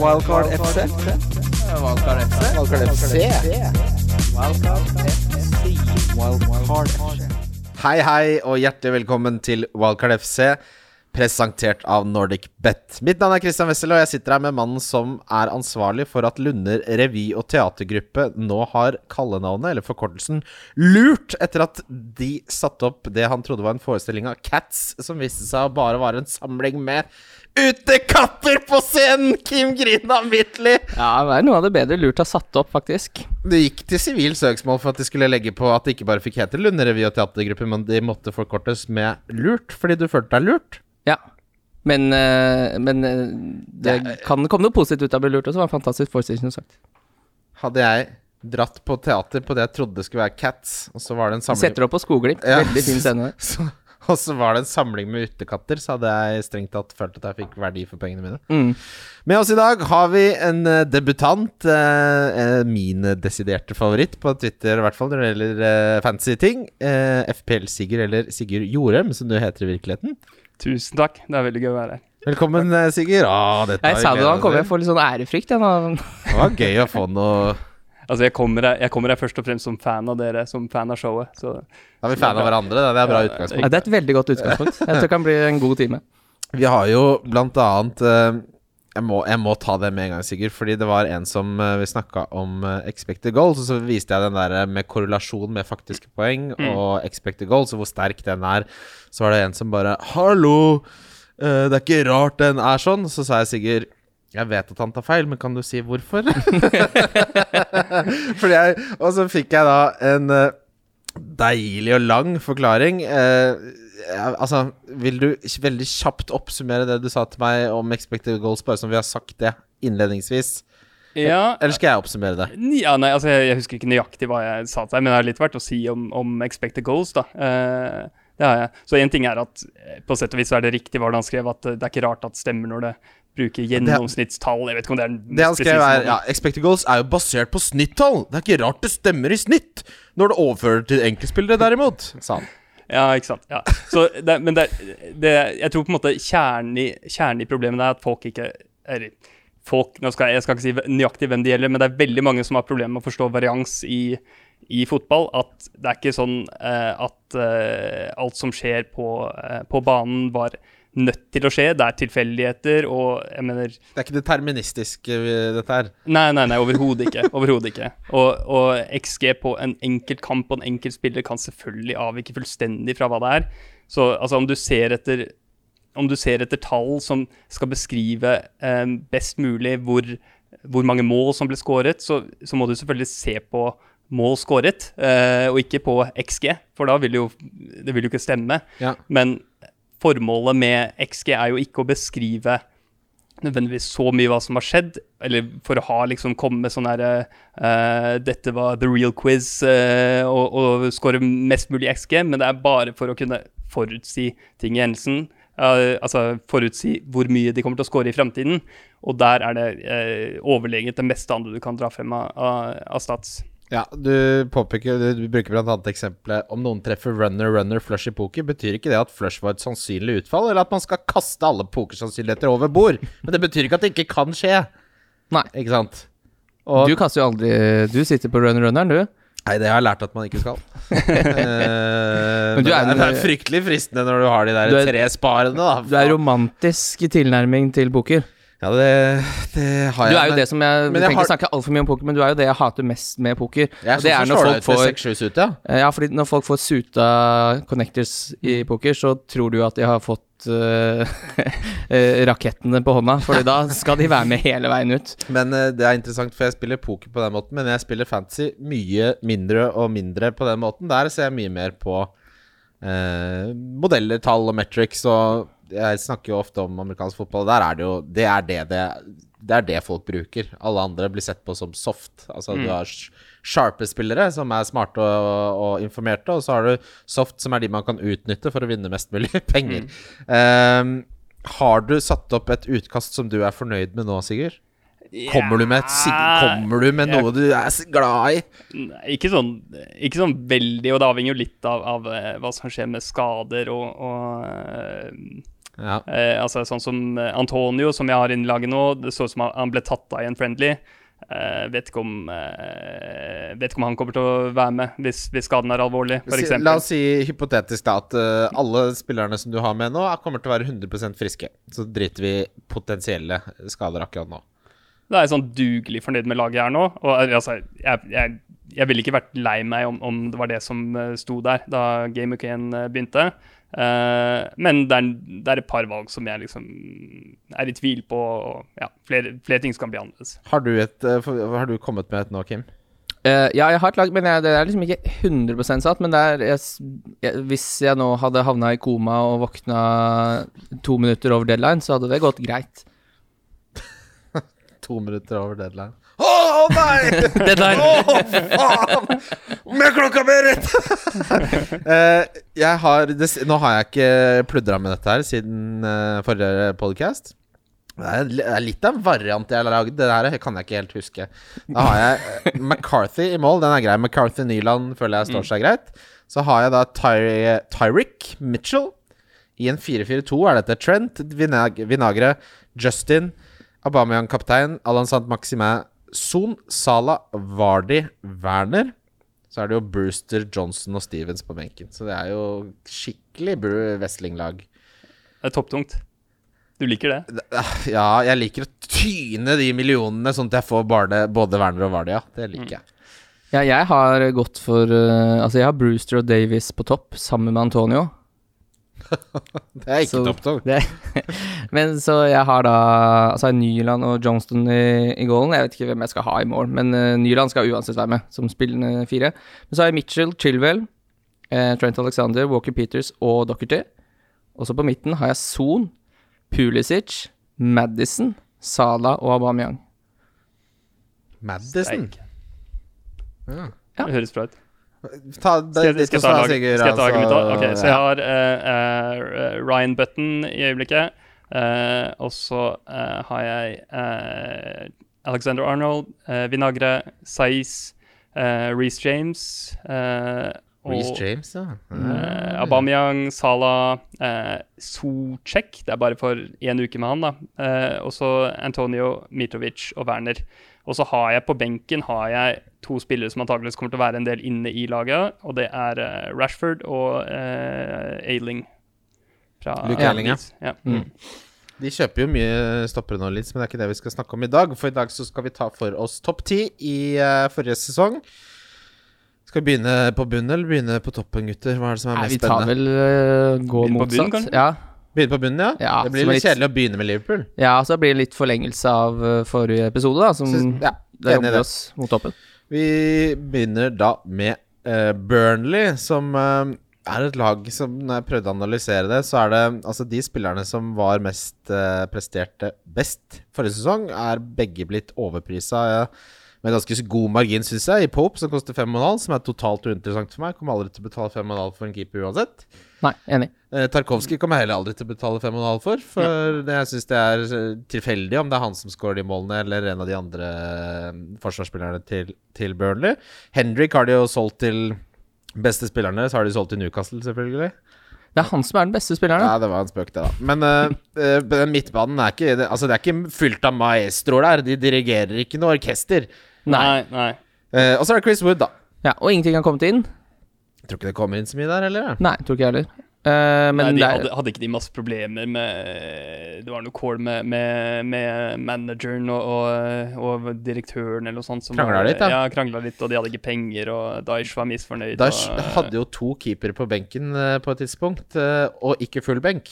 Wildcard FC. Wildcard FC. Wildcard FC. Wildcard FC. Hei, hei, og hjertelig velkommen til Wildcard FC, presentert av Nordic Bet. Mitt navn er Christian Wessel, og jeg sitter her med mannen som er ansvarlig for at Lunder revy- og teatergruppe nå har kallenavnet, eller forkortelsen, Lurt, etter at de satte opp det han trodde var en forestilling av Cats, som viste seg å bare være en samling med utekatter på scenen! Kim Grina Midtly! Ja, det er noe av det bedre lurt har satt opp, faktisk. Det gikk til sivil søksmål for at de skulle legge på at det ikke bare fikk hete Lunde revy- og teatergruppe, men de måtte forkortes med Lurt, fordi du følte deg lurt. Ja. Men, eh, men eh, det ja. kan komme noe positivt ut av å bli lurt også. Det var en fantastisk forestilling, som sagt. Hadde jeg dratt på teater på det jeg trodde skulle være Cats, og så var det en samling Setter opp på Skogglimt. Ja. Veldig fin scene. så, Og så var det en samling med utekatter, så hadde jeg strengt tatt følt at jeg fikk verdi for pengene mine. Mm. Med oss i dag har vi en eh, debutant. eh, eh, min desiderte favoritt på Twitter, i hvert fall når det gjelder eh, fancy ting. Eh, FPL-Sigurd, eller Sigurd Jorem, som du heter i virkeligheten. Tusen takk. Det er veldig gøy å være her. Velkommen, eh, Sigurd. Ah, dette Jeg sa det da han kom, jeg får litt sånn ærefrykt. Det var gøy å få noe Altså, jeg kommer, her, jeg kommer her først og fremst som fan av dere, som fan av showet. Så Da er vi fan av hverandre. Det er bra utgangspunkt. Ja, det er et veldig godt utgangspunkt. Jeg tror det kan bli en god time. Vi har jo blant annet eh, jeg, må, jeg må ta det med en gang, Sigurd. Fordi det var en som uh, Vi snakka om eh, expected goals, og så viste jeg den der eh, med korrelasjon med faktiske poeng og expected goals, og hvor sterk den er. Så var det en som bare 'Hallo! eh, det er ikke rart den er sånn.' Så sa jeg Sigurd jeg vet at han tar feil, men kan du si hvorfor? Jeg, og så fikk jeg da en eh, deilig og lang forklaring. Eh, altså, vil du veldig kjapt oppsummere det du sa til meg om expected goals, bare som vi har sagt det innledningsvis? ja, Eller skal jeg oppsummere det? ja nei, altså, jeg, jeg husker ikke nøyaktig hva jeg sa til deg, men det har litt vært å si om, om expected goals, da. Eh, det har jeg. Så én ting er at eh, på sett og vis er det riktig hva han skrev, at eh, det er ikke rart at det stemmer når det bruker gjennomsnittstall. Jeg vet ikke om det er den Det han skrev er ja, Expected goals er jo basert på snittall. Det er ikke rart det stemmer i snitt når det overfører til enkeltspillere, derimot, sa han. Ja, ikke sant. Ja. Så det, men det, det, jeg tror på en måte kjernen i, kjernen i problemet er at folk ikke er, folk, nå skal jeg, jeg skal ikke si nøyaktig hvem det gjelder, men det er veldig mange som har problemer med å forstå varians i, i fotball. At det er ikke sånn uh, at uh, alt som skjer på, uh, på banen, var nødt til å skje. Det er tilfeldigheter, og jeg mener Det er ikke deterministisk, terministiske dette her. Nei, nei, nei, overhodet ikke. Overhodet ikke. Og, og XG på en enkelt kamp og en enkelt spiller kan selvfølgelig avvike fullstendig fra hva det er. Så altså, om du ser etter om du ser etter tall som skal beskrive eh, best mulig hvor, hvor mange mål som ble skåret, så, så må du selvfølgelig se på mål skåret, eh, og ikke på XG, for da vil jo det vil jo ikke stemme. Ja. Men formålet med XG er jo ikke å beskrive nødvendigvis så mye hva som har skjedd, eller for å ha liksom komme med sånn her uh, Dette var the real quiz, uh, og, og score mest mulig XG, men det er bare for å kunne forutsi ting i hendelsen. Uh, altså forutsi hvor mye de kommer til å score i fremtiden. Og der er det overleget overlegent det meste andre du kan dra frem av, av, av stats. Ja, du påpeker Du, bruker annet eksempelet om noen treffer runner, runner, flush i poker. Betyr ikke det at flush var et sannsynlig utfall, eller at man skal kaste alle pokersannsynligheter over bord? Men det betyr ikke at det ikke kan skje. Nei. Ikke sant? Og, Du kaster jo aldri Du sitter på runner-runneren, du. nei, det har jeg lært at man ikke skal. Eh, Men er- er, det er fryktelig fristende når du har de der er- tre sparene, da. Du er romantisk i tilnærming til poker. Ja, det, det har jeg. Du er jo men- det som jeg, jeg tenker har- snakke altfor mye om poker, men du er jo det jeg hater mest med poker. Jeg det er når folk får 6-7 ut, ja. Eh, Ja, fordi når folk får suta connectors i poker, så tror du at de har fått eh, rakettene på hånda, Fordi da skal de være med hele veien ut. Men uh, det er interessant, for jeg spiller poker på den måten, men jeg spiller fantasy mye mindre og mindre på den måten. Der ser jeg mye mer på uh, modeller, tall og metrics, og jeg snakker jo ofte om amerikansk fotball. Der er det jo Det er det det, det, er det folk bruker. Alle andre blir sett på som soft. Altså du har sh- sharpe spillere som er smarte og, og informerte, og så har du soft, som er de man kan utnytte for å vinne mest mulig penger. Eh, har du satt opp et utkast som du er fornøyd med nå, Sigurd? Kommer du med Kommer du med noe du er glad i? Nei, ikke sånn, ikke sånn veldig, og det avhenger jo litt av, av eh, hva som skjer med skader og, og eh, Ja. eh, Altså sånn som eh, Antonio, som jeg har innlaget laget nå, det så ut som han- ble tatt av i en friendly. Eh, vet, ikke om, eh, vet ikke om han kommer til å være med hvis, hvis skaden er alvorlig, f.eks. la oss si hypotetisk da at eh, alle spillerne som du har med nå, er- kommer til å være 100% friske. Så driter vi potensielle skader akkurat nå. Da er jeg sånn dugelig fornøyd med laget jeg er nå. Og eh, altså, jeg, jeg, jeg ville ikke vært lei meg om, om det var det som sto der da Game 1 eh, begynte. Eh, men det er, det er et par valg som jeg liksom er i tvil på. Og ja, flere, flere ting som kan bli annerledes. Har du, et, uh, har du kommet med et nå, Kim? Uh, ja, jeg har et lag, men jeg, det er liksom ikke 100 satt. Men det er jeg, jeg, hvis jeg nå hadde havna i koma og våkna to minutter over deadline, så hadde det gått greit. To minutter over deadline. Å nei! Deadline! Å, faen! Med klokka mi rett! uh, jeg har Nå har jeg ikke pludra med dette her siden uh, forrige podcast. Det er, det er litt av en variant jeg har lagd. Det her kan jeg ikke helt huske. Da har jeg eh, McCarthy i mål. Den er grei. McCarthy Nyland føler jeg står seg greit. Så har jeg da Ty Tyrick Mitchell. I en 4-4-2 er dette Trent, Vinag Vinagre, Justin, Aubameyang kaptein, Alan Sant Maximin, Son, Sala, Vardy, Werner. Så er det jo Brewster, Johnson og Stevens på benken. Så det er jo skikkelig Bru- Wrestling-lag. Det er topptungt. Du liker det? Ja, jeg liker å tyne de millionene, sånn at jeg får bare, både Werner og Vardy. Ja, det liker jeg. Ja, jeg har gått for eh, Altså, jeg har Brewster og Davies på topp, sammen med Antonio. Det er ikke Så- topp men så jeg har da Altså Nyland og Johnston i, i goalen. Jeg vet ikke hvem jeg skal ha i mål, men uh, Nyland skal uansett være med som spillende fire. Men så har jeg Mitchell, Chilwell, eh, Trent Alexander, Walker Peters og Dockerty. Og så på midten har jeg Son, Pulisic, Madison, Sala og Aubameyang. Madison. Ja. Ja. Det høres bra ut. Ta Skal det jeg, litt skal jeg ta, så, lag, Sigurd, skal jeg ta laget mitt altså, òg? Ok, så jeg har uh, uh, Ryan Button i øyeblikket. Uh, og så har jeg Alexander Arnold, uh, Vinagre, Saiz, uh, Reece James eh, og Reece James, ja. eh, Aubameyang, Salah, uh, Socek. Det er bare for én uke med han, da. Eh, og så Antonio, Mitrovic og Werner. Og så har jeg på benken har jeg to spillere som antakeligvis kommer til å være en del inne i laget. Og det er eh, Rashford og uh, Ailing. Fra Luke Ailing, ja. Ja. Mm. De kjøper jo mye stoppere nå, Leeds, men det er ikke det vi skal snakke om i dag. For i dag så skal vi ta for oss topp ti i uh, forrige sesong. Skal vi begynne på bunnen eller begynne på toppen, gutter? Hva er det som er mest spennende? vi tar spennende? vel uh, gå bunnen, motsatt. kanskje? ja. Begynne på bunnen, ja? Ja, det blir litt litt- kjedelig å begynne med Liverpool. ja, så blir det litt forlengelse av eh, forrige episode, da, som Syns- ja, jobber det. oss mot toppen. Vi begynner da med uh, Burnley, som uh, er et lag som Når jeg prøvde å analysere det, så er det altså de spillerne som var mest uh, presterte best forrige sesong, er begge blitt overprisa eh, med ganske god margin, syns jeg. I Pope, som koster 5,5, som er totalt uinteressant for meg. Kommer aldri til å betale 5,5 for en keeper uansett. Nei, enig. Eh, Tarkovskij kommer jeg heller aldri til å betale 5,5 for. For det, jeg syns det er eh, tilfeldig om det er han som scorer de målene, eller en av de andre eh, forsvarsspillerne til, til Burnley. Henrik har de jo solgt til beste spillerne, så har de solgt til Newcastle, selvfølgelig. Det er han som er den beste spilleren. Ja, det var en spøk, det, da. Men eh, den midtbanen er ikke Altså, det er ikke fylt av maestroer der. De dirigerer ikke noe orkester. Nei. nei. Eh, og så er det Chris Wood, da. Ja, og ingenting har kommet inn. Jeg tror ikke det kommer inn så mye der, heller. jeg. Nei, tror ikke jeg heller. Eh, men Nei, de det er, hadde, hadde ikke de masse problemer med Det var noe call med, med, med manageren og, og, og direktøren eller noe sånt. Som Krangla var- litt, da. Ja, krangla litt, og de hadde ikke penger, og Daesh var misfornøyd. Daish og, hadde jo to keepere på benken eh, på et tidspunkt, eh, og ikke full benk.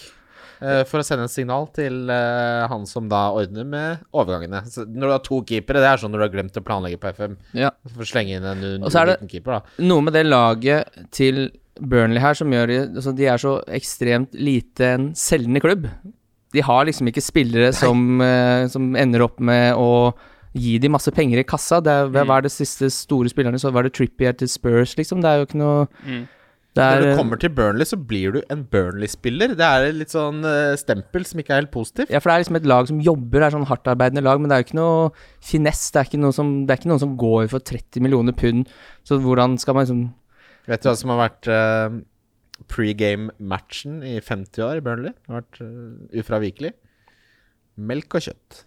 Eh, for å sende et signal til eh, han som da ordner med overgangene. Så når du har to keepere, det er sånn når du har glemt å planlegge på FM. Ja. For å slenge inn en Og så er det- liten keeper, da. noe med det laget til Burnley her som gjør de altså De er så ekstremt lite en selgende klubb. De har liksom ikke spillere som, eh, som ender opp med å gi de masse penger i kassa. Det er, hva er det siste store spillerne? Så var det Trippier til Spurs, liksom. Det er jo ikke noe Mm. Det Når er, du kommer til Burnley, så blir du en Burnley-spiller. Det er litt sånn eh, stempel som ikke er helt positivt. ja, for det er liksom et lag som jobber, det er sånn hardtarbeidende lag, men det er jo ikke noe finesse. Det er ikke, noe som, det er ikke noen som går for 30 millioner pund. Så hvordan skal man liksom Vet du hva som har vært uh, pregame-matchen i 50 år i Burnley? Det har vært uh, ufravikelig. Melk og kjøtt.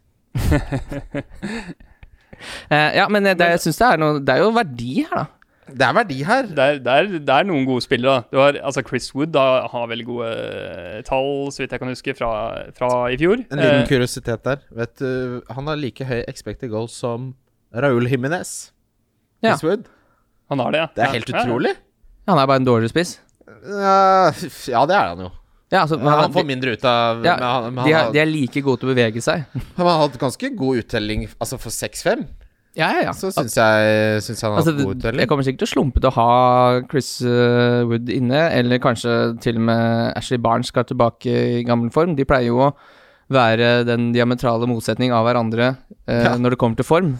uh, Ja, men det, jeg syns det er noe Det er jo verdi her, da. Det er verdi her. Det er, det, er, det er noen gode spillere. da. Du har, altså Chris Wood da, har veldig gode eh, tall, så vidt jeg kan huske, fra, fra i fjor. En liten Eh, kuriositet der. Vet du, han har like høy expected goal som Raúl Jiminez. Ja. Chris Wood. han har det, ja. Det er Ja. helt utrolig. ja. Han er bare en dårligere spiss. Ja, ja, det er han jo. Ja, altså, Men han, han får mindre ut av ja, men han, men de, er, de er like gode til å bevege seg. han har hatt ganske god uttelling Altså for 6-5. Ja, ja, ja. Så syns jeg, synes han har Altså, god god jeg kommer sikkert til å slumpe til å ha Chris eh, Wood inne, eller kanskje til og med Ashley Barnes skal tilbake i gammel form. De pleier jo å være den diametrale motsetning av hverandre eh, Ja. når det kommer til form.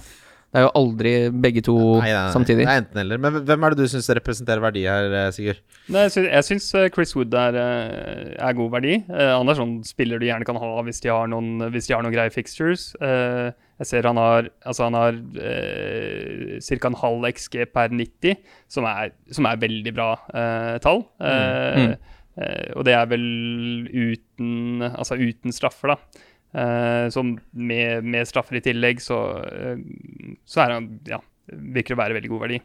Det er jo aldri begge to Nei, nei, nei. samtidig. Det er enten eller. Men hvem er det du syns representerer verdi her, eh, Sigurd? Nei, jeg syns, eh, Chris Wood er, eh, er god verdi. Han er sånn spiller du gjerne kan ha hvis de har noen, hvis de har noen greie fixtures. Eh, jeg ser han har altså han har eh, ca. en halv XG per 90, som er, som er veldig bra eh, tall. Eh, Mm. eh, og det er vel uten, altså uten straffer, da. Eh, så med, med straffer i tillegg, så, eh, så er han ja, virker å være veldig god verdi.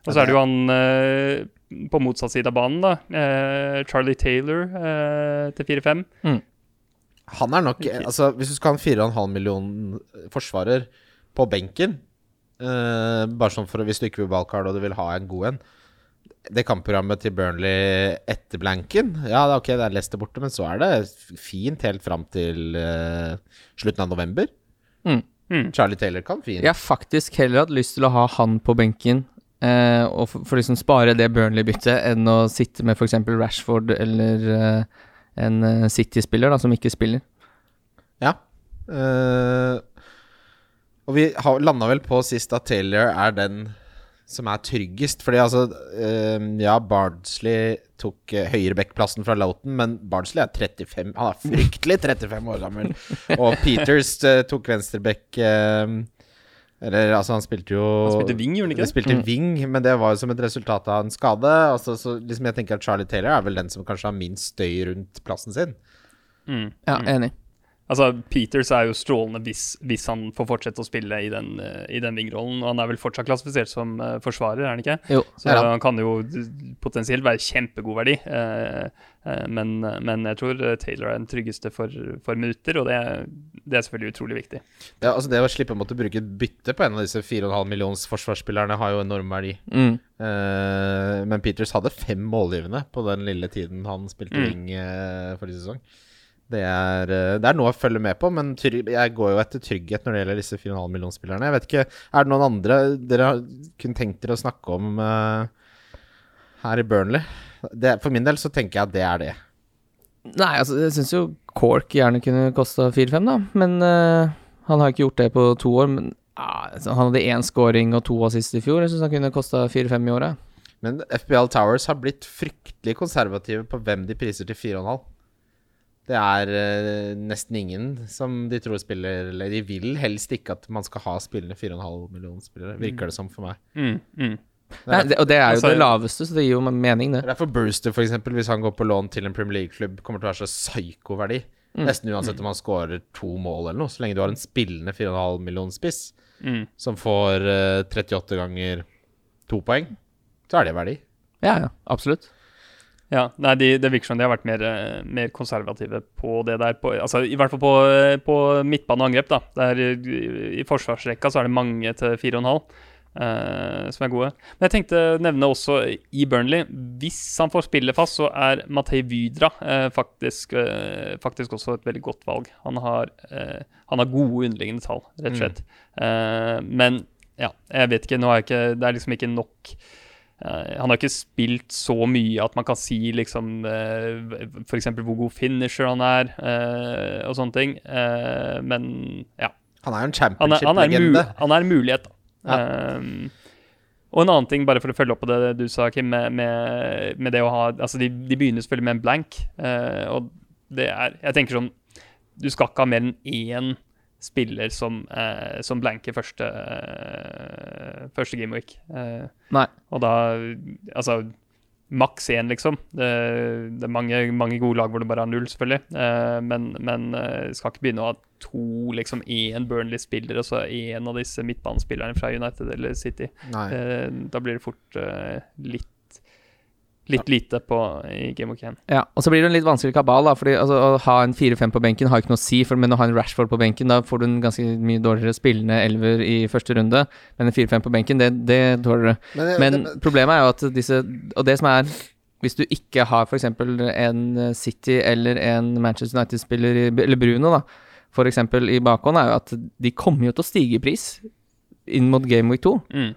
Og så er det jo han på motsatt side av banen, da. Eh, Charlie Taylor eh, til 4-5. Han er nok Altså, hvis du skal ha en 4,5 million forsvarer på benken uh, Bare sånn for hvis du ikke vil ballcard og du vil ha en god en Det kampprogrammet til Burnley etter blanken Ja, det er ok, det er Leicester borte, men så er det fint helt fram til uh, slutten av november. Mm. Mm. Charlie Taylor kan fint. Jeg har faktisk heller hatt lyst til å ha han på benken, eh, og for, for liksom spare det Burnley-byttet, enn å sitte med f.eks. Rashford eller eh, en eh, City-spiller da, som ikke spiller. Ja. Uh, og vi landa vel på sist at Taylor er den som er tryggest. Fordi altså uh, Ja, Bardsley tok uh, høyrebackplassen fra Loughton, men Bardsley er 35 Han er fryktelig 35 år gammel. Og Peters uh, tok venstreback Eller altså, han spilte jo Han spilte wing, gjorde han ikke Han det? spilte Mm. wing, men det var jo som et resultat av en skade. Altså, så liksom jeg tenker at Charlie Taylor er vel den som kanskje har minst støy rundt plassen sin. Mm. Ja, enig. Altså, Peters er jo strålende hvis, hvis han får fortsette å spille i den, eh, i den vingrollen. Og han er vel fortsatt klassifisert som eh, forsvarer, er han ikke? Jo. Så Ja han kan jo potensielt være kjempegod verdi. eh, men, men jeg tror Taylor er den tryggeste for, for minutter, og det, det er selvfølgelig utrolig viktig. Ja, altså Det å slippe å måtte bruke bytte på en av disse 4,5 millions forsvarsspillerne har jo enorm verdi. Mm. Eh, men Peters hadde fem målgivende på den lille tiden han spilte Mm. ring uh, forrige sesong. Det er, eh, det er noe å følge med på, men jeg går jo etter trygghet når det gjelder disse 4,5 millionspillerne. Jeg vet ikke, Er det noen andre dere kunne tenkt dere å snakke om uh, her i Burnley? Det, for min del så tenker jeg at det er det. Nei, altså, jeg syns jo Cork gjerne kunne kosta 4-5, da. Men uh, han har ikke gjort det på to år. Men altså, han hadde én scoring og to assist i fjor. Jeg syns han kunne kosta 4-5 i året. Men FBL Towers har blitt fryktelig konservative på hvem de priser til 4,5. Det er eh, nesten ingen som de tror spiller Eller de vil helst ikke at man skal ha spillende 4,5 millioner spillere, virker det som for meg. Mm, mm. Nei, det, og det er jo Altså, det laveste, så det gir jo mening, det. Er Brewster, eksempel, hvis han går på lån til en Premier League-klubb, kommer til å være så psyko-verdi. Mm. Nesten uansett om han scorer to mål eller noe, så lenge du har en spillende 4,5 million spiss Mm. som får uh, 38 ganger to poeng, så er det verdi. Ja, ja, absolutt. Ja, nei, de, Det virker som de har vært mer, eh, mer konservative på det der. På, altså, I hvert fall på, eh, på midtbane og angrep. da. Der, I, I forsvarsrekka så er det mange til 4,5 eh, som er gode. Men jeg tenkte å nevne også i Burnley Hvis han får spille fast, så er Matei Vydra eh, faktisk, eh, faktisk også et veldig godt valg. Han har, eh, han har gode underliggende tall, rett og slett. Eh, men ja, jeg vet ikke. Nå er jeg ikke, det er liksom ikke nok Eh, han har ikke spilt så mye at man kan si liksom uh, f.eks. hvor god finisher han er, eh, og sånne ting. Eh, men ja. Han er jo en Han er, han championship-legende. han er en mulighet, da. Ja. Um, Og en annen ting, bare for å følge opp på det du sa, Kim, med, med, med det å ha Altså, de, de begynner selvfølgelig med en blank, uh, og det er Jeg tenker sånn Du skal ikke ha mer enn én spiller som, eh, som blanker første, eh, første gameweek. Eh, Nei. og da Altså maks én, liksom. Det, det er mange, mange gode lag hvor det bare er null, selvfølgelig. Eh, men, men eh, skal ikke begynne å ha to, liksom én Burnley-spiller og så én av disse midtbanespillerne fra United eller City. Nei. Eh, da blir det fort litt Litt lite på i Game of 1. Ja, og så blir det en litt vanskelig kabal, da. Fordi altså, Å ha en 4-5 på benken har ikke noe å si, for, men å ha en Rashford på benken, da får du en ganske mye dårligere spillende elver i første runde. Men en 4-5 på benken, det, det tåler du. Men, Men problemet er jo at disse Og det som er Hvis du ikke har f.eks. en City eller en Manchester United-spiller, eller Bruno, da, f.eks. i bakhånd, er jo at de kommer jo til å stige i pris inn mot Game Week 2. Mm.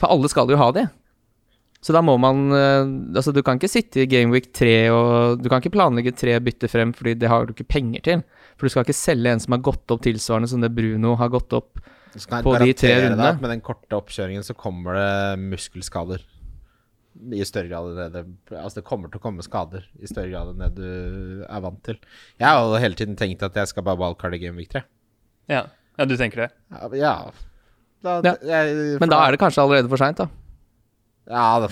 For alle skal jo ha det. Så da må man eh, Altså, du kan ikke sitte i Gameweek 3 og Du kan ikke planlegge tre bytter frem, fordi det har du ikke penger til. For du skal ikke selge en som har gått opp tilsvarende som det Bruno har gått opp. På de tre rundene. med den korte oppkjøringen så kommer det muskelskader. I større grad enn det, det Altså det kommer til å komme skader i større grad enn det du er vant til. Jeg har jo hele tiden tenkt at jeg skal bare wildcard i Game Week 3. Ja. ja, du tenker det? Ja, ja. Da, Ja. jeg, Men da er det kanskje allerede for seint, da. Ja, det,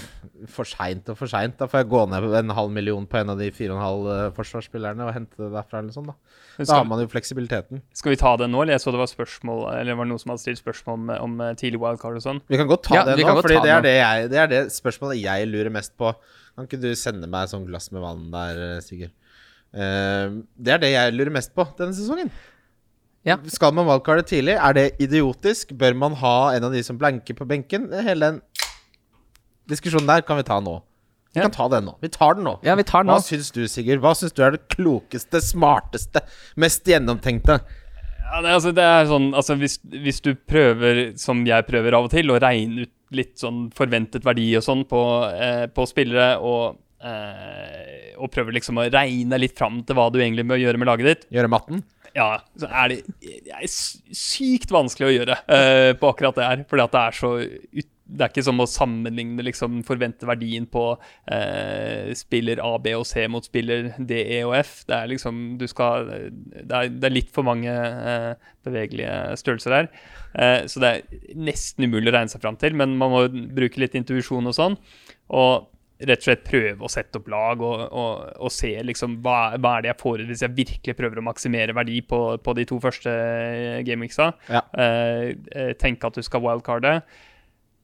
for seint og for seint. Da får jeg gå ned en halv million på en av de fire og en halv eh, forsvarsspillerne og hente det derfra eller sånn, da. Da har man jo fleksibiliteten. skal vi ta det nå, eller jeg så det var spørsmål Eller var det noen som hadde stilt spørsmål om, om eh, tidlig wildcard og sånn? Vi kan godt ta Ja, det nå, for Fordi det det det, er det spørsmålet jeg lurer mest på. Kan ikke du sende meg et sånt glass med vann der, eh, Sigurd? Uh, det er det jeg lurer mest på denne sesongen. Ja. Skal man wildcarde tidlig? Er det idiotisk? Bør man ha en av de som blanker på benken? Hele den diskusjonen der kan vi ta nå. Vi kan ta den nå. Vi tar den nå. Ja, vi tar den Hva nå. syns du, Sigurd? Hva syns du er det klokeste, smarteste, mest gjennomtenkte? Ja, det, altså, det er sånn Altså, hvis, hvis du prøver, som jeg prøver av og til, å regne ut litt sånn forventet verdi og sånn på, eh, på spillere, og, eh, og prøver liksom å regne litt fram til hva du egentlig må gjøre med laget ditt, Gjøre matten? ja, så er det, det er sykt vanskelig å gjøre eh, på akkurat det her. Fordi at det er så ut, Det er ikke som å sammenligne liksom forvente verdien på eh, spiller A, B og C mot spiller D, E og F. Det er liksom Du skal Det er, det er litt for mange eh, bevegelige størrelser her. Eh, så det er nesten umulig å regne seg fram til, men man må bruke litt intuisjon og sånn. Og rett og slett prøve å sette opp lag og, og, og se liksom hva, hva er det jeg får hvis jeg virkelig prøver å maksimere verdi på, på de to første gameweeksa. Ja. Eh, eh, tenke at du skal wildcarde.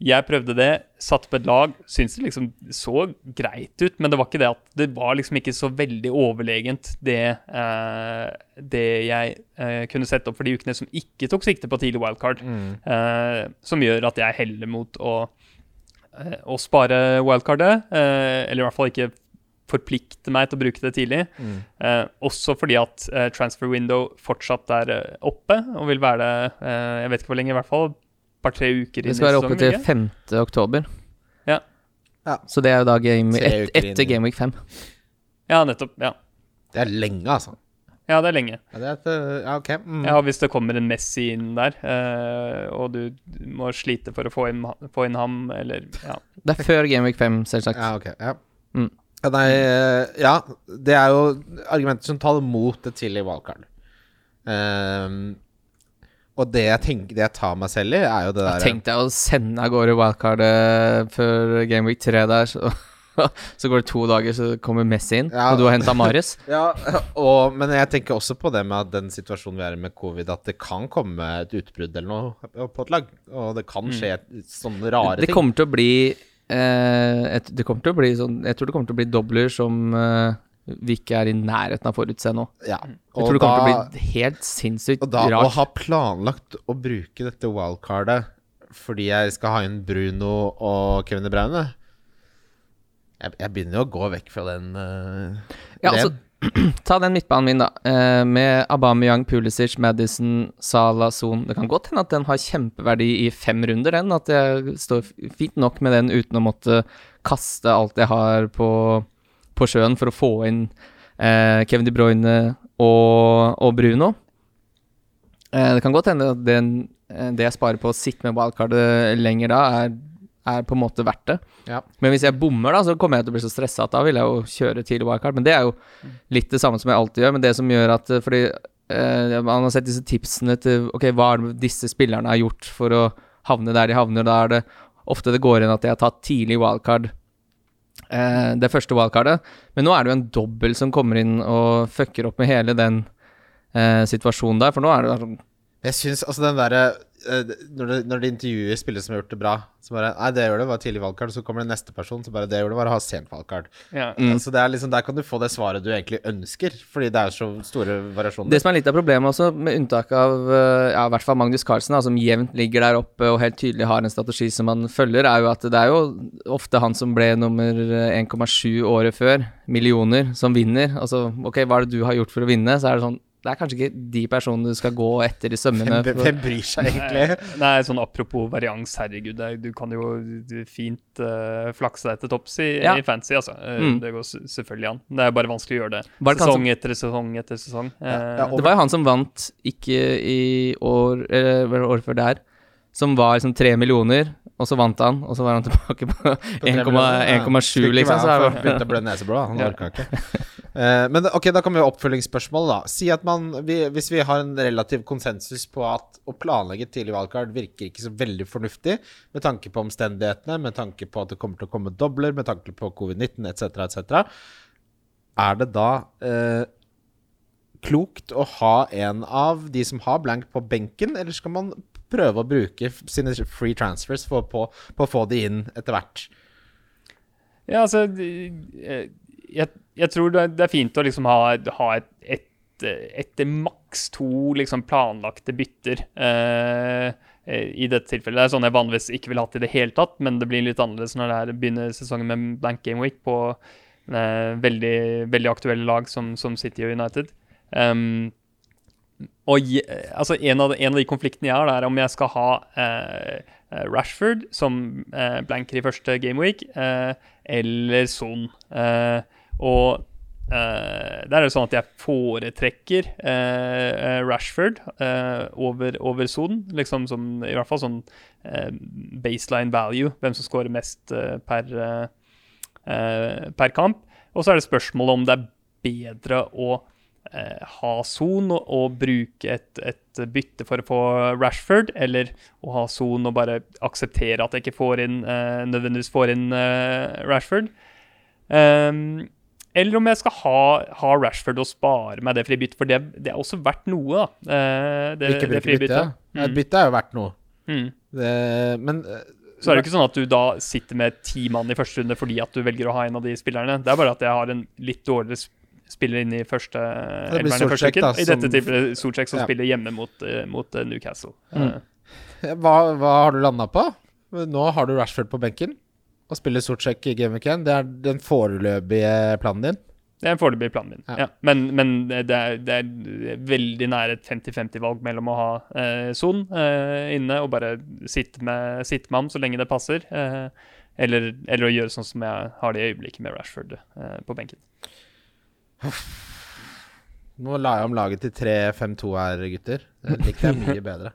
Jeg prøvde det, satte på et lag, syntes det liksom så greit ut, men det var ikke det at det var liksom ikke så veldig overlegent, det, eh, det jeg eh, kunne sette opp for de ukene som ikke tok sikte på tidlig wildcard. Eh, som gjør at jeg heller mot å, eh, å spare wildcardet, eh, eller i hvert fall ikke forplikte meg til å bruke det tidlig. Eh, også fordi at eh, transfer window fortsatt er eh, oppe, og vil være det eh, Jeg vet ikke hvor lenge, i hvert fall. Par-tre uker inn Det skal være oppe til ikke? 5. oktober. Ja. Ja. Så det er jo da game, et, etter Game Week 5. Ja, nettopp. Ja. Det er lenge, altså. ja, det er lenge. Ja, det er et, eh, ja okay. Mm. Ja, Hvis det kommer en Messi inn der, eh, og du må slite for å få inn, få inn ham, eller ja. Det er før Game Week 5, selvsagt. Ja, ok. Ja. Mm. Ja, nei, eh, ja, det er jo argumenter som taler mot et tidlig wildcard. Ehm, og det jeg tenker Det jeg tar meg selv i, er jo det der Tenk deg å sende av gårde wildcardet før Game Week 3 der, så, så går det to dager, så kommer Messi inn, Ja. og du har henta Marius. Ja, og, men jeg tenker også på det med den situasjonen vi er i med covid, at det kan komme et utbrudd eller noe på et lag. Og det kan skje sånne rare Det ting. kommer til å bli eh, et, Det kommer til å bli sånn Jeg tror det kommer til å bli dobler som eh, vi ikke er i nærheten av å forutse nå. Ja. Jeg tror det kommer da- til å bli helt sinnssykt Og da å ha planlagt å bruke dette wildcardet fordi jeg skal ha inn Bruno og Kevin De Bruyne jeg, jeg begynner jo å gå vekk fra den uh, Ja, altså, ta den midtbanen min, da. Uh, med Aubameyang, Pulisic, Madison, Salah, Son. Det kan godt hende at den har kjempeverdi i fem runder, den. At jeg står fint nok med den uten å måtte kaste alt jeg har på, på sjøen for å få inn eh, Kevin De Bruyne og, og Bruno. Eh, det kan godt hende at den, eh, det jeg sparer på å sitte med wildcardet lenger da, er, er på en måte verdt det. Ja. Men hvis jeg bommer, da, så kommer jeg til å bli så stressa at da vil jeg jo kjøre tidlig wildcard. Men det er jo litt det samme som jeg alltid gjør, men det som gjør at eh, Fordi eh, man har sett disse tipsene til Ok, hva er det disse spillerne har gjort for å havne der de havner? Da er det ofte det går inn at de har tatt tidlig wildcard. Eh, det første wildcardet. Men nå er det jo en dobbel som kommer inn og fucker opp med hele den eh, situasjonen der. For nå er det sånn Jeg syns altså den derre eh, når, det, når de intervjuer spillere som har gjort det bra, så bare Nei, det gjør det, var tidlig valgkart. Så kommer det neste person, så bare Det gjør det, var å ha sent valgkart. Ja. Så det er liksom Der kan du få det svaret du egentlig ønsker, fordi det er så store variasjoner. Det som er litt av problemet også, med unntak av eh, ja, i hvert fall Magnus Carlsen, da, som jevnt ligger der oppe og helt tydelig har en strategi som han følger, er jo at det er jo ofte han som ble nummer eh, 1,7 året før, millioner, som vinner. Altså, ok, hva er det du har gjort for å vinne? Så er det sånn Det er kanskje ikke de personene du skal gå etter i sømmene. hvem, hvem bryr seg egentlig? Nei, sånn apropos varians, herregud, er- du kan jo fint uh, flakse deg til topps i, Ja. i fancy, altså. Eh, Mm. Det går selvfølgelig an. Det er bare vanskelig å gjøre det det sesong som... etter sesong etter sesong. Ja. ja, og- Det var jo han som vant ikke i år, eller var det året før der, som var liksom tre millioner, og så vant han, og så var han tilbake på 1,7, liksom. Så det, begynte å blø neseblod. Han orka ikke. Eh, men ok, da kommer oppfølgingsspørsmål, da. Si at man vi, Hvis vi har en relativ konsensus på at å planlegge et tidlig valgkart virker ikke så veldig fornuftig, med tanke på omstendighetene, med tanke på at det kommer til å komme dobler, med tanke på covid-19 etc., etc., er det da eh, klokt å ha en av de som har blank på benken, eller skal man prøve å bruke sine free transfers for på, på å få de inn etter hvert? Ja, altså eh, Jeg, jeg tror det er, fint å liksom ha, ha et, et, et maks to liksom planlagte bytter. eh, I dette tilfellet. Det er sånn jeg vanligvis ikke ville hatt i det hele tatt, men det blir litt annerledes når det er begynner sesongen med blank game week på eh, veldig, veldig aktuelle lag som, som City og United. Um, og altså en, av, en av de konfliktene jeg har, er om jeg skal ha eh, eh, Rashford som eh, blanker i første gameweek, eh, eller Son. Eh, og Uh, der er det sånn at jeg foretrekker eh, Rashford uh, over, over Son. Liksom som, I hvert fall sånn baseline value, hvem som scorer mest per, per kamp. Og så er det spørsmålet om det er bedre å ha Son og, og bruke et, et bytte for å få Rashford, eller å ha Son og bare akseptere at jeg ikke får inn, nødvendigvis får inn Rashford. Ehm, eller om jeg skal ha, ha Rashford og spare meg det fribyttet, for det, det er også verdt noe, da. eh, det, Ikke bruke bytte? Et Mm. bytte er jo verdt noe. Mm. Det, men eh, Så er det ikke sånn at du da sitter med ti mann i første runde fordi at du velger å ha en av de spillerne. Det er bare at jeg har en litt dårligere spiller inn i første elveren i første uken. I dette tilfellet Solskjær som Ja. spiller hjemme mot, eh, mot Newcastle. Mm. Hva, hva har du landa på? Nå har du Rashford på benken og sort Sortsjekk i Game Week 1. Det er den foreløpige planen din. Det er en foreløpig planen min. Ja. Ja. Men, men det, er, det er veldig nære et 50-50-valg mellom å ha eh, Son eh, inne og bare sitte med, sitte med ham så lenge det passer, eh, eller, eller å gjøre sånn som jeg har det i øyeblikket med Rashford eh, på benken. Nå la jeg om laget til 3-5-2 her, gutter. Det likte jeg mye bedre.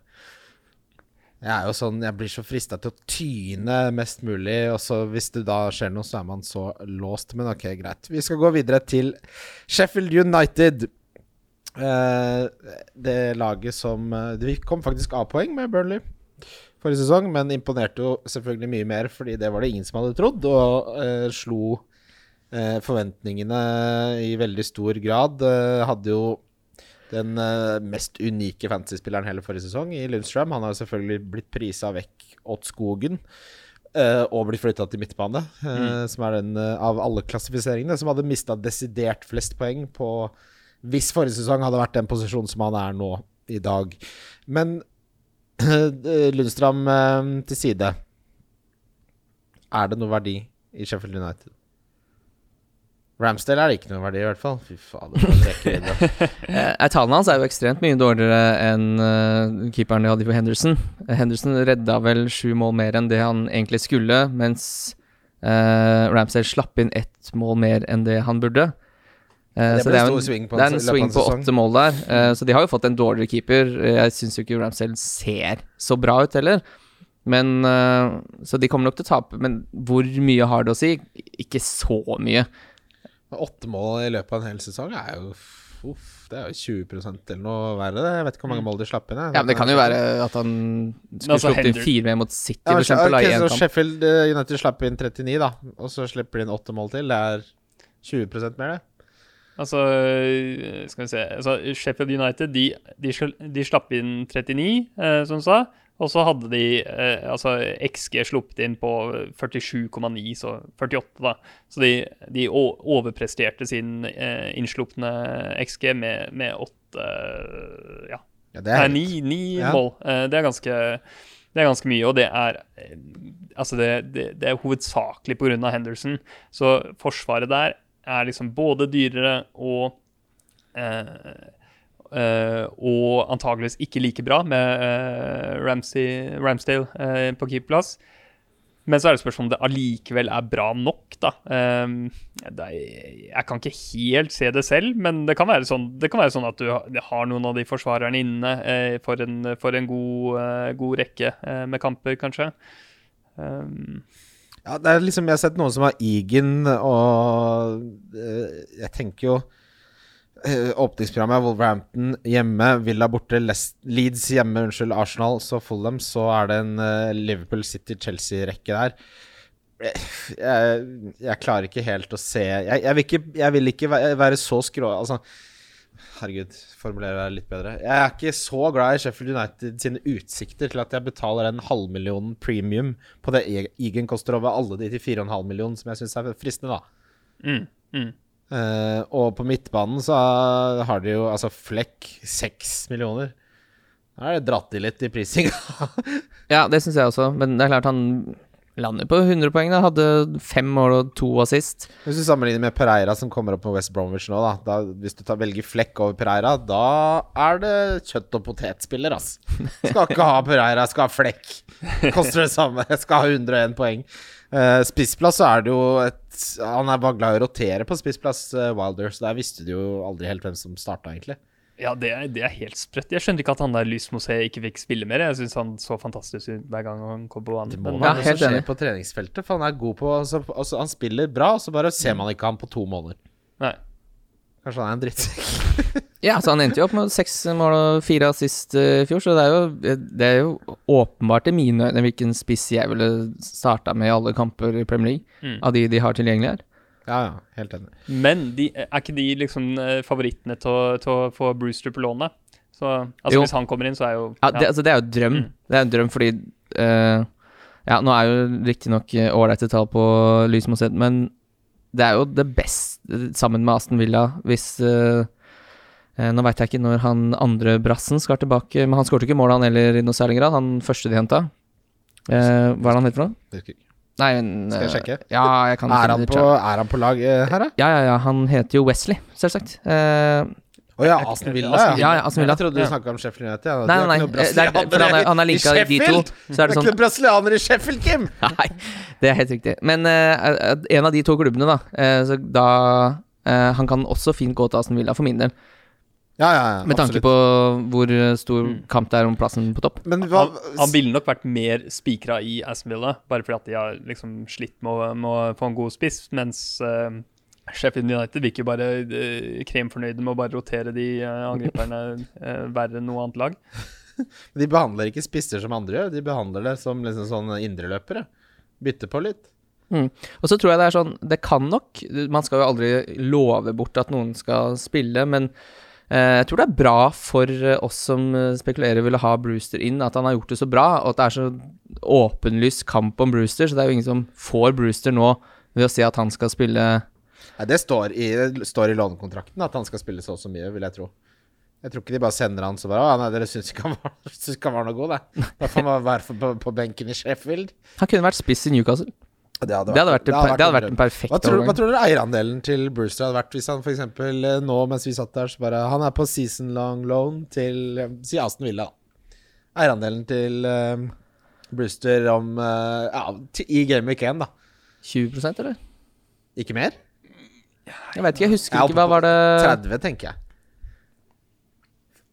Jeg er jo sånn, jeg blir så frista til å tyne mest mulig, og så hvis det da skjer noe, så er man så låst. Men ok, greit. Vi skal gå videre til Sheffield United. Eh, det laget som eh, kom faktisk A-poeng med Burnley forrige sesong, men imponerte jo selvfølgelig mye mer, fordi det var det ingen som hadde trodd, og eh, slo eh, forventningene i veldig stor grad. Eh, hadde jo den eh, mest unike fantasyspilleren hele forrige sesong i Lundstrøm. Han har selvfølgelig blitt prisa vekk åt skogen. eh, og blitt flytta til midtbane, mm. som er den eh, av alle klassifiseringene som hadde mista desidert flest poeng på Hvis forrige sesong hadde vært den posisjonen som han er nå i dag. Men eh, Lundstrøm eh, til side. Er det noe verdi i Sheffield United? Ramsdale er det ikke noe verdi, i hvert fall. Fy fader, for en. Eh, Tallene hans er jo ekstremt mye dårligere enn eh, keeperen de hadde for Henderson. Eh, Henderson redda vel sju mål mer enn det han egentlig skulle, mens uh, Ramsdale slapp inn ett mål mer enn det han burde. Uh, Det så det er en- swing på det er en swing på åtte mål der, uh, så de har jo fått en dårligere keeper. Jeg syns jo ikke Ramsdale ser så bra ut heller. Men eh, Så de kommer nok til å tape, men hvor mye har det å si? Ikke så mye. Åtte mål i løpet av en hel sesong er jo Uff, det er jo 20% eller noe verre. det. Jeg vet ikke hvor mange mål de slapp inn. jeg. Mm. Ja, men Det kan jo være at han skulle altså, sluppet inn fire mer mot City, Ja, for eksempel, da, ok, i en så. Sheffield eh, United slapp inn 39, da. Og så slipper de inn åtte mål til. Det er 20% mer, det. Altså, øh, skal vi se altså, Sheffield United de, de, de slapp inn 39, eh, som du sa. Og så hadde de eh, altså XG sluppet inn på 47,9, så 48, da. Så de, de overpresterte sin eh, innslupne XG med, med åtte Ja, Ja, det nei, ni, ni Ja. mål. Eh, det, er ganske, det er ganske mye, og det er Altså, det, det, det er hovedsakelig pga. Henderson. Så forsvaret der er liksom både dyrere og eh, og antageligvis ikke like bra med eh, Ramsey, Ramsdale eh, på keeperplass. Men så er det spørsmål om det allikevel er bra nok, da. Er, jeg kan ikke helt se det selv, men det kan være sånn, kan være sånn at du har, noen av de forsvarerne inne eh, for en, for en god, eh, god rekke eh, med kamper, kanskje. Um, Ja, det er liksom Jeg har sett noen som har Egan, og eh, jeg tenker jo eh, Åpningsprogrammet er Wolverhampton hjemme, Villa borte, Leeds hjemme, unnskyld, Arsenal, så Fulham. Så er det en eh, Liverpool City-Chelsea-rekke der. Eh, Jeg, jeg klarer ikke helt å se Jeg, jeg, vil, ikke, jeg vil ikke være så skrå... Altså, herregud, formulerer jeg litt bedre. Jeg er ikke så glad i Sheffield United sine utsikter til at jeg betaler en halvmillion premium på det Egen Egan koster over alle de til 4,5 millioner, som jeg syns er fristende, da. mm, mm. Eh, og på midtbanen så har de jo altså Fleck 6 millioner. Da er det dratt i litt i prisinga. Ja, det syns jeg også, men det er klart han lander på 100 poeng. da Hadde fem mål og to assist. Hvis du sammenligner med Pereira som kommer opp med West Bromwich nå, da, da Hvis du tar, velger Fleck over Pereira, da er det kjøtt- og potetspiller, ass. Skal ikke ha Pereira, skal ha Fleck. Koster det samme. Skal ha 101 poeng. Uh, spissplass så er det jo et Han er bare glad i å rotere på spissplass, uh, Wilder, så der visste du jo aldri helt hvem som starta, egentlig. Ja, det er, det er helt sprøtt. Jeg skjønner ikke at han der Lysmosé ikke fikk spille mer. Jeg syns han så fantastisk ut hver gang han kom på banen. Det må Ja, helt enig. på treningsfeltet, for han er god på altså, altså, Han spiller bra, og så bare ser man ikke han på to måneder. Nei. Kanskje han er en drittsekk. Ja, så han endte jo opp med seks mål og fire assist i i fjor, så det er jo, det er jo åpenbart i mine øyne hvilken spiss jeg ville starta med i alle kamper i Premier League, Mm. av de de har tilgjengelig her. Ja, ja, helt enig. Men de, er ikke de liksom eh, favorittene til å, til å få Brewster på lånet? Så altså, Jo. hvis han kommer inn, så er jo Ja, det, altså, det er jo drøm. Mm. Det er en drøm fordi uh, Ja, nå er jo riktignok eh, ålreite tall på Lys men det er jo det beste sammen med Aston Villa hvis eh, eh, Nå veit jeg ikke når han andre brassen skal tilbake, men han skåret ikke mål, han heller, i noe særlig grad. Han første de henta. Eh, hva er det han heter for noe? Nei, men, Skal jeg sjekke? Ja, jeg kan Er han, på, er han på lag her, da? Ja, ja, ja. Han heter jo Wesley, selvsagt. Eh, Å ja, Aston Villa. Aston ja, ja, Aston Villa. Jeg trodde du Ja. snakka om Sheffield United. Ja. Nei, er nei, nei. Det er, for han er, han er linka i de to. Så er Det er det ikke sånn noen brasilianere i Sheffield, Kim! Nei, det er helt riktig. Men uh, en av de to klubbene, da, Uh, så da uh, Han kan også fint gå til Aston Villa, for min del. Ja, ja, ja, Med tanke absolutt. på hvor stor Mm. kamp det er om plassen på topp. Men hva han, han ville nok vært mer spikra i Aston Villa, bare fordi at de har liksom slitt med å, med å få en god spiss, mens Sheffield United virker bare uh, kremfornøyde med å bare rotere de uh, angriperne uh, verre enn noe annet lag. De behandler ikke spisser som andre gjør, de behandler det som liksom sånn indreløpere. Bytter på litt. Og så tror jeg det er sånn Det kan nok Man skal jo aldri love bort at noen skal spille, men eh, jeg tror det er bra for oss som spekulerer ville ha Brewster inn, at han har gjort det så bra, og at det er så åpenlys kamp om Brewster, så det er jo ingen som får Brewster nå ved å si at han skal spille Nei, det står i, står i lånekontrakten at han skal spille så og så mye, vil jeg tro. Jeg tror ikke de bare sender han så bare Å, nei, dere syns ikke han var, ikke han var noe god, det. Da får man være på, på benken i Sheffield. Han kunne vært spiss i Newcastle. Det hadde Det hadde vært, det hadde en vært en perfekt Hva tror, hva tror dere eierandelen til Brewster hadde vært hvis han f.eks. nå mens vi satt der, så bare Han er på season long loan til eh, Si Aston Villa. Eierandelen til um, Brewster om uh, Ja, til, i Game Week 1, da. 20% eller? Ikke mer? Jeg vet ikke, jeg husker Jeg ikke. Hva var det 30, tenker jeg.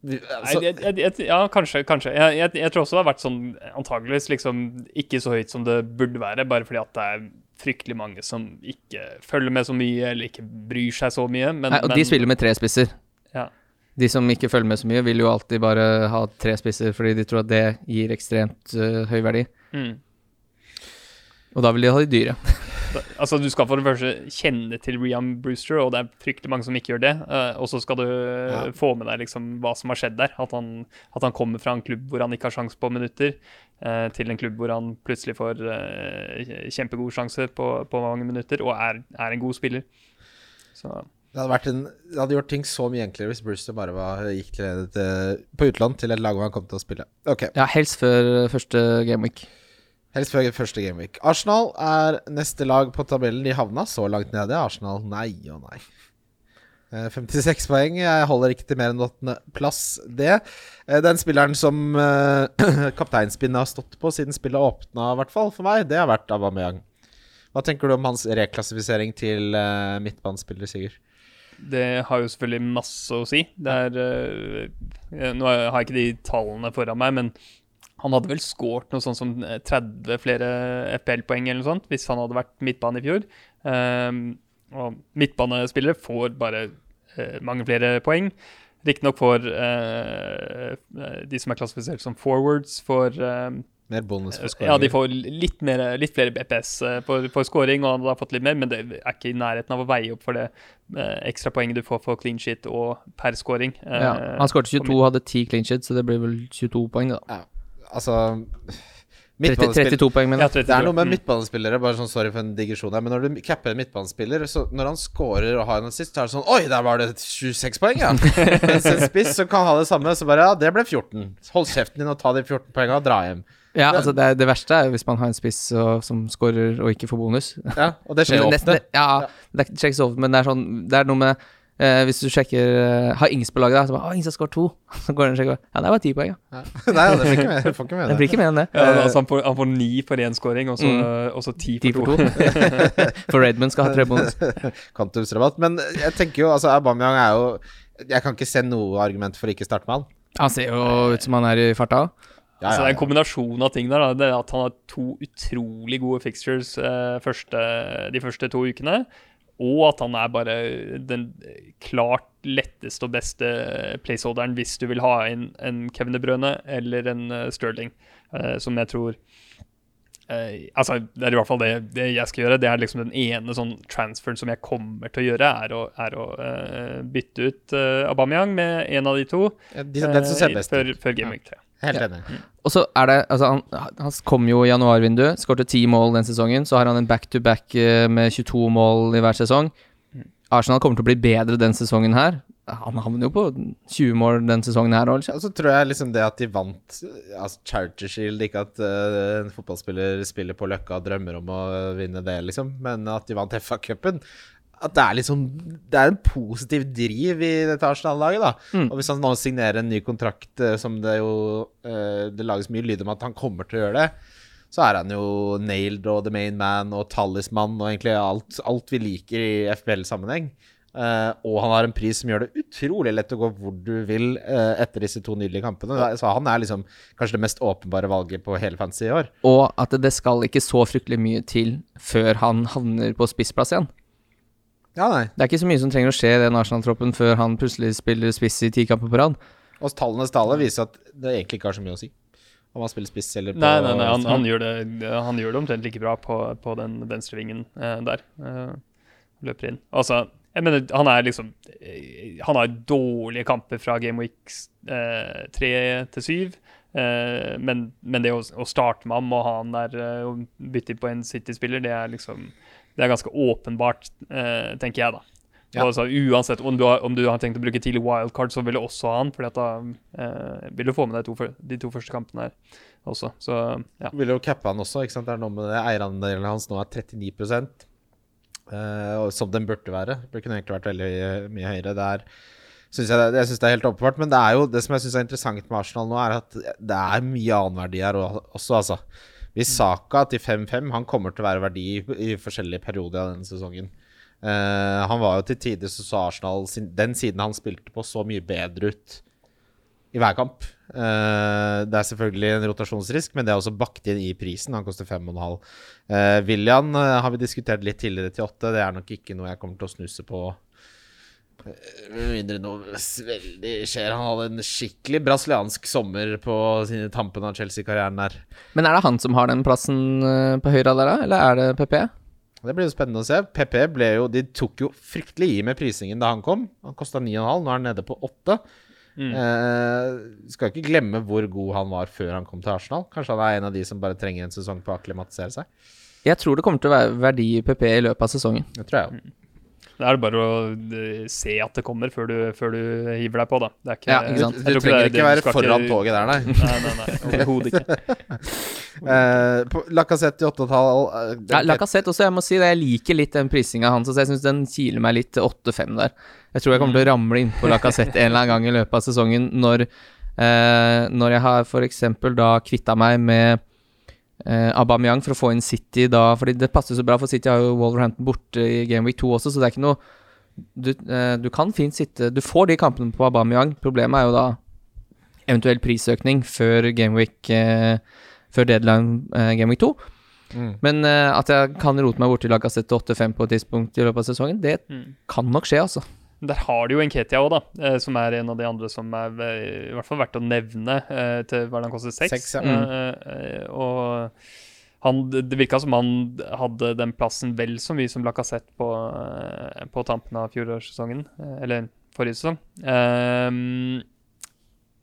Altså. Nei, jeg, jeg, jeg, ja, kanskje. kanskje. Jeg, jeg, jeg tror også det har vært sånn antageligvis liksom ikke så høyt som det burde være, bare fordi at det er fryktelig mange som ikke følger med så mye, eller ikke bryr seg så mye. Men, Nei, og men, de spiller med tre spisser. Ja. De som ikke følger med så mye, vil jo alltid bare ha tre spisser, fordi de tror at det gir ekstremt uh, høy verdi. Mm. Og da vil de ha de dyre. Altså, Du skal for det første kjenne til Rian Brewster, og det er fryktelig mange som ikke gjør det. eh, og så skal du ja. få med deg liksom hva som har skjedd der. At han, at han kommer fra en klubb hvor han ikke har sjanse på minutter, eh, til en klubb hvor han plutselig får eh, kjempegod sjanse på, på mange minutter, og er, er en god spiller. Så det, hadde vært en, det hadde gjort ting så mye enklere hvis Brewster bare var, gikk til, til, på utland til et lag hvor han kom til å spille. Okay. Ja, helst før første gameweek. Helst før første gameweek. Arsenal er neste lag på tabellen. De havna så langt nede. Arsenal, nei og nei. Eh, 56 poeng. Jeg holder ikke til mer enn åttendeplass, det. Eh, Den spilleren som uh, kapteinspinnet har stått på siden spillet åpna, i hvert fall for meg, det har vært Aubameyang. Hva tenker du om hans reklassifisering til midtbanespiller, Sigurd? det har jo selvfølgelig masse å si. Er eh, Nå har jeg ikke de tallene foran meg, men han hadde vel skåret noe sånt som eh, 30 flere FPL-poeng eller noe sånt hvis han hadde vært midtbane i fjor. Ehm, og midtbanespillere får bare eh, mange flere poeng. Riktignok får eh, de som er klassifisert som forwards, får eh, Mer bonus for ja, de får litt, mer, litt flere BPS eh, for, for scoring, og han har fått litt mer, men det er ikke i nærheten av å veie opp for det eh, ekstra poenget du får for clean shit og per scoring. Eh, Ja, han skåret 22, hadde 10 clean shit, så det blir vel 22 poeng, da. Altså 30, 32 poeng, mener ja, jeg. 32, Det er noe med midtbanespillere, bare sånn sorry for en digresjon her, men når du capper en midtbanespiller, så når han scorer og har en assist, så er det sånn Oi, der var det 26 poeng, ja! Mens en spiss som kan ha det samme, så bare Ja, det ble 14. Hold kjeften din og ta de 14 poengene og dra hjem. Ja, altså det, det verste er hvis man har en spiss og, som scorer og ikke får bonus. Ja, og det skjer jo ofte. nesten- Ja, det skjer ikke så ofte, men det er sånn Det er noe med eh, Hvis du sjekker eh, Har Ings på laget, da, så bare Å, Ings har skåret to. Så går den og sjekker Ja, det var ti poeng, ja. Nei, det blir ikke mer, ikke Det blir ikke mer enn det. Ja, altså han, får, han får ni for én scoring, og så, og så ti Ti for for to. For Redmond skal ha tre bonus. Kantumsrabatt. Men jeg tenker jo, altså, Aubameyang er jo Jeg kan ikke se noe argument for å ikke starte med han. Han ser jo ut som han er i farta. Ja, Altså, det er en kombinasjon av ting der. Da. Det er at han har to utrolig gode fixtures eh, første, de første to ukene. Og at han er bare den klart letteste og beste placeholderen hvis du vil ha inn en Kevin De Brøne eller en eh, Sterling, eh, som jeg tror eh, Altså, det er i hvert fall det, det jeg skal gjøre. Det er liksom den ene sånn transferen som jeg kommer til å gjøre, er å, er å bytte ut Aubameyang med en av de to ja. De, den som ser best før, ut. før Game Week 3. Helt Ja. enig. Og så er det Altså, han, han kom jo i januarvinduet, skårte ti mål den sesongen. Så har han en back-to-back -back med 22 mål i hver sesong. Arsenal kommer til å bli bedre den sesongen her. Han havner jo på 20 mål den sesongen her òg. Og så tror jeg liksom det at de vant altså Charity Shield Ikke at uh, en fotballspiller spiller på Løkka og drømmer om å vinne det, liksom, men at de vant FA-cupen. At det er liksom Det er en positiv driv i dette Arsenal-laget, da. Mm. Og hvis han nå signerer en ny kontrakt, eh, som det jo eh, Det lages mye lyd om at han kommer til å gjøre det, så er han jo nailed og the main man og talisman og egentlig alt, alt vi liker i FBL-sammenheng. Eh, og han har en pris som gjør det utrolig lett å gå hvor du vil etter disse to nydelige kampene. Så han er liksom kanskje det mest åpenbare valget på hele fantasy i år. Og at det skal ikke så fryktelig mye til før han havner på spissplass igjen. Ja, nei. Det er ikke så mye som trenger å skje i den Arsenal-troppen før han plutselig spiller spiss i ti kamper på rad. Og tallenes tale viser at det egentlig ikke har så mye å si om han spiller spiss eller på Nei, nei, nei han, han, gjør det, han gjør det omtrent like bra på, på den venstrevingen eh, der. Eh, løper inn. Altså, jeg mener, han er liksom eh, Han har dårlige kamper fra Game Weeks eh, 3 til 7. Eh, men, men det å, å starte med ham og ha han der eh, og bytte på en City-spiller, det er liksom Det er ganske åpenbart, eh, tenker jeg, da. Ja. Altså, uansett om du, har, om du har tenkt å bruke tidlig wildcard, så vil du også ha han, at da eh, vil du få med deg to, de to første kampene her også. Så ja. Vil jo cappe han også, ikke sant. Det er noe med det. Eierandelen hans nå er 39 eh, som den burde være. Det kunne egentlig vært veldig eh, mye høyere. Det er synes jeg, jeg synes det er helt åpenbart. Men det er jo det som jeg syns er interessant med Arsenal nå, er at det er mye annen verdi her også, altså. Hvis Saka til 5-5 Han kommer til å være verdi i, forskjellige perioder av denne sesongen. Uh, han var jo til tider så så Arsenal Den siden han spilte på, så mye bedre ut i hver kamp. Uh, det er selvfølgelig en rotasjonsrisk, men det er også bakt inn i prisen. Han koster 5,5. Uh, William uh, har vi diskutert litt tidligere til 8. Det er nok ikke noe jeg kommer til å snuse på. Eh, Med mindre noe veldig skjer. Han hadde en skikkelig brasiliansk sommer på sine tampen av Chelsea-karrieren der. Men er det han som har den plassen eh, på høyre der, da? Eller er det PP? Det blir jo spennende å se. PP ble jo De tok jo fryktelig i med prisingen da han kom. Han kosta 9,5, nå er han nede på 8. Eh, skal ikke glemme hvor god han var før han kom til Arsenal. Kanskje han er en av de som bare trenger en sesong på å akklimatisere seg. Jeg tror det kommer til å være verdi i PP i løpet av sesongen. Det tror jeg jo. Da er det bare å eh, se at det kommer før du, før du hiver deg på, da. Det er ikke, Ja, ikke sant. Du, Du trenger er ikke være foran ikke- toget der, nei. Nei, nei, nei. Overhodet ikke. Eh, Lacassette i åttetall eh, Ja, Lacassette også, jeg må si det. Jeg liker litt den prisinga hans, så jeg syns den kiler meg litt til 8-5 der. Jeg tror jeg kommer til å ramle innpå Lacassette en eller annen gang i løpet av sesongen når, uh, når jeg har f.eks. da kvitta meg med eh, Aubameyang for å få inn City da Fordi det passer så bra, for City har jo Wolverhampton borte i Game Week 2 også, så det er ikke noe du, eh, du kan fint sitte Du får de kampene på Aubameyang. Problemet er jo da eventuell prisøkning før Game Week eh, Før deadline eh, Game Week 2. Mm. Men eh, at jeg kan rote meg borti Lacassette 8-5 på et tidspunkt i løpet av sesongen, det Mm. kan nok skje, altså. Der har du jo Enketia òg, da. eh, Som er en av de andre som er eh, i hvert fall verdt å nevne eh, til koster seks. Seks, ja. Eh, og han, det virka som han hadde den plassen vel så mye som Lacassette på, på tampen av fjorårssesongen. Eller forrige sesong. Ehm,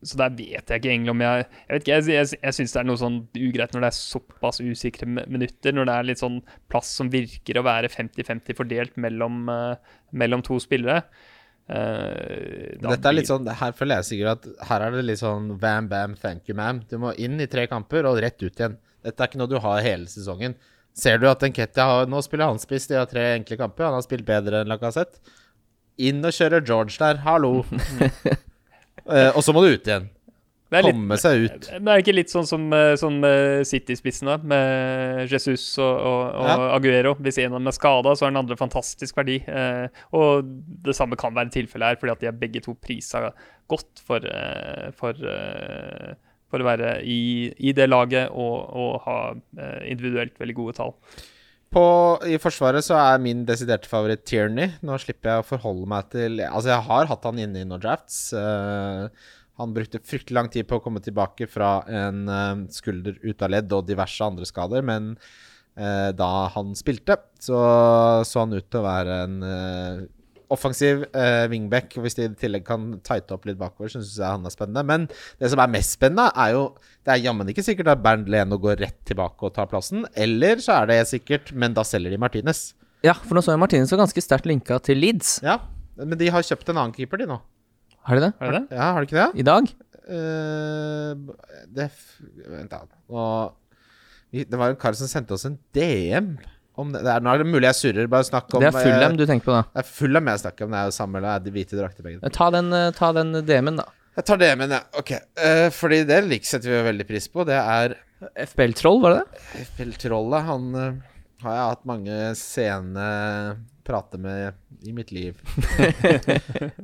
så der vet jeg ikke egentlig om jeg Jeg vet ikke, jeg, jeg, jeg syns det er noe sånn ugreit når det er såpass usikre minutter. Når det er litt sånn plass som virker å være 50-50 fordelt mellom, uh, mellom to spillere. Uh, Dette er litt sånn Her føler jeg sikkert at her er det litt sånn bam, bam, thank you, ma'am. Du må inn i tre kamper og rett ut igjen. Dette er ikke noe du har hele sesongen. Ser du at Nketia har Nå spiller han spiss, de har tre enkle kamper. Han har spilt bedre enn Lacassette. Inn og kjøre George der. Hallo. Eh, og så må du ut igjen. Komme seg ut. Men er det ikke litt sånn som, sånn som City-spissen, da? Med Jesus og, og, og Ja. Aguero. Hvis en av dem er skada, så har den andre fantastisk verdi. Og det samme kan være tilfellet her, fordi at de er begge to prisa godt for, for, for å være i, i det laget og, og ha individuelt veldig gode tall. På, I Forsvaret så er min desiderte favoritt Tierney. Nå slipper jeg å forholde meg til Altså, jeg har hatt han inne i noen drafts. Uh, han brukte fryktelig lang tid på å komme tilbake fra en uh, skulder ut av ledd og diverse andre skader, men uh, da han spilte, så så han ut til å være en offensiv uh, wingback. Hvis de i tillegg kan tighte opp litt bakover, så syns jeg han er spennende. Men det som er mest spennende, er jo Det er jammen ikke sikkert at Bernt Leno går rett tilbake og tar plassen. Eller så er det sikkert, men da selger de Martinez. Ja, for nå så jeg Martinez var ganske sterkt linka til Leeds. Ja, men de har kjøpt en annen keeper, de nå. Har de det? Har de det? Ja, har de ikke det? I dag? Uh, det f- Vent, da. Og Det var en kar som sendte oss en DM det. det er, nå er det mulig jeg surrer. Bare snakk om Det er Fulham eh, du tenker på, da. Det er Fulham jeg snakker om. Det er jo samme, det er de hvite drakter begge. Ta den, eh, ta den DM-en, da. Jeg tar DM-en, ja. Ok. Uh, fordi det liksetter vi jo veldig pris på. Det er FBL-troll, var det det? FBL-trollet, Han uh, har jeg hatt mange sene prater med i mitt liv.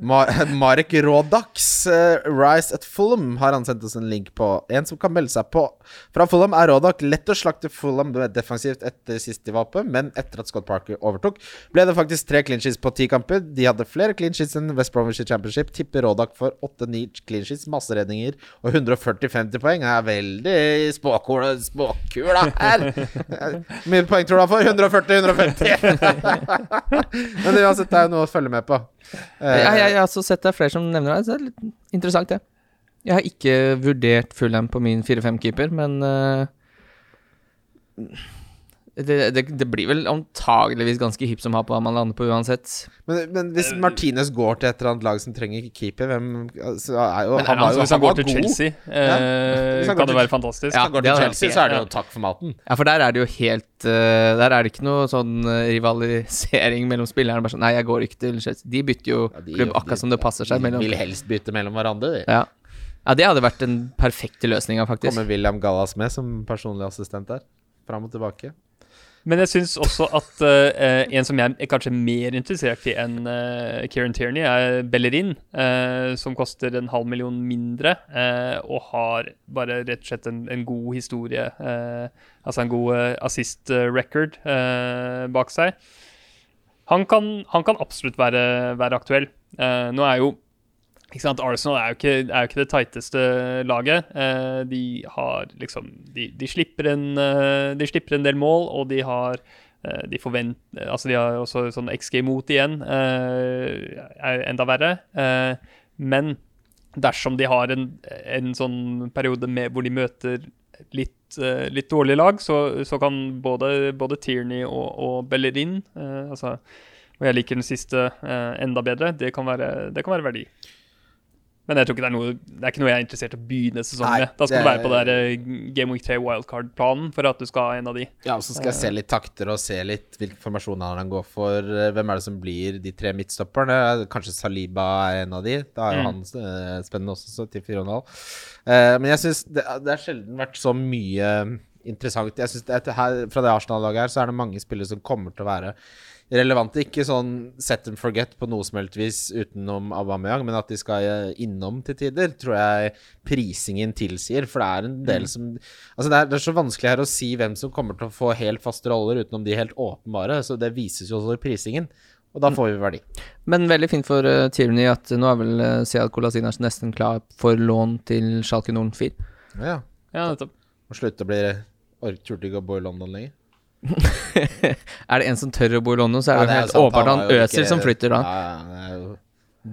Marek Rådax, eh, Rise at Fulham, har han sendt oss en link på. En som kan melde seg på. Fra Fulham er Rådak lett å slakte Fulham defensivt etter sist de var oppe, men etter at Scott Parker overtok, ble det faktisk tre clean sheets på ti kamper. De hadde flere clean sheets enn West Bromwich Championship. Tipper Rådak for 8-9 clean sheets, masse redninger og 140-50 poeng. Det er veldig spåkula, spåkula her. Mye poeng tror du han får? 140-150. Men uansett, det er noe å følge med på. Uh, Jeg, jeg, har også sett det er flere som nevner det. Så det er litt interessant, det. Jeg har ikke vurdert Fulham på min 4-5-keeper, men eh, det, det, det blir vel antageligvis ganske hipp som har på hva man lander på uansett. men, men hvis Martinez går til et eller annet lag som trenger keeper, hvem altså, er jo, Men Han altså, jo hvis han han går til god. Chelsea, Hvis eh, kan det være fantastisk. Hvis han går til Chelsea, så er det jo takk for maten. Ja, for der er det jo helt eh, Der er det ikke noe sånn eh, rivalisering mellom spillerne. Bare sånn Nei, jeg går ikke til Chelsea. De bytter jo Ja, de- klubb akkurat som det passer seg. De Mellom. vil helst bytte mellom hverandre. de. Ja. ja, det hadde vært den perfekte løsninga, faktisk. Kommer William Gallas med som personlig assistent der. Fram og tilbake. Men jeg syns også at uh, en som jeg er kanskje mer interessert i enn uh, Kieran Tierney, er Bellerin, uh, som koster en halv million mindre, og har bare rett og slett en, en god historie, altså en god assist record bak seg. Han kan, han kan absolutt være, være aktuell. nå er jo? Arsenal er jo ikke, er jo ikke det tighteste laget. Eh, de har liksom de, de, slipper en, eh, de, slipper en, del mål, og de har eh, de forvent, altså de har også sånn XG mot igjen. Eh, er enda verre. Eh, men dersom de har en, en sånn periode med, hvor de møter litt, eh, litt dårlige lag, så, så, kan både, både Tierney og, og Bellerin altså, Og jeg liker den siste enda bedre. Det kan være, det kan være verdi. Men jeg tror ikke det er noe Det er ikke noe jeg er interessert i å begynne sesongen med. Da skal det, du være på der uh, Game Week 3 wildcard-planen for at du skal ha en av de. Ja, og så skal jeg se litt takter og se litt hvilke formasjoner han går for. Eh, hvem er det som blir de tre midtstopperne? Kanskje Saliba er en av de. Da er jo mm. han spennende også, så til 4,5. Uh, men jeg syns det, det har sjelden vært så mye interessant. Jeg synes det, her, Fra det Arsenal-laget her så er det mange spillere som kommer til å være relevante. Ikke sånn set and forget på noe som helst vis utenom Aubameyang, men at de skal eh, innom til tider, tror jeg prisingen tilsier. For det er en del mm. som Altså, det er, det er, så vanskelig her å si hvem som kommer til å få helt faste roller, utenom de helt åpenbare. Så det vises jo også i prisingen. Og da mm. får vi verdi. Men veldig fint for uh, Tierney at nå er vel uh, Sead Kolasinac nesten klar for lån til Schalke Norden 4. Ja, ja nettopp. Må slutte å bli Turte ikke å bo i London lenger. er det en som tør å bo i London, så er ja, det, helt åpenbart han Øzil som flytter da. Ja, det er jo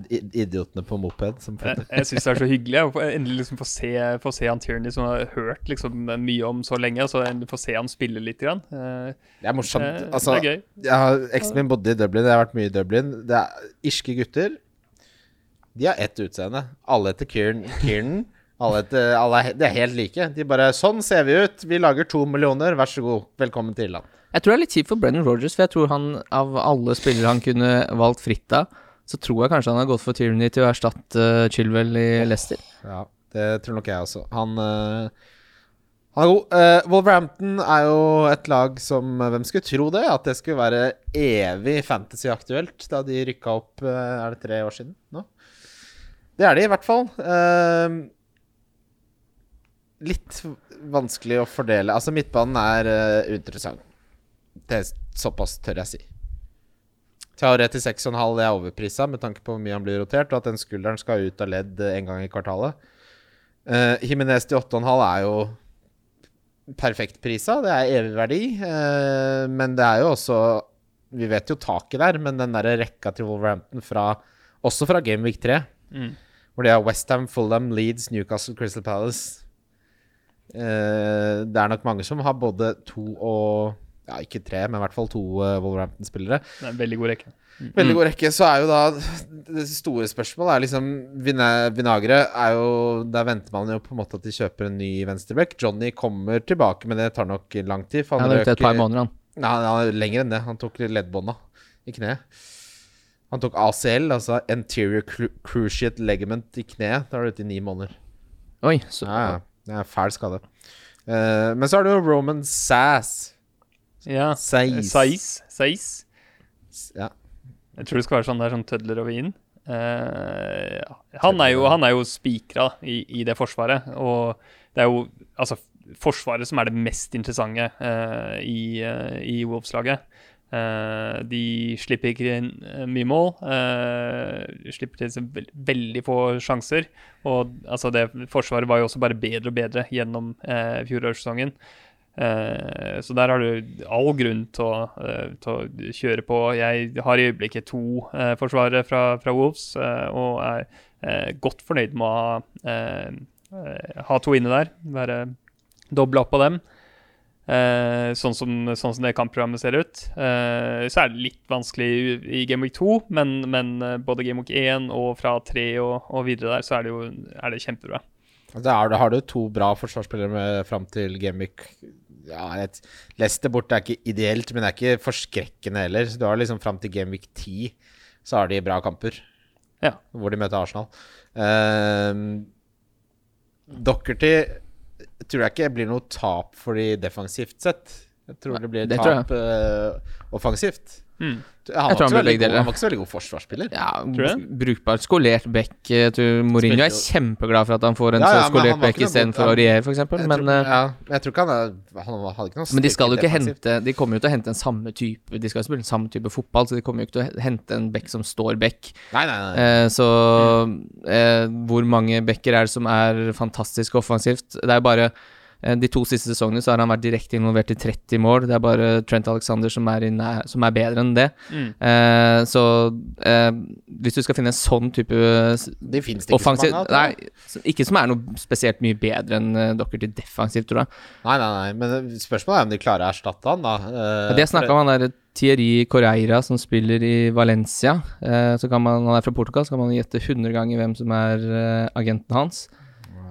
idiotene på moped som flytter. Jeg, jeg syns det er så hyggelig å endelig liksom få se, få se han Tierney, som har hørt liksom mye om så lenge, og så få se han spille litt. Grann. Eh, det er morsomt. Eh, altså, det er gøy. Jeg har, Eksen min bodde i Dublin, jeg har vært mye i Dublin. Det er irske gutter. De har ett utseende. Alle heter Kieran. Kieran. Alle, alle er, de er helt like. De bare 'Sånn ser vi ut. Vi lager to millioner. Vær så god. Velkommen til land'. Jeg tror det er litt kjipt for Brennan Rogers, for jeg tror han av alle spillere han kunne valgt fritt av, så tror jeg kanskje han har gått for Tyranny til å erstatte uh, Chilwell i Leicester. Ja, det tror nok jeg også. Han, uh, han er god. Uh, Wolverhampton er jo et lag som Hvem skulle tro det? At det skulle være evig fantasy-aktuelt da de rykka opp Er det tre år siden nå? Det er de i hvert fall. Uh, litt vanskelig å fordele. Altså, midtbanen er uh, interessant. Det er såpass tør jeg si. Traoré til 6,5 er overprisa med tanke på hvor mye han blir rotert, og at den skulderen skal ut av ledd en gang i kvartalet. Uh, Jimenez til 8,5 er jo perfekt prisa. Det er evig verdi. Uh, men det er jo også Vi vet jo taket der, men den der rekka til Wolverhampton fra Også fra Gameweek 3, mm. hvor de har Westham, Fulham, Leeds, Newcastle, Crystal Palace det er nok mange som har både to og Ja, ikke tre, men i hvert fall to uh, Wolverhampton-spillere. Det er en veldig god rekke. Mm. Veldig god rekke. Så er jo da Det store spørsmålet er liksom Vinagre er jo Der venter man jo på en måte at de kjøper en ny venstreback. Johnny kommer tilbake, men det tar nok lang tid. For han ja, det et par måneder, han. Nei, han er lenger enn det. Han tok leddbånda i kneet. Han tok ACL, altså anterior cruciate legament i kneet. Da er du ute i ni måneder. Oi, så ja, ja. Det er fæl skade. Uh, men så har du jo Roman Sass. Ja. Sais. Sais. Ja. Jeg tror det skal være sånn der sånn tødler over inn. Uh, han er jo, han jo spikra i, i, det forsvaret, og det er jo altså Forsvaret som er det mest interessante uh, i, i Wolves-laget. Uh, de slipper ikke inn uh, mye mål. Uh, slipper til veld veldig få sjanser. Og altså, det Forsvaret var jo også bare bedre og bedre gjennom uh, fjorårssesongen. så der har du all grunn til å, til å, kjøre på. Jeg har i øyeblikket to forsvarere fra, fra, Wolves og er godt fornøyd med å ha, ha to inne der. Være dobla opp på dem. Uh, sånn, som, sånn, som, det kampprogrammet ser ut. Uh, så er det litt vanskelig i, i Game Week 2, men, men uh, både Game Week 1 og fra 3 og, og, videre der, så er det jo er det kjempebra. Da har du to bra forsvarsspillere fram til Game Week ja, Leicester borte er ikke ideelt, men det er ikke forskrekkende heller. Så du har liksom fram til Game Week 10 så har de bra kamper. Ja. Hvor de møter Arsenal. Uh, Dockerty tror jeg ikke blir noe tap for de defensivt sett. Jeg tror det blir Det tap uh, offensivt. Mm. Han, Jeg var han veldig god, han var ikke så veldig god forsvarsspiller. Ja, Tror brukbart skolert back. Jeg tror Mourinho er kjempeglad for at han får en Ja, ja, så skolert var back istedenfor Aurier, f.eks. Men, eh, ja, jeg tror ikke han er Han hadde ikke noe men de skal jo ikke hente De kommer jo til å hente en samme type De skal jo spille en samme type fotball, så de kommer jo ikke til å hente en back som står back. Nei, nei, nei. Eh, så eh, hvor mange backer er det som er fantastisk offensivt? Det er jo bare eh, De to siste sesongene så har han vært direkte involvert i 30 mål. Det er bare Trent Alexander som er, nær, som er bedre enn det. Mm. Eh, så eh, hvis du skal finne en sånn type det det ikke offensiv så mange av. Nei, ikke som er noe spesielt mye bedre enn uh, til defensivt, tror jeg. Nei, nei, nei. Men spørsmålet er om de klarer å erstatte han, da. Eh, det snakka man der Thierry Correira som spiller i Valencia. Eh, så kan man, Han er fra Portugal, så kan man gjette 100 ganger hvem som er eh, agenten hans.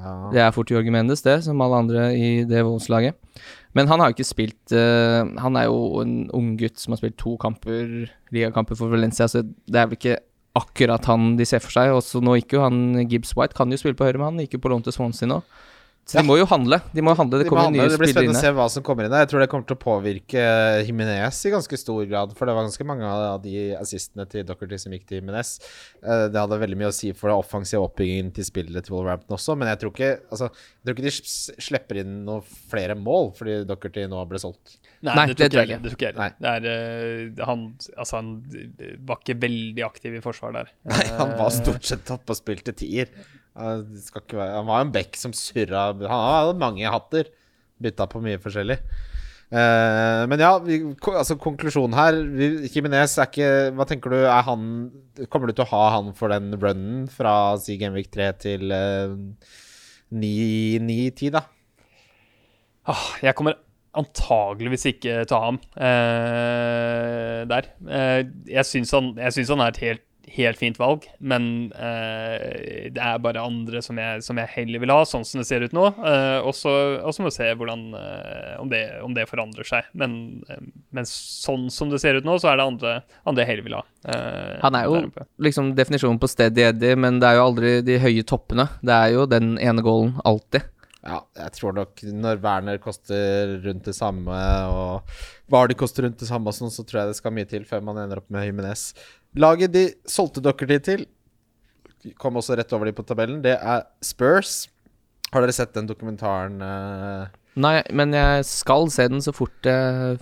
Ja. Det er fort Jorge Mendes, det, som alle andre i det Wolves-laget. Men han har jo ikke spilt uh, Han er jo en ung gutt som har spilt to kamper, ligakamper for Valencia, så det er vel ikke akkurat han de ser for seg. Også nå gikk jo han Gibbs White, kan jo spille på høyre, men han gikk jo på lån til Swansea nå. Så Ja. de må jo handle. De må handle, Det De kommer handle. nye det blir spennende å se hva som kommer inn der. Jeg tror det kommer til å påvirke Jimenez i ganske stor grad. For det var ganske mange av de assistene til Dockerty som gikk til Jimenez. Eh, Det hadde veldig mye å si for den offensive oppbyggingen til spillet til Wolverhampton også. Men jeg tror ikke, altså, jeg tror ikke de slipper inn noen flere mål fordi Dockerty nå ble solgt. Nei, Nei, det, det tror tror jeg. Det tror jeg heller. Er, eh, han, altså, han eh, var ikke veldig aktiv i forsvar der. Nei, han var stort sett oppe og spilte tier. Han var jo en bekk som surra Han hadde mange hatter. Bytta på mye forskjellig. Uh, men ja, vi, altså konklusjonen her vi, Jimenez er ikke Hva tenker du? Er han Kommer du til å ha han for den runnen fra si Genvik 3 til uh, 9-10, da? Ah, jeg kommer antageligvis ikke til ha ham uh, der. Eh, jeg syns han, han er et helt, helt fint valg, men eh, det er bare andre som jeg, som jeg heller vil ha, sånn som det ser ut nå. Eh, og så må vi se hvordan, eh, om, det, om det forandrer seg. Men, eh, men sånn som det ser ut nå, så er det andre, andre jeg heller vil ha. eh, Han er jo liksom definisjonen på steady Eddie, men det er jo aldri de høye toppene. Det er jo den ene goalen, alltid. Ja, jeg tror nok når Werner koster rundt det samme, og Vardy koster rundt det samme, sånn, så tror jeg det skal mye til før man ender opp med Jimenez. Laget de solgte Dockerty til, kom også rett over de på tabellen, det er Spurs. Har dere sett den dokumentaren eh, Nei, men jeg skal se den så fort jeg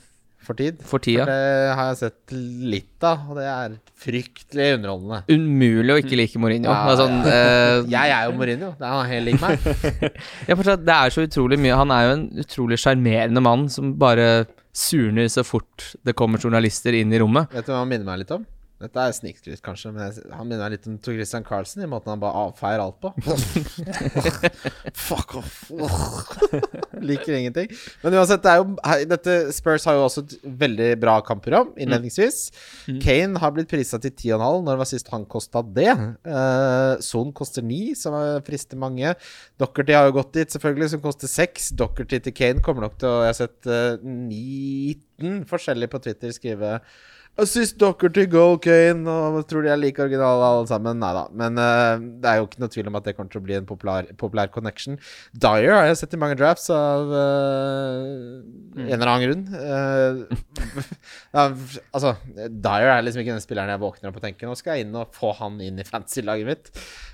for tid? For tida. For det har jeg sett litt av, og det er fryktelig underholdende. Umulig å ikke like Mourinho. Ja, Det ja. sånn, eh, Jeg er jo Mourinho, det er han helt lik meg. Ja, fortsatt, det er så utrolig mye Han er jo en utrolig sjarmerende mann som bare surner så fort det kommer journalister inn i rommet. Vet du hva han minner meg litt om? Dette er snikskryt, kanskje, men jeg, han minner litt om Tor Christian Carlsen i måten han bare avfeier alt på. Fuck off. Liker ingenting. Men uansett, det jo, dette Spurs har jo også et veldig bra kampprogram innledningsvis. Kane har blitt prisa til 10,5. Når det var sist han kosta det? Uh, Son koster 9, som er- frister mange. Dockerty har jo gått dit, selvfølgelig, som koster 6. Dockerty til Kane kommer nok til å Jeg har sett uh, 19 forskjellige på Twitter skrive Assist Dockerty, goal Kane, og tror de er like originale alle sammen. Nei da. Men uh, det er jo ikke noe tvil om at det kommer til å bli en populær, populær connection. Dyer har jeg sett i mange drafts av eh, en eller annen grunn. Uh, altså, Dyer er liksom ikke den spilleren jeg våkner opp og tenker Nå skal jeg inn og få han inn i fantasy-laget mitt.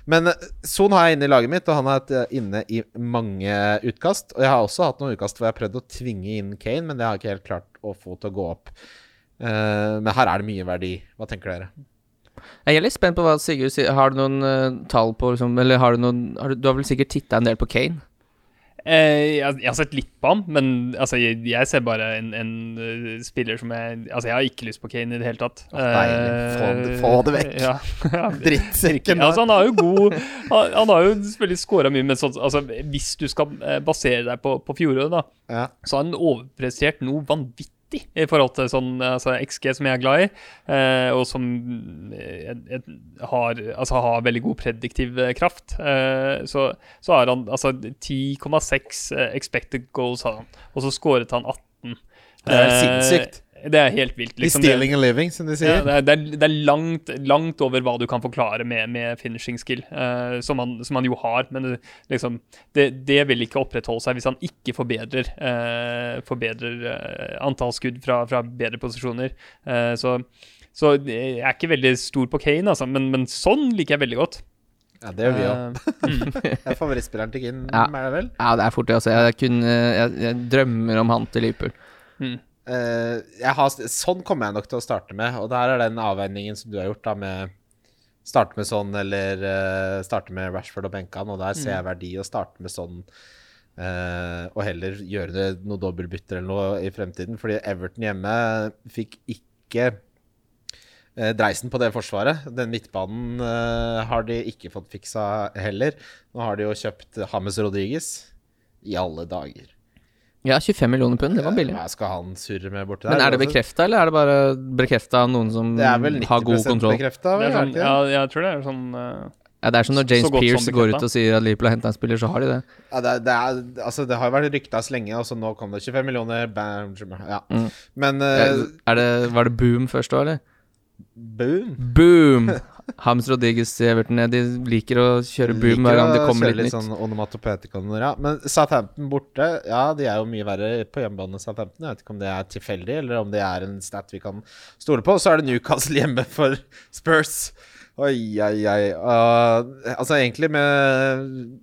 Men Son har jeg inne i laget mitt, og han har eh, inne i mange utkast. Og jeg har også hatt noen utkast hvor jeg har prøvd å tvinge inn Kane, men det har jeg ikke helt klart å få til å gå opp. Eh, men her er det mye verdi. Hva tenker dere? Jeg er litt spent på hva Sigurd sier. Har du noen eh, tall på liksom, Eller har du noen har du, du har vel sikkert titta en del på Kane? Eh, jeg, jeg har sett litt på han, men altså, jeg, jeg ser bare en, en uh, spiller som jeg Altså, jeg har ikke lyst på Kane i det hele tatt. deilig. Få det- få det vekk. Ja. Drittsekken Altså, han har jo god Han, han har jo selvfølgelig scora mye, men så, altså, hvis du skal basere deg på, på fjoråret, da, Ja. så har han overprestert noe vanvittig i forhold til sånn altså, XG, som jeg er glad i, eh, og som eh, jeg- jeg har, altså, har veldig god prediktiv eh, kraft. Eh, så, så har han altså 10,6 eh, expected goals, har han, og så skåret han 18. Det er Eh, sinnssykt. Det er helt vilt. He's Liksom. Det, stealing a living, som de ja, sier. det, er, det, er, det er langt, langt over hva du kan forklare med, med finishing skill, uh, som, han, som han jo har. Men det, liksom, det, det vil ikke opprettholde seg hvis han ikke forbedrer, uh, forbedrer uh, antall skudd fra, fra bedre posisjoner. Eh, så, så jeg er ikke veldig stor på Kane, altså, men, men sånn liker jeg veldig godt. Ja, det gjør vi òg. Eh, Det er favorittspilleren til Kinn, Ja. er det vel? Ja, det er fort det, altså. Jeg, kunne, jeg, jeg drømmer om han til Liverpool. mm. Eh, jeg har, sånn kommer jeg nok til å starte med, og der er den avveiningen som du har gjort, da, med Starte med sånn eller uh, starte med Rashford og benke han, og der ser jeg verdi å starte med sånn uh, og heller gjøre det noe dobbeltbytter eller noe i fremtiden, fordi Everton hjemme fikk ikke uh, dreisen på det forsvaret. Den midtbanen har de ikke fått fiksa heller. Nå har de jo kjøpt James Rodriguez. I alle dager. Ja, 25 millioner pund, det var billig. Hva skal han surre med borti der? Men er det Altså, bekrefta, eller er det bare bekrefta av noen som Det vel 90 har god kontroll? bekrefta? Det er sånn, ikke det? ja, jeg tror det er sånn uh, Ja, det er som når James Pearce går ut og sier at Liverpool har henta en spiller, så har de det. Ja, det, det, er, altså, det har jo vært rykta så lenge, og så nå kom det 25 millioner. Bam, ja. Mm. Men eh, Er det, var det boom først òg, eller? boom. Boom! Hams Rodriguez til Everton, de liker å kjøre boom hver gang det kommer kjøre litt nytt. sånn onomatopetikoner, ja. Men Southampton borte, ja, de er jo mye verre på hjemmebane, Southampton. Jeg vet ikke om det er tilfeldig, eller om det er en stat vi kan stole på. Så er det Newcastle hjemme for Spurs. Oi, oi, oi. Uh, altså egentlig med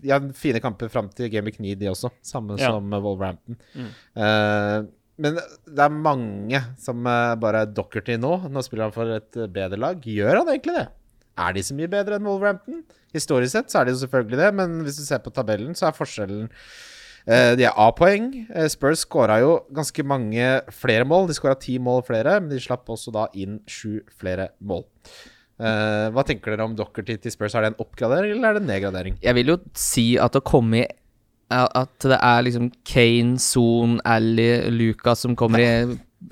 Ja, fine kamper fram til Game Week 9, de også. Samme Ja. som Wolverhampton. Mm. Uh, men det er mange som uh, bare er Dockerty nå. Nå spiller han for et bedre lag. Gjør han egentlig det? Er de så mye bedre enn Wolverhampton? Historisk sett så er de jo selvfølgelig det, men hvis du ser på tabellen, så er forskjellen eh, De er A-poeng. Eh, Spurs skåra jo ganske mange flere mål. De skåra ti mål flere, men de slapp også da inn sju flere mål. Eh, hva tenker dere om Dockerty til Spurs? Er det en oppgradering, eller er det en nedgradering? Jeg vil jo si at å komme i At det er liksom Kane, Son, Ally, Lucas som kommer i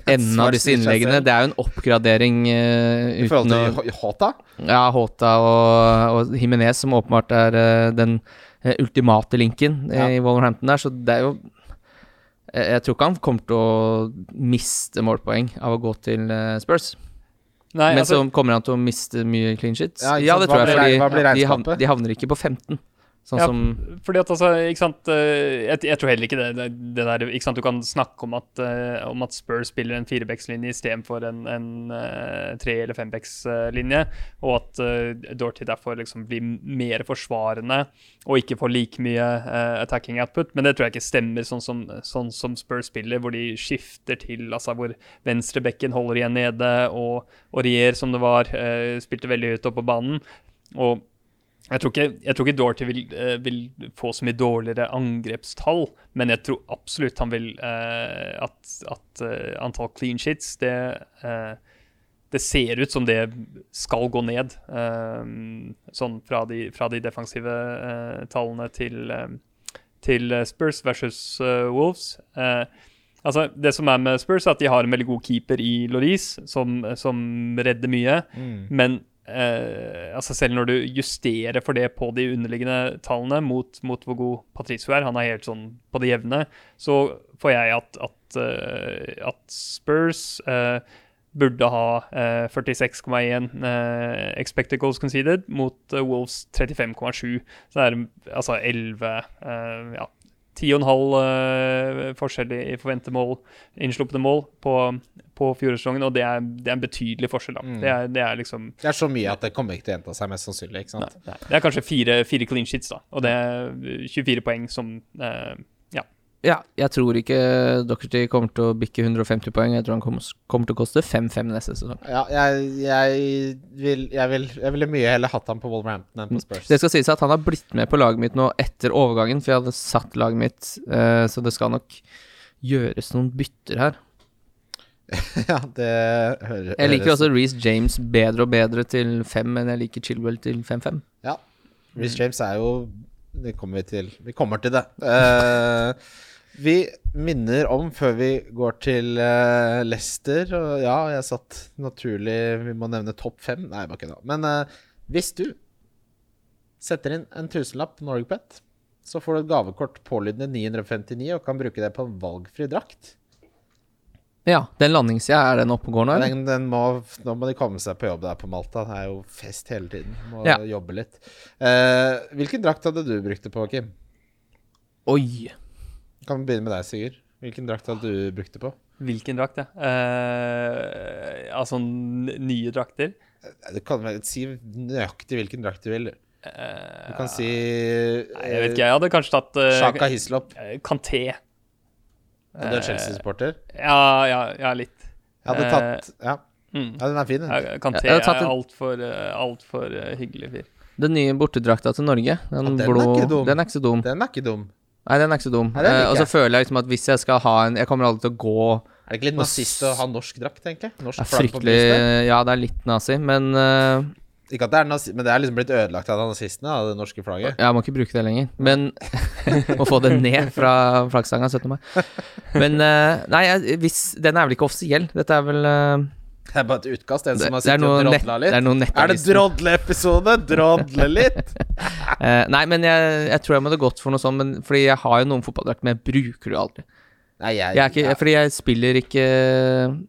enden av disse innleggene. Det er jo en oppgradering eh, I forhold til Hota? Ja, Hota og, og Jimenez, som åpenbart er uh, den uh, ultimate linken Ja. i Wolverhampton der, så det er jo jeg, jeg tror ikke han kommer til å miste målpoeng av å gå til Spurs. Nei, Men altså, så kommer han til å miste mye clean shits. Ja, Ja, det tror jeg, fordi de, havn, regnskapet? de havner ikke på 15. Sånn Ja, som fordi at altså, ikke sant eh, jeg, jeg tror heller ikke det, det, det der Ikke sant, du kan snakke om at, eh, om at Spurs spiller en firebackslinje istedenfor en, en uh, tre- eller fembackslinje, og at uh, Dorty derfor liksom blir mer forsvarende og ikke får like mye uh, attacking output. Men det tror jeg ikke stemmer, sånn som, sånn som Spurs spiller, hvor de skifter til altså hvor venstrebekken holder igjen nede, og, og Rier, som det var, uh, spilte veldig høyt opp på banen. Og jeg tror ikke, jeg tror ikke Dorothy vil, eh, vil få så mye dårligere angrepstall, men jeg tror absolutt han vil uh, at, at uh, antall clean shits det, uh, det ser ut som det skal gå ned. sånn fra de, fra de defensive tallene til, til Spurs versus Wolves. Altså, det som er med Spurs, er at de har en veldig god keeper i Laurice, som, som redder mye. Men eh, altså selv når du justerer for det på de underliggende tallene mot, mot hvor god Patricio er, han er helt sånn på det jevne, så får jeg at, at, eh, at Spurs eh, burde ha eh, 46,1 eh, expected goals conceded mot eh, Wolves 35,7. Så det er altså 11 eh, ja, 10,5 halv forskjell i forventede mål, innslupne mål, på, på fjorårssesongen, og det er, det er en betydelig forskjell. da. Mm. Det, er, det er liksom Det er så mye at det kommer ikke til å gjenta seg, mest sannsynlig. ikke nei, sant? nei. Det er kanskje fire, fire clean sheets, da, og det er 24 poeng som eh, Ja. Jeg tror ikke Dockerty kommer til å bikke 150 poeng. Jeg tror han kommer, kommer til å koste 5-5 neste sesong. Ja, jeg, jeg, vil, jeg, vil, jeg ville mye heller hatt ham på Wolverhampton enn på Spurs. Det skal sies at han har blitt med på laget mitt nå etter overgangen, for jeg hadde satt laget mitt, eh, så det skal nok gjøres noen bytter her. ja, det hører Jeg liker også Reece James bedre og bedre til 5, men jeg liker Chilwell til 5-5. Ja. Reece James er jo Det kommer vi til. Vi kommer til det. Eh, vi minner om, før vi går til uh, Leicester Og ja, jeg satt naturlig Vi må nevne topp fem. Nei, bare kødda. Men uh, hvis du setter inn en tusenlapp Norgepet, så får du et gavekort pålydende 959 og kan bruke det på en valgfri drakt. Ja, den landingssida, er den oppe og går nå. Den, den må, nå må de komme seg på jobb der på Malta. Det er jo fest hele tiden. Må Ja. jobbe litt. Uh, hvilken drakt hadde du brukt det på, Kim? Oi. Kan vi begynne med deg, Sigurd. Hvilken drakt hadde du brukt det på? Hvilken drakt, ja? Eh, altså n- nye drakter. Du kan vel si nøyaktig hvilken drakt du vil. Eh, Du kan si Nei, jeg vet ikke, jeg hadde kanskje tatt uh, Shaka Hislop. eh, Kanté. Du er Chelsea-supporter? Ja, ja, ja, litt. Jeg hadde Eh, tatt Ja, Mm. ja den er fin, den. Kanté er en- altfor alt for, uh, hyggelig fyr. Den nye bortedrakta til Norge, den, Ja, den er blå ikke. Den er ikke så dum. Den er ikke dum. Nei, den er ikke så dum. Nei, Eh, og så føler jeg liksom at hvis jeg skal ha en Jeg kommer aldri til å gå Er det ikke litt nazist å ha norsk drakt, egentlig? Norsk flagg på brystet? Ja, det er litt nazi, men uh, Ikke at det er nazi, men det er liksom blitt ødelagt av nazistene, av det norske flagget. Jeg må ikke bruke det lenger. Men Må få det ned fra flaggstanga 17. mai. Men uh, Nei, jeg, hvis Den er vel ikke offisiell? Dette er vel eh, Det er bare et utkast. En det, som har sittet og drodla litt. det er Er det drodleepisode? Drodle litt? uh, nei, men jeg, jeg tror jeg måtte gått for noe sånt, men, fordi jeg har jo noen fotballdrakter, men jeg bruker det aldri. Nei, jeg, Jeg ikke, fordi jeg spiller ikke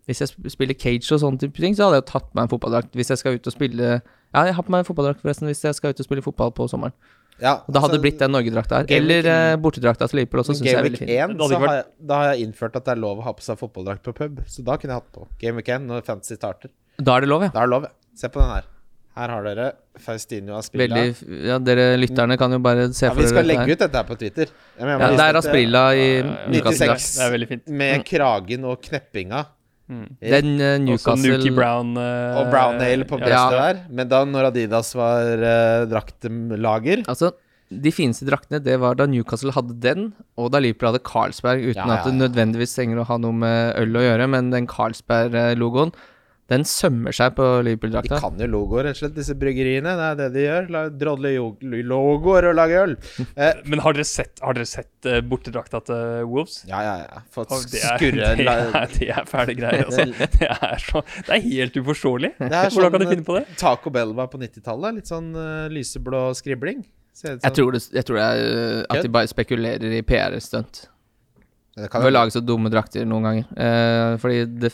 Hvis jeg spiller cage og sånne type ting, så hadde jeg jo tatt meg en fotballdrakt hvis jeg skal ut og spille Ja, jeg har på meg en fotballdrakt forresten hvis jeg skal ut og spille fotball på sommeren. Ja, Og da hadde altså, det blitt den Norgedrakta her. Eller uh, bortedrakta til Liverpool også, syns jeg er veldig Week fin. 1 så har jeg, da har jeg innført at det er lov å ha på seg fotballdrakt på pub. Så da kunne jeg hatt på Game Week 1 når fantasy starter. Da er det lov, ja. Da er det lov, ja. Se på den her. Her har dere Faustino Asprilla. Veldig Ja, dere lytterne kan jo bare se Ja, for vi skal legge her. ut dette her på Twitter. Ja, det er Asprilla i Ja, ja, ja. 96 Det er veldig fint. Med kragen og kneppinga. Den uh, Også Newcastle Nuki Brown. uh, Og Brownhale på brystet Ja. der. Men da når Adidas var uh, draktlager Altså, de fineste draktene, det var da Newcastle hadde den, og da Liverpool hadde Carlsberg, uten Ja, ja, at det nødvendigvis trenger å ha noe med øl å gjøre, men den Carlsberg-logoen, den sømmer seg på De Liverpool-drakta. kan jo logoer, rett og slett, disse bryggeriene. Det er det de gjør. Drodle logoer og lage øl. Eh, Men har dere sett, har dere sett uh, bortedrakta til Wolves? ja, ja, ja. Fått Å, det, er, skurre det, er, det er fæle greier, altså. Det er, så, det er helt uforståelig. Det er Hvordan kan de du finne på det? Taco Bell var på 90-tallet. Litt sånn uh, lyseblå skribling. Sånn. Jeg tror, det, jeg tror det er uh, at de bare spekulerer i PR-stunt. Det kan Ved å jo- lage så dumme drakter noen ganger. Eh, fordi det,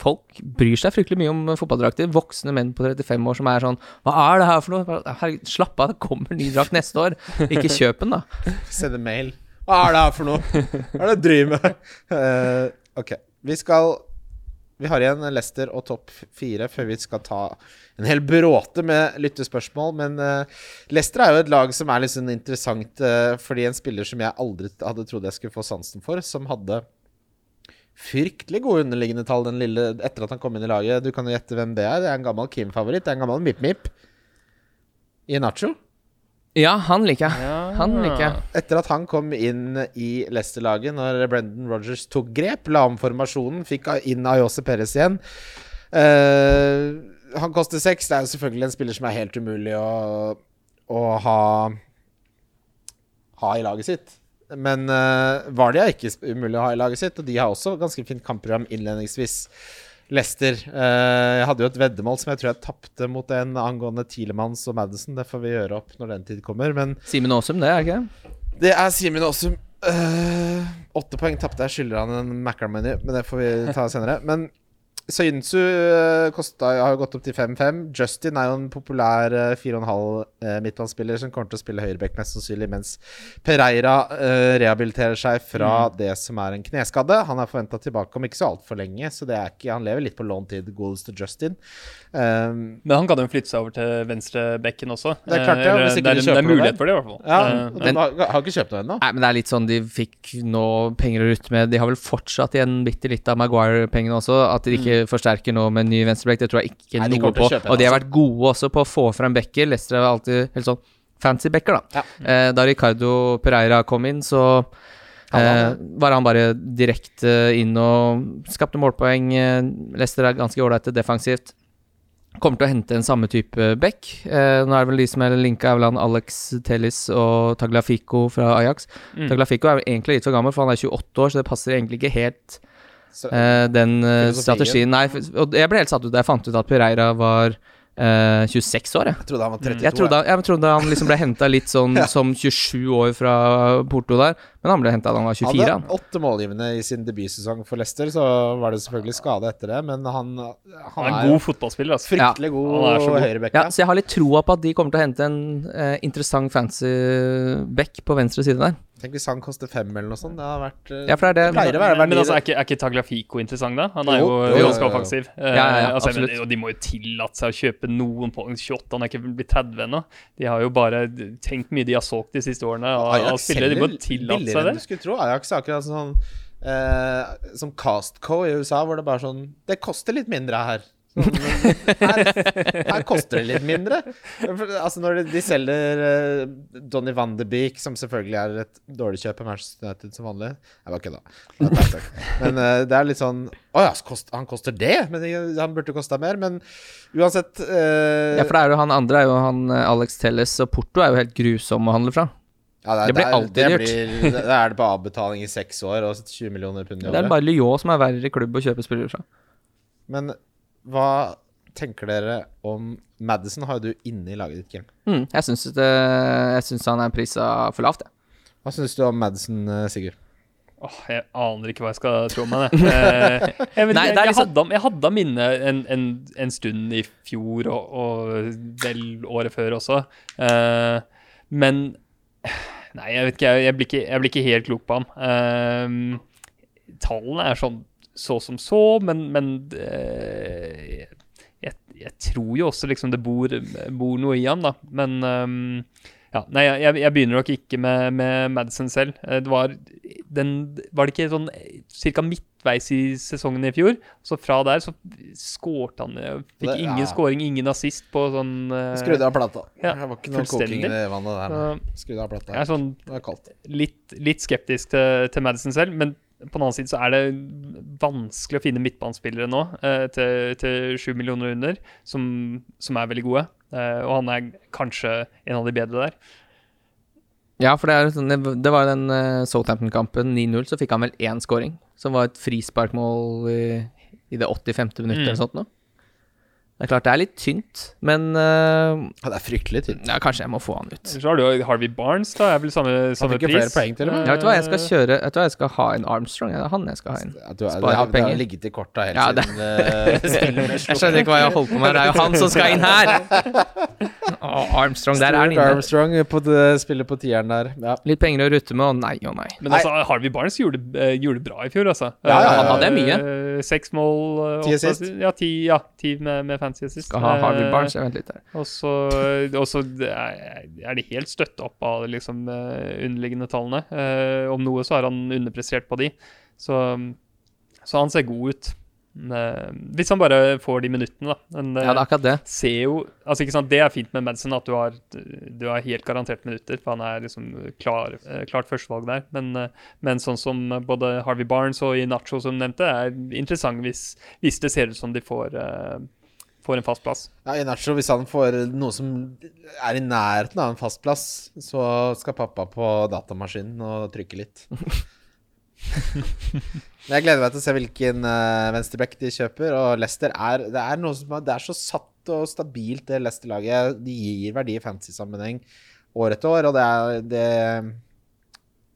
folk bryr seg fryktelig mye om fotballdrakter. Voksne menn på 35 år som er sånn Hva er det her for noe? Herregud, slapp av, det kommer ny drakt neste år. Ikke kjøp den, da. Sende mail. Hva er det her for noe? Hva er det du driver med? Uh, ok. Vi skal Vi har igjen Lester og topp fire før vi skal ta en hel bråte med lyttespørsmål. Men uh, Leicester er jo et lag som er litt sånn interessant uh, fordi en spiller som jeg aldri hadde trodd jeg skulle få sansen for, som hadde fryktelig gode underliggende tall den lille etter at han kom inn i laget. Du kan jo gjette hvem det er. Det er en gammel Kim-favoritt. Det er en gammel Mip-Mip. i Nacho. Ja, han liker jeg. Han liker jeg. Etter at han kom inn i Leicester-laget, når Brendan Rogers tok grep, la om formasjonen, fikk inn Ayose Perez igjen uh, Han koster seks. Det er jo selvfølgelig en spiller som er helt umulig å, å ha Ha i laget sitt. Men uh, Vardy er ikke umulig å ha i laget sitt, og de har også ganske fint kampprogram innledningsvis. Lester. Uh, jeg hadde jo et veddemål som jeg tror jeg tapte mot en angående Tielemanns og Madison. Det får vi gjøre opp når den tid kommer. Men Simen Aasum, det er ikke det? det er Simen Aasum. Åtte uh, poeng tapte jeg. Skylder han en Macron-meny, men det får vi ta senere. Men Soyuncu uh, har jo gått opp til 5-5. Justin er jo en populær uh, 4,5 uh, midtbanespiller som kommer til å spille høyreback mest sannsynlig, mens Pereira uh, rehabiliterer seg fra det som er en kneskade. Han er forventa tilbake om ikke så altfor lenge, så det er ikke, han lever litt på låntid, godeste Justin. Um, Men han kan jo flytte seg over til venstrebekken også. Det er klart det, Eh, hvis ikke det, er, de det er mulighet for det, i hvert fall. ja, Eh, og har, har ikke kjøpt noe ennå. Nei, men det er litt sånn de fikk nå penger å rutte med. De har vel fortsatt igjen bitte litt av Maguire-pengene også. At de ikke forsterker nå med en ny venstreback, det tror jeg ikke Nei, noe på. kjøpe Og de har vært gode også på å få frem backer. Leicester er alltid helt sånn fancy backer, da. Ja. Eh, da Ricardo Pereira kom inn, så eh, var han bare direkte inn og skapte målpoeng. Eh, Leicester er ganske ålreite defensivt. Kommer til å hente en samme type back. Eh, nå er det vel de som er linka, han Alex Tellis og Taglafico fra Ajax. Mm. Taglafico er egentlig litt for gammel, for han er 28 år, så det passer egentlig ikke helt den eh, strategien. Nei, og jeg ble helt satt ut da jeg fant ut at Pereira var eh, 26 år, jeg. Jeg trodde han var 32. Jeg trodde, jeg trodde han liksom ble henta litt sånn som 27 år fra Porto der, men han ble henta da han var 24. Han hadde åtte målgivende i sin debutsesong for Leicester, så var det selvfølgelig skade etter det, men han, han, Han er en god fotballspiller, altså. fryktelig god ja. god. høyreback. Ja, så jeg har litt troa på at de kommer til å hente en eh, interessant fancy back på venstre side der. Tenk hvis han koster fem eller noe sånt. Det har vært eh, Ja, for det er det. pleier å være Men verdier. altså, er ikke, er ikke Tagliafico interessant, da? Han er Jo, jo, jo, jo, ganske offensiv. Eh, Ja, ja, ja, altså, men, og de må jo tillate seg å kjøpe noen på 28. Han er ikke blitt 30 ennå. De har jo bare tenkt mye de har solgt de siste årene. Og, og Ajax spillere, de må tillate billigere seg enn det. du skulle tro. Ajax er akkurat sånn eh, Som Castco i USA, hvor det bare er sånn Det koster litt mindre her. Sånn, her, her koster det litt mindre. Altså Når de, de selger eh, Donny van de Beek, som selvfølgelig er et dårlig kjøp på Manchester United som vanlig Jeg bare kødda. Det er. Men eh, det er litt sånn Å ja, kost, han koster det? Men det- han burde kosta mer. Men uansett uh... Ja, for det er jo han andre er jo han Alex Telles, og Porto er jo helt grusom å handle fra. ja, det blir alltid det dyrt. blir- Det er det på avbetaling i seks år og 20 millioner pund i året. Det er bare Lyon som er verre klubb å kjøpe spillere fra. Men hva tenker dere om Madison har jo du inne i laget ditt, Kim. Mm, jeg syns det- jeg syns han er prisa for lavt, jeg. Hva syns du om Madison, eh, Sigurd? Åh, jeg aner ikke hva jeg skal tro om han, jeg. Eh, jeg, Nei, jeg, det jeg, liksom- hadde, ham- jeg hadde ham inne en, en, en stund i fjor og, og vel året før også. Uh, men Nei, jeg vet ikke. Jeg, jeg, blir ikke. jeg blir ikke helt klok på ham. Uh, tallene er sånn så som så, men, men eh, jeg, jeg tror jo også liksom det bor, bor noe i han, da. Men um, ja, nei, jeg, jeg begynner nok ikke med, med Madison selv. Eh, Det var, den, var det ikke sånn ca. midtveis i sesongen i fjor? Så fra der så skårte han eh, Fikk Det- ingen ja. scoring, ingen assist på sånn uh, Skrudde av plata. ja, det var ikke noe koking i vannet der. Skrudde av plata. Jeg er sånn Det var kaldt. litt, litt skeptisk til, til Madison selv, men på den annen side så er det vanskelig å finne midtbanespillere nå eh, til, sju millioner under som, som er veldig gode. Eh, og han er kanskje en av de bedre der. Ja, for det, er sånn, det, det var den uh, Southampton-kampen 9-0, så fikk han vel én scoring. Som var et frisparkmål i, i det 85. minuttet Mm. eller sånt noe. Det er klart det er litt tynt, men uh, Ja, det er fryktelig tynt. ja, kanskje jeg må få han ut. Så har du jo Harvey Barnes, da. Er vel samme, samme pris. flere poeng til og. Ja, vet du hva, jeg skal kjøre Vet du hva, jeg skal ha en Armstrong. Det er han jeg skal ha inn. At du, det, har, har, det penger. har ligget i korta helt Ja, det- siden eh, Jeg skjønner ikke hva jeg har holdt på med. Det er jo han som skal inn her! Oh, Armstrong, der er han inne. Armstrong på det, spiller på tieren der. Ja. Litt penger å rutte med, og nei og nei. Men altså, Harvey Barnes gjorde, eh, gjorde bra i fjor, altså. Ja, ja, han hadde mye. Seks mål. Ti assist. Ja, ti, ja, ti med, med fancy assist. Skal ha Harvey Eh, Barnes. Jeg venter litt her. Og så, er er de helt støtta opp av liksom, eh, underliggende tallene. Eh, om noe så har han underprestert på de. Så, så han ser god ut. Eh, hvis han bare får de minuttene, da. Men, eh, Ja, det er akkurat det. jo altså Det er fint med Madison, at du har, du har helt garantert minutter. For han er liksom klar, eh, klart førstevalg der. Men, eh, men sånn som både Harvey Barnes og Inacho som nevnte, er interessant hvis, hvis det ser ut som de får, eh, får en fast plass. Ja, Inacho, hvis han får noe som er i nærheten av en fast plass, så skal pappa på datamaskinen og trykke litt. Men jeg gleder meg til å se hvilken uh, venstreback de kjøper. Og Leicester er Det er noe som Det er så satt og stabilt, det Leicester-laget. De gir verdi i fantasy-sammenheng år etter år, og det er det,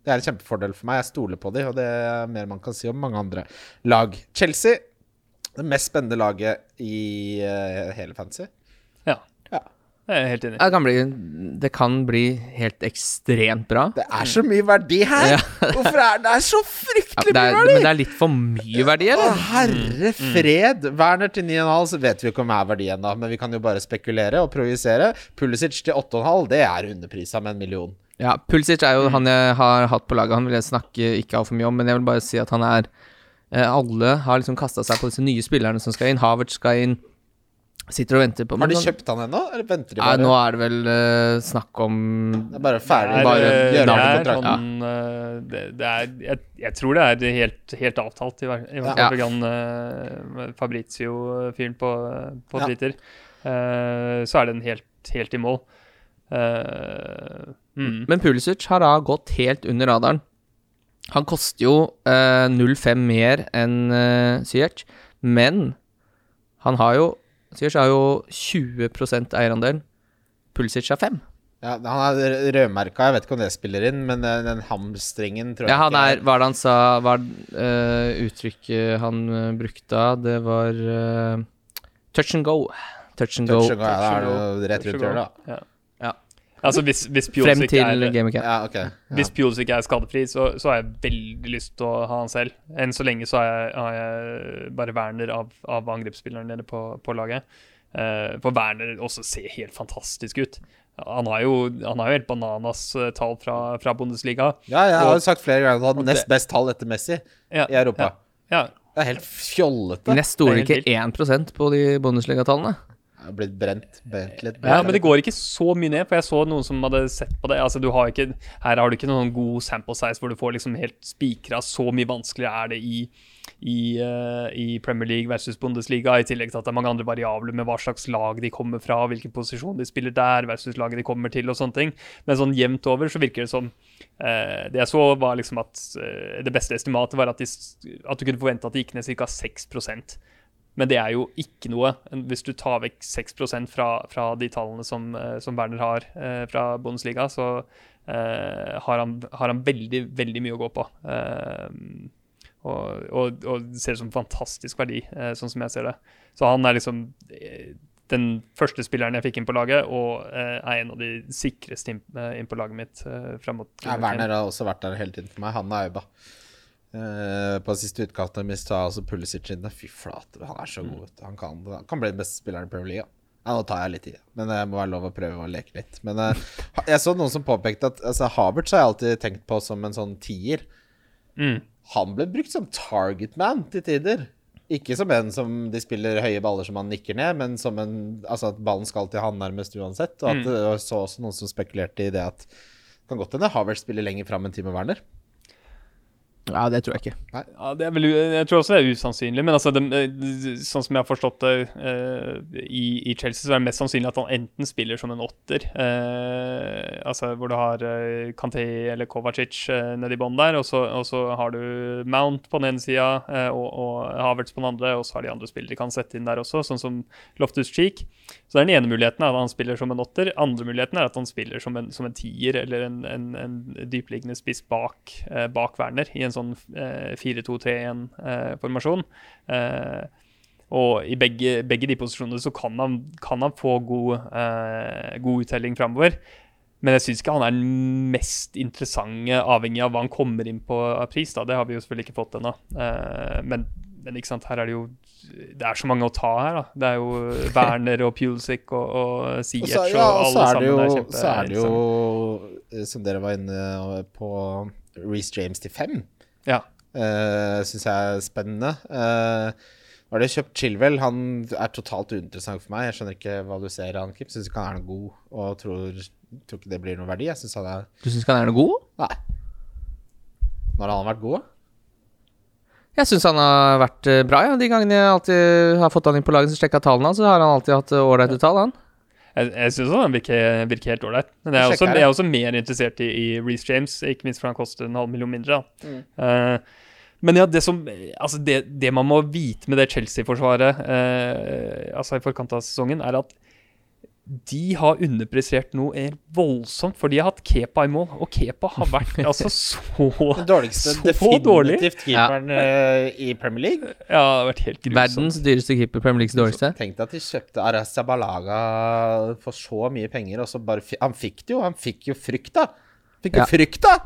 det er en kjempefordel for meg. Jeg stoler på dem, og det er mer man kan si om mange andre lag. Chelsea, det mest spennende laget i uh, hele fantasy. Ja. Ja. Jeg er helt enig. Det kan bli, det kan bli helt ekstremt bra. Det er så mye verdi her! Ja. Hvorfor er det er så Ja, fryktelig det er, mye verdi? men det er litt for mye verdi, Å, eller? herre fred! Werner til 9,5 så vet vi ikke om er verdi ennå, men vi kan jo bare spekulere og projisere. Pulisic til 8,5, det er underprisa med en million. Ja, Pulisic er jo han jeg har hatt på laget. Han vil jeg snakke ikke altfor mye om, men jeg vil bare si at han er Alle har liksom kasta seg på disse nye spillerne som skal inn. Havert skal inn. Sitter og venter på Har de kjøpt han ennå, eller venter de Nei, nå er det vel uh, snakk om Det er bare ferdig. Det er, bare eh, gjøre er kontrakten. sånn, eh, det, det er, jeg, jeg tror det er helt, helt avtalt, i, hvert fall ja. uh, Fabrizio-fyren på, på Ja. Twitter. Eh, så er den helt, helt i mål. Uh, mm. Men Pulisic har da gått helt under radaren. Han koster jo eh, 0,5 mer enn uh, Ziyech, men han har jo Siers har jo 20 eierandel. Pulisic har 5 Ja, han er rødmerka, jeg vet ikke om det spiller inn, men eh, den hamstringen tror jeg Ja, han ikke er Hva er det han sa Hva er uh, uttrykket han uh, brukte da? Det var uh, touch and go. Touch and go. And go, ja, da er det rett rundt hjørnet, da. Ja. Ja. Altså, hvis, hvis Frem til er Week 1. Ja. Hvis Ja. ikke er skadefri, så, så har jeg veldig lyst til å ha han selv. Enn så lenge så har jeg, har jeg bare Werner av, av angrepsspillerne nede på, på laget. Uh, for Werner også ser helt fantastisk ut. Han har jo, han har jo helt bananas eh, tall fra, fra Bundesliga. ja, jeg har jo sagt flere ganger at han har nest best tall etter Messi Ja, i Europa. Ja, Det er helt fjollete. Nest stoler er ikke 1 på de Bundesliga-tallene. Har blitt brent, brent litt. Ja, men det går ikke så mye ned, for jeg så noen som hadde sett på det. Altså, du har ikke, her har du ikke noen god sample size hvor du får liksom helt spikra så mye vanskeligere er det i, i, uh, i Premier League versus Bundesliga, i tillegg til at det er mange andre variabler med hva slags lag de kommer fra, hvilken posisjon de spiller der versus laget de kommer til, og sånne ting. Men sånn jevnt over så virker det som uh, Det jeg så, var liksom at uh, det beste estimatet var at, de, at du kunne forvente at det gikk ned ca. 6 men det er jo ikke noe. Hvis du tar vekk 6% fra, fra de tallene som, eh, som Werner har eh, fra Bundesliga, så eh, har, han, har han veldig, veldig mye å gå på. Eh, og, og, og ser ut som fantastisk verdi, eh, sånn som jeg ser det. Så han er liksom eh, den første spilleren jeg fikk inn på laget, og er en av de sikreste inn, på laget mitt Eh, mot Ja, Werner har også vært der hele tiden for meg. Han er Auba. Uh, på siste utkast mitt Mista, altså Pulisic inn. Fy flate, han er så god. Han kan, han kan bli den beste spilleren i Premier League. Ja. Nå tar jeg litt i, men det må være lov å prøve å leke litt. Men uh, jeg så noen som påpekte at altså, Havertz har jeg alltid tenkt på som en sånn tier. Mm. Han ble brukt som target man til tider. Ikke som en som de spiller høye baller som han nikker ned, men som en Altså at ballen skal til han nærmest uansett. Og at Mm. det var så også noen som spekulerte i det at kan godt hende Havertz spiller lenger fram enn Timo Werner. Ja, det tror jeg ikke. Ja, det er vel, jeg tror også det er usannsynlig, men altså, det, eh, sånn som jeg har forstått det uh, i, i Chelsea, så er det mest sannsynlig at han enten spiller som en åtter, uh, altså hvor du har uh, Kanté eller Kovacic uh, nede i bånn der, og så, og så har du Mount på den ene sida og, og Havertz på den andre, og så har de andre spillere de kan sette inn der også, sånn som Loftus Cheek. Så det er den ene muligheten er at han spiller som en åtter. Andre muligheten er at han spiller som en, som en tier eller en, en, en dypliggende spiss bak, eh, bak Werner i en sånn eh, 4-2-3-1-formasjon. Eh, og i begge, begge de posisjonene så kan han, kan han få god, eh, god uttelling framover. Men jeg syns ikke han er den mest interessante, avhengig av hva han kommer inn på av pris. da, Det har vi jo selvfølgelig ikke fått ennå. Eh, men, men ikke sant, her er det jo Det er så mange å ta her, da. Det er jo Werner og Pulisic og, og Og og, ja, og alle er jo, sammen. er så er det jo eh, som dere var inne på, Reece James til fem. Ja. Uh, Syns jeg er spennende. Uh, var det kjøpt Chilwell? Han er totalt uinteressant for meg. Jeg skjønner ikke hva du ser i han, Kim. Syns ikke han er noe god, og tror, tror ikke det blir noe verdi. Jeg synes han er Du syns ikke han er noe god? Nei. Når har han vært god? Jeg syns han har vært eh, bra, ja. De gangene jeg alltid har fått han inn på laget, så sjekka tallene hans, så har han alltid hatt eh, ålreite tall, han. Jeg, jeg syns han virker, virker helt ålreit. Men jeg er, også, jeg er også mer interessert i, i Reece James, ikke minst fordi han koster en halv million mindre. Da. Mm. Uh, men ja, det, som, altså det, det man må vite med det Chelsea-forsvaret uh, altså i forkant av sesongen, er at de har underprestert noe er voldsomt, for de har hatt Kepa i mål. Og Kepa har vært altså så Den dårligste, Så dårlig. definitivt keeperen ja. i Premier League. Ja, det har vært helt grusomt. Verdens dyreste keeper, Premier Leagues dårligste. Tenk deg at de kjøpte Arasa Balaga for så mye penger, og så bare Han fikk det jo. Han fikk jo frykt, da. Fikk jo Ja. frykt, da!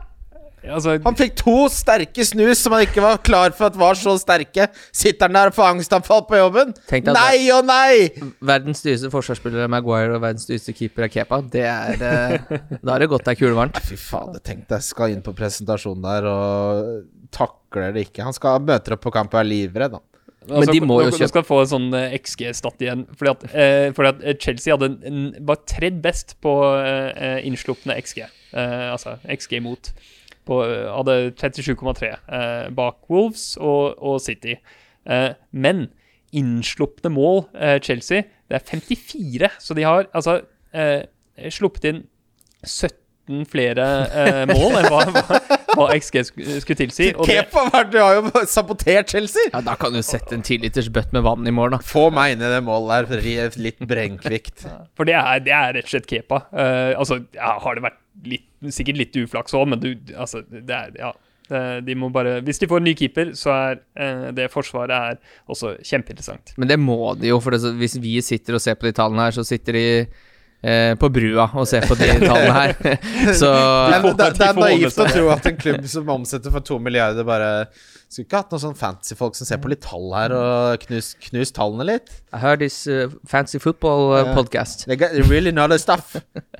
Altså, Han fikk to sterke snus som han ikke var klar for at var så sterke. Sitter han der og får angstanfall på jobben? Nei og nei! Verdens dyreste forsvarsspiller er Maguire, og verdens dyreste keeper er Kepa. Det er eh, Da har det gått det er kulevarmt. Fy fader, tenk deg, skal inn på presentasjonen der og takler det ikke. Han skal møter opp på kamp og er livredd, da. Men de må jo kjøpe. Du skal få en sånn eh, XG-stat igjen. Fordi at, eh, fordi at eh, Chelsea hadde en, en, var tredd best på eh, innslupne XG. Eh, altså XG imot. På, hadde 37,3 eh, bak Wolves og, og City. Eh, men innslupne mål, eh, Chelsea, det er 54. Så de har altså eh, sluppet inn 17 flere eh, mål enn hva, hva hva XG skulle tilsi. Og det, Kepa, du har jo sabotert Chelsea! Ja, Da kan du sette en tiliters bøtt med vann i morgen, da. Få meg inn i det målet der. Litt brengkvikt. for det er, det er rett og slett Kepa. Eh, altså, ja, har det vært litt, sikkert litt uflaks òg, men du, altså, det er Ja. De må bare, hvis de får en ny keeper, så er eh, det forsvaret er også kjempeinteressant. Men det må de jo, for det, hvis vi sitter og ser på de tallene her, så sitter de eh, på brua og ser på de tallene her. så Det er, får- det, det de er naivt å tro at en klubb som omsetter for to milliarder, bare skulle ikke hatt noen sånn fancy folk som ser på litt tall her, og knus, knus tallene litt. I heard this uh, fancy football uh, yeah. podcast. They got, really know the stuff.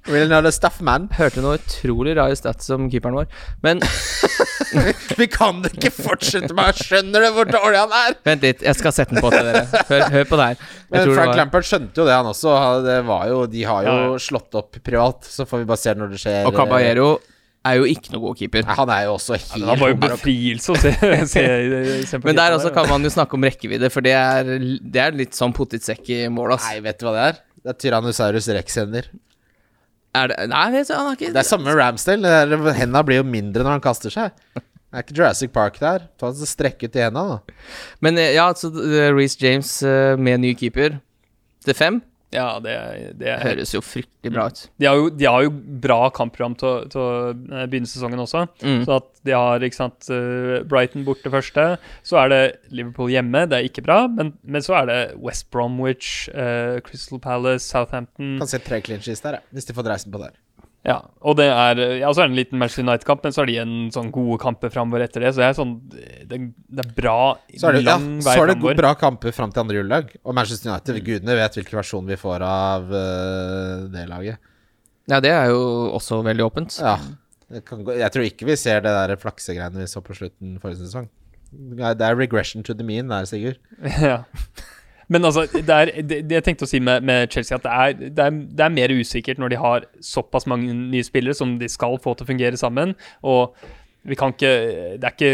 Really know the stuff, man. Hørte noe utrolig rare stats om keeperen vår. Men Vi kan ikke fortsette med Jeg Skjønner det hvor dårlig han er! vent litt, jeg skal sette den på til dere. Hør, hør på det her. Jeg Men tror Frank var- Lampard skjønte jo det, han også. Det var jo, de har jo slått opp privat, så får vi bare se når det skjer. Og Caballero er jo ikke noe god keeper. Ja, Han er jo også helt Det var jo befrielse å se, se, se på Men der også kan man jo snakke om rekkevidde, for det er, det er litt sånn potetsekk i mål, ass. Nei, vet du hva det er? Det er Tyrannosaurus rex-hender. Er det, nei, vet du, han har ikke Det er samme med Ramsdale. Henda blir jo mindre når han kaster seg. Det er ikke Jurassic Park der. Ta så Strekk ut i henda, da. Men eh, ja, altså Reece James eh, med ny keeper til fem Ja, det, det høres jo fryktelig bra ut. De har jo, de har jo bra kampprogram til, å- til å eh, begynne sesongen også. Mm. Så at de har ikke sant, eh, Brighton borte første, så er det Liverpool hjemme, det er ikke bra. Men, men så er det West Bromwich, uh, Crystal Palace, Southampton Kan se tre clinches der, hvis de får dreisen på der. Ja, og det er Ja, så er det en liten Manchester United-kamp, men så har de en sånn gode kamper framover etter det. Så det er sånn Det, det er bra Så er det, ja, vei framover. så er det bra kamper fram til andre juledag. Og Manchester United, gudene vet hvilken versjon vi får av uh, det laget. Ja, det er jo også veldig åpent. Ja. Kan gå, jeg tror ikke vi ser det der flaksegreiene vi så på slutten forrige sesong. Det er regression to the mean der, Sigurd. ja. Men altså, det, er, det, det jeg tenkte å si med, med Chelsea, at det er, det, er, det er mer usikkert når de har såpass mange nye spillere som de skal få til å fungere sammen. Og vi kan ikke Det er ikke,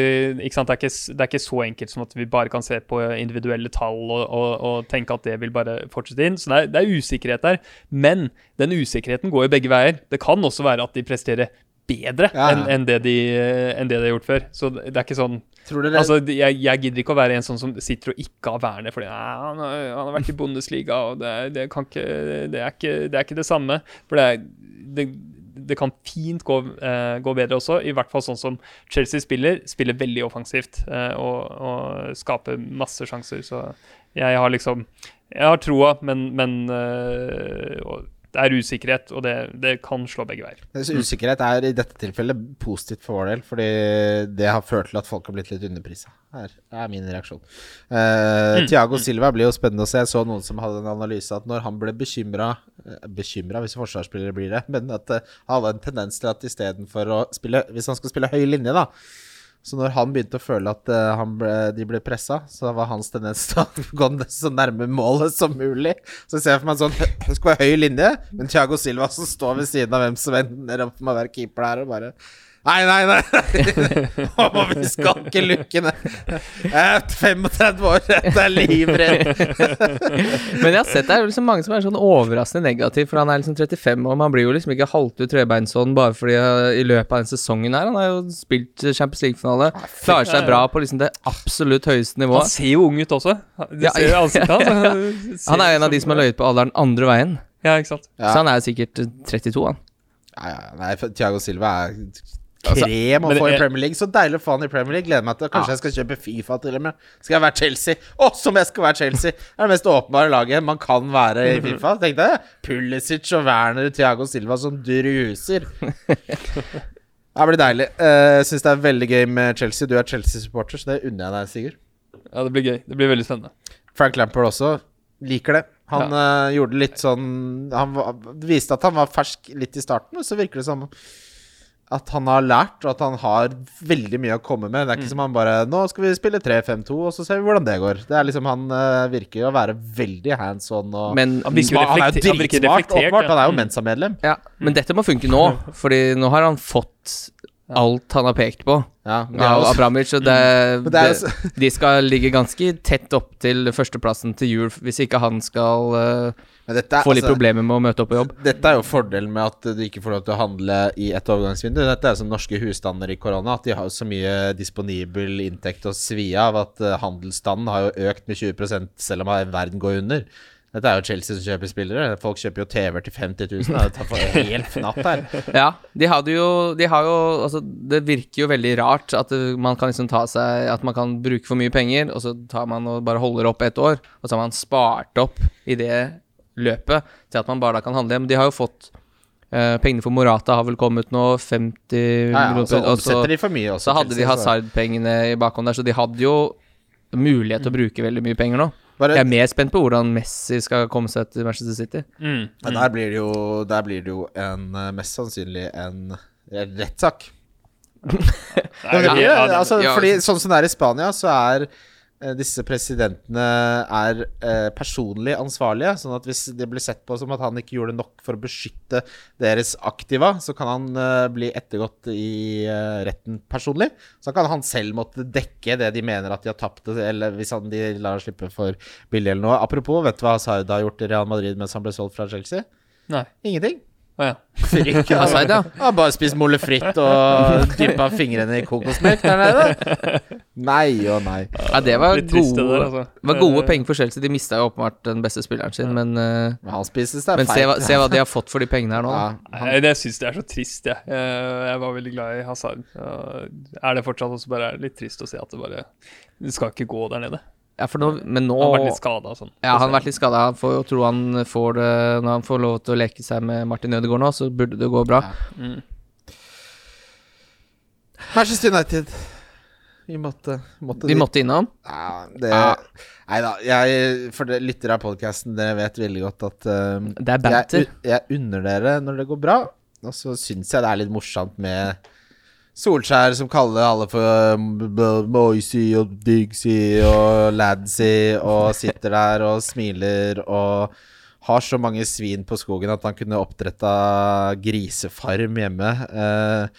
ikke, sant, det er ikke, det er ikke så enkelt som at vi bare kan se på individuelle tall og, og, og tenke at det vil bare fortsette inn. Så det er, det er usikkerhet der. Men den usikkerheten går jo begge veier. Det kan også være at de presterer bedre Ja, enn en det, de- enn det de har gjort før. Så det er ikke sånn Dere Altså, jeg, jeg gidder ikke å være en sånn som sitter og ikke har Werner fordi han, har, han har vært i Bundesliga, og det, det, ikke, det, er ikke, det er ikke det samme. For det, det, det kan fint gå, uh, gå bedre også, i hvert fall sånn som Chelsea spiller. Spiller veldig offensivt uh, og, og skaper masse sjanser. Så jeg har liksom Jeg har troa, men, men uh, og det er usikkerhet, og det, det kan slå begge veier. Usikkerhet er i dette tilfellet positivt for vår del, fordi det har ført til at folk har blitt litt underprisa. Her er min reaksjon. Uh, Tiago Silva blir jo spennende å se. Jeg så noen som hadde en analyse at når han ble bekymra Bekymra hvis forsvarsspillere blir det, men at uh, han hadde en tendens til at istedenfor å spille Hvis han skulle spille høy linje, da så når han begynte å føle at uh, ble, de ble pressa, så var hans tendens til å gå så nærme målet som mulig. Så ser jeg for meg en sånn Det skal være høy linje, men Thiago Silva som står ved siden av hvem som ender opp med å være keeper der, og bare Nei, nei, nei! Vi skal ikke lukke ned. Jeg er 35 år, jeg er livredd. Men jeg har sett det er liksom mange som er sånn overraskende negativ, for han er liksom 35, år. man blir jo liksom ikke halvt ut trebeinsånd bare fordi uh, i løpet av den sesongen her Han har jo spilt Champions League-finale, klarer seg bra på liksom det absolutt høyeste nivået. Han ser jo ung ut også. Du Ja, ser jo ansiktet hans. Han er en av de som har løyet på alderen andre veien, Ja, ikke sant. Så han er sikkert uh, 32, han. Ja, ja, nei, Tiago Thiago Silva er krem å altså, få i Premier League. Så deilig å få han i Premier League. Gleder meg til Kanskje jeg skal kjøpe Fifa til og med. Skal jeg være Chelsea? Å, som jeg skal være Chelsea! Det er det mest åpenbare laget man kan være i Fifa. Tenk deg. Pulisic og Werner og Thiago Silva som druser. Det blir deilig. Eh, Jeg syns det er veldig gøy med Chelsea. Du er Chelsea-supporter, så det unner jeg deg, Sigurd. Ja, det blir gøy. Det blir veldig spennende. Frank Lampard også liker det. Han eh, gjorde litt sånn Han viste at han var fersk litt i starten, og så virker det som at han har lært, og at han har veldig mye å komme med. Det er ikke som han bare 'Nå skal vi spille 3-5-2, og så ser vi hvordan det går'. Det er liksom Han uh, virker å være veldig hands on og Men, Han virker Han er jo dritsmart, åpenbart. ja. Han er jo Mm. Mensa-medlem. ja, men dette må funke nå, Fordi nå har han fått alt han har pekt på Ja, det av Abramovic. Og det, det er de skal ligge ganske tett opp til førsteplassen til jul hvis ikke han skal uh, er, få litt altså, problemer med å møte opp på jobb. Dette er jo fordelen med at du ikke får lov til å handle i et overgangsvindu. Dette er som norske husstander i korona, at de har så mye disponibel inntekt å svi av at eh, handelsstanden har jo økt med 20% selv om verden går under. Dette er jo Chelsea som kjøper spillere. Folk kjøper jo TV-er til 50 000. Det tar helt fnatt her. Ja, de jo De har jo Altså, det virker jo veldig rart at man kan liksom ta seg At man kan bruke for mye penger, og så tar man og bare holder opp et år, og så har man spart opp i det løpet til at man bare da kan handle hjem. De har jo fått eh, Pengene for Morata har vel kommet nå, 50 Ja, ja, så omsetter de for mye også. Så hadde de Chelsea, Hazard-pengene i bakhånd der, så de hadde jo mulighet til å bruke veldig mye penger nå. Bare, Jeg er mer spent på hvordan Messi skal komme seg til Manchester City. Mm. ja, der, blir det jo, der blir det jo en eh, mest sannsynlig en rettssak. Nei, Ja, ja, altså, ja. fordi sånn som det er i Spania, så er eh, disse presidentene er eh, personlig ansvarlige. Sånn at hvis det blir sett på som at han ikke gjorde nok for å beskytte deres aktiva, så kan han eh, bli ettergått i eh, retten personlig. Så kan han selv måtte dekke det de mener at de har tapt, eller hvis han, de lar slippe for billig eller noe. Apropos, vet du hva Hazard har gjort i Real Madrid mens han ble solgt fra Chelsea? Nei. Ingenting. Å ja. Fritt. Hazard, ja. Han har bare spist molle fritt og dyppa fingrene i kokosmelk der nede. Nei og nei. Ja, det var Litt trist det gode, der, altså. var gode penger for Chelsea. De mista jo åpenbart den beste spilleren sin, men, uh, Men han det men se, hva- se hva de har fått for de pengene her nå. Ja, Nei, Jeg syns det er så trist, jeg. Eh, Jeg var veldig glad i Hazard. Er det fortsatt også bare litt trist å se at det bare Det skal ikke gå der nede. Ja, for nå, men nå Han har vært litt skada og sånn. Ja, han har vært litt skada. Han får jo tro han får det Når han får lov til å leke seg med Martin Ødegaard nå, så burde det gå bra. Mm. Manchester United. Vi måtte, måtte Vi måtte innom. ja, det, Ja. Nei da. Jeg, for det, lyttere av podkasten, dere vet veldig godt at um, Det er banter. jeg, jeg unner dere når det går bra. Og så syns jeg det er litt morsomt med Solskjær som kaller alle for um, Moisey og Digsy og Ladsy og sitter der og smiler og har så mange svin på skogen at han kunne oppdretta grisefarm hjemme. Uh,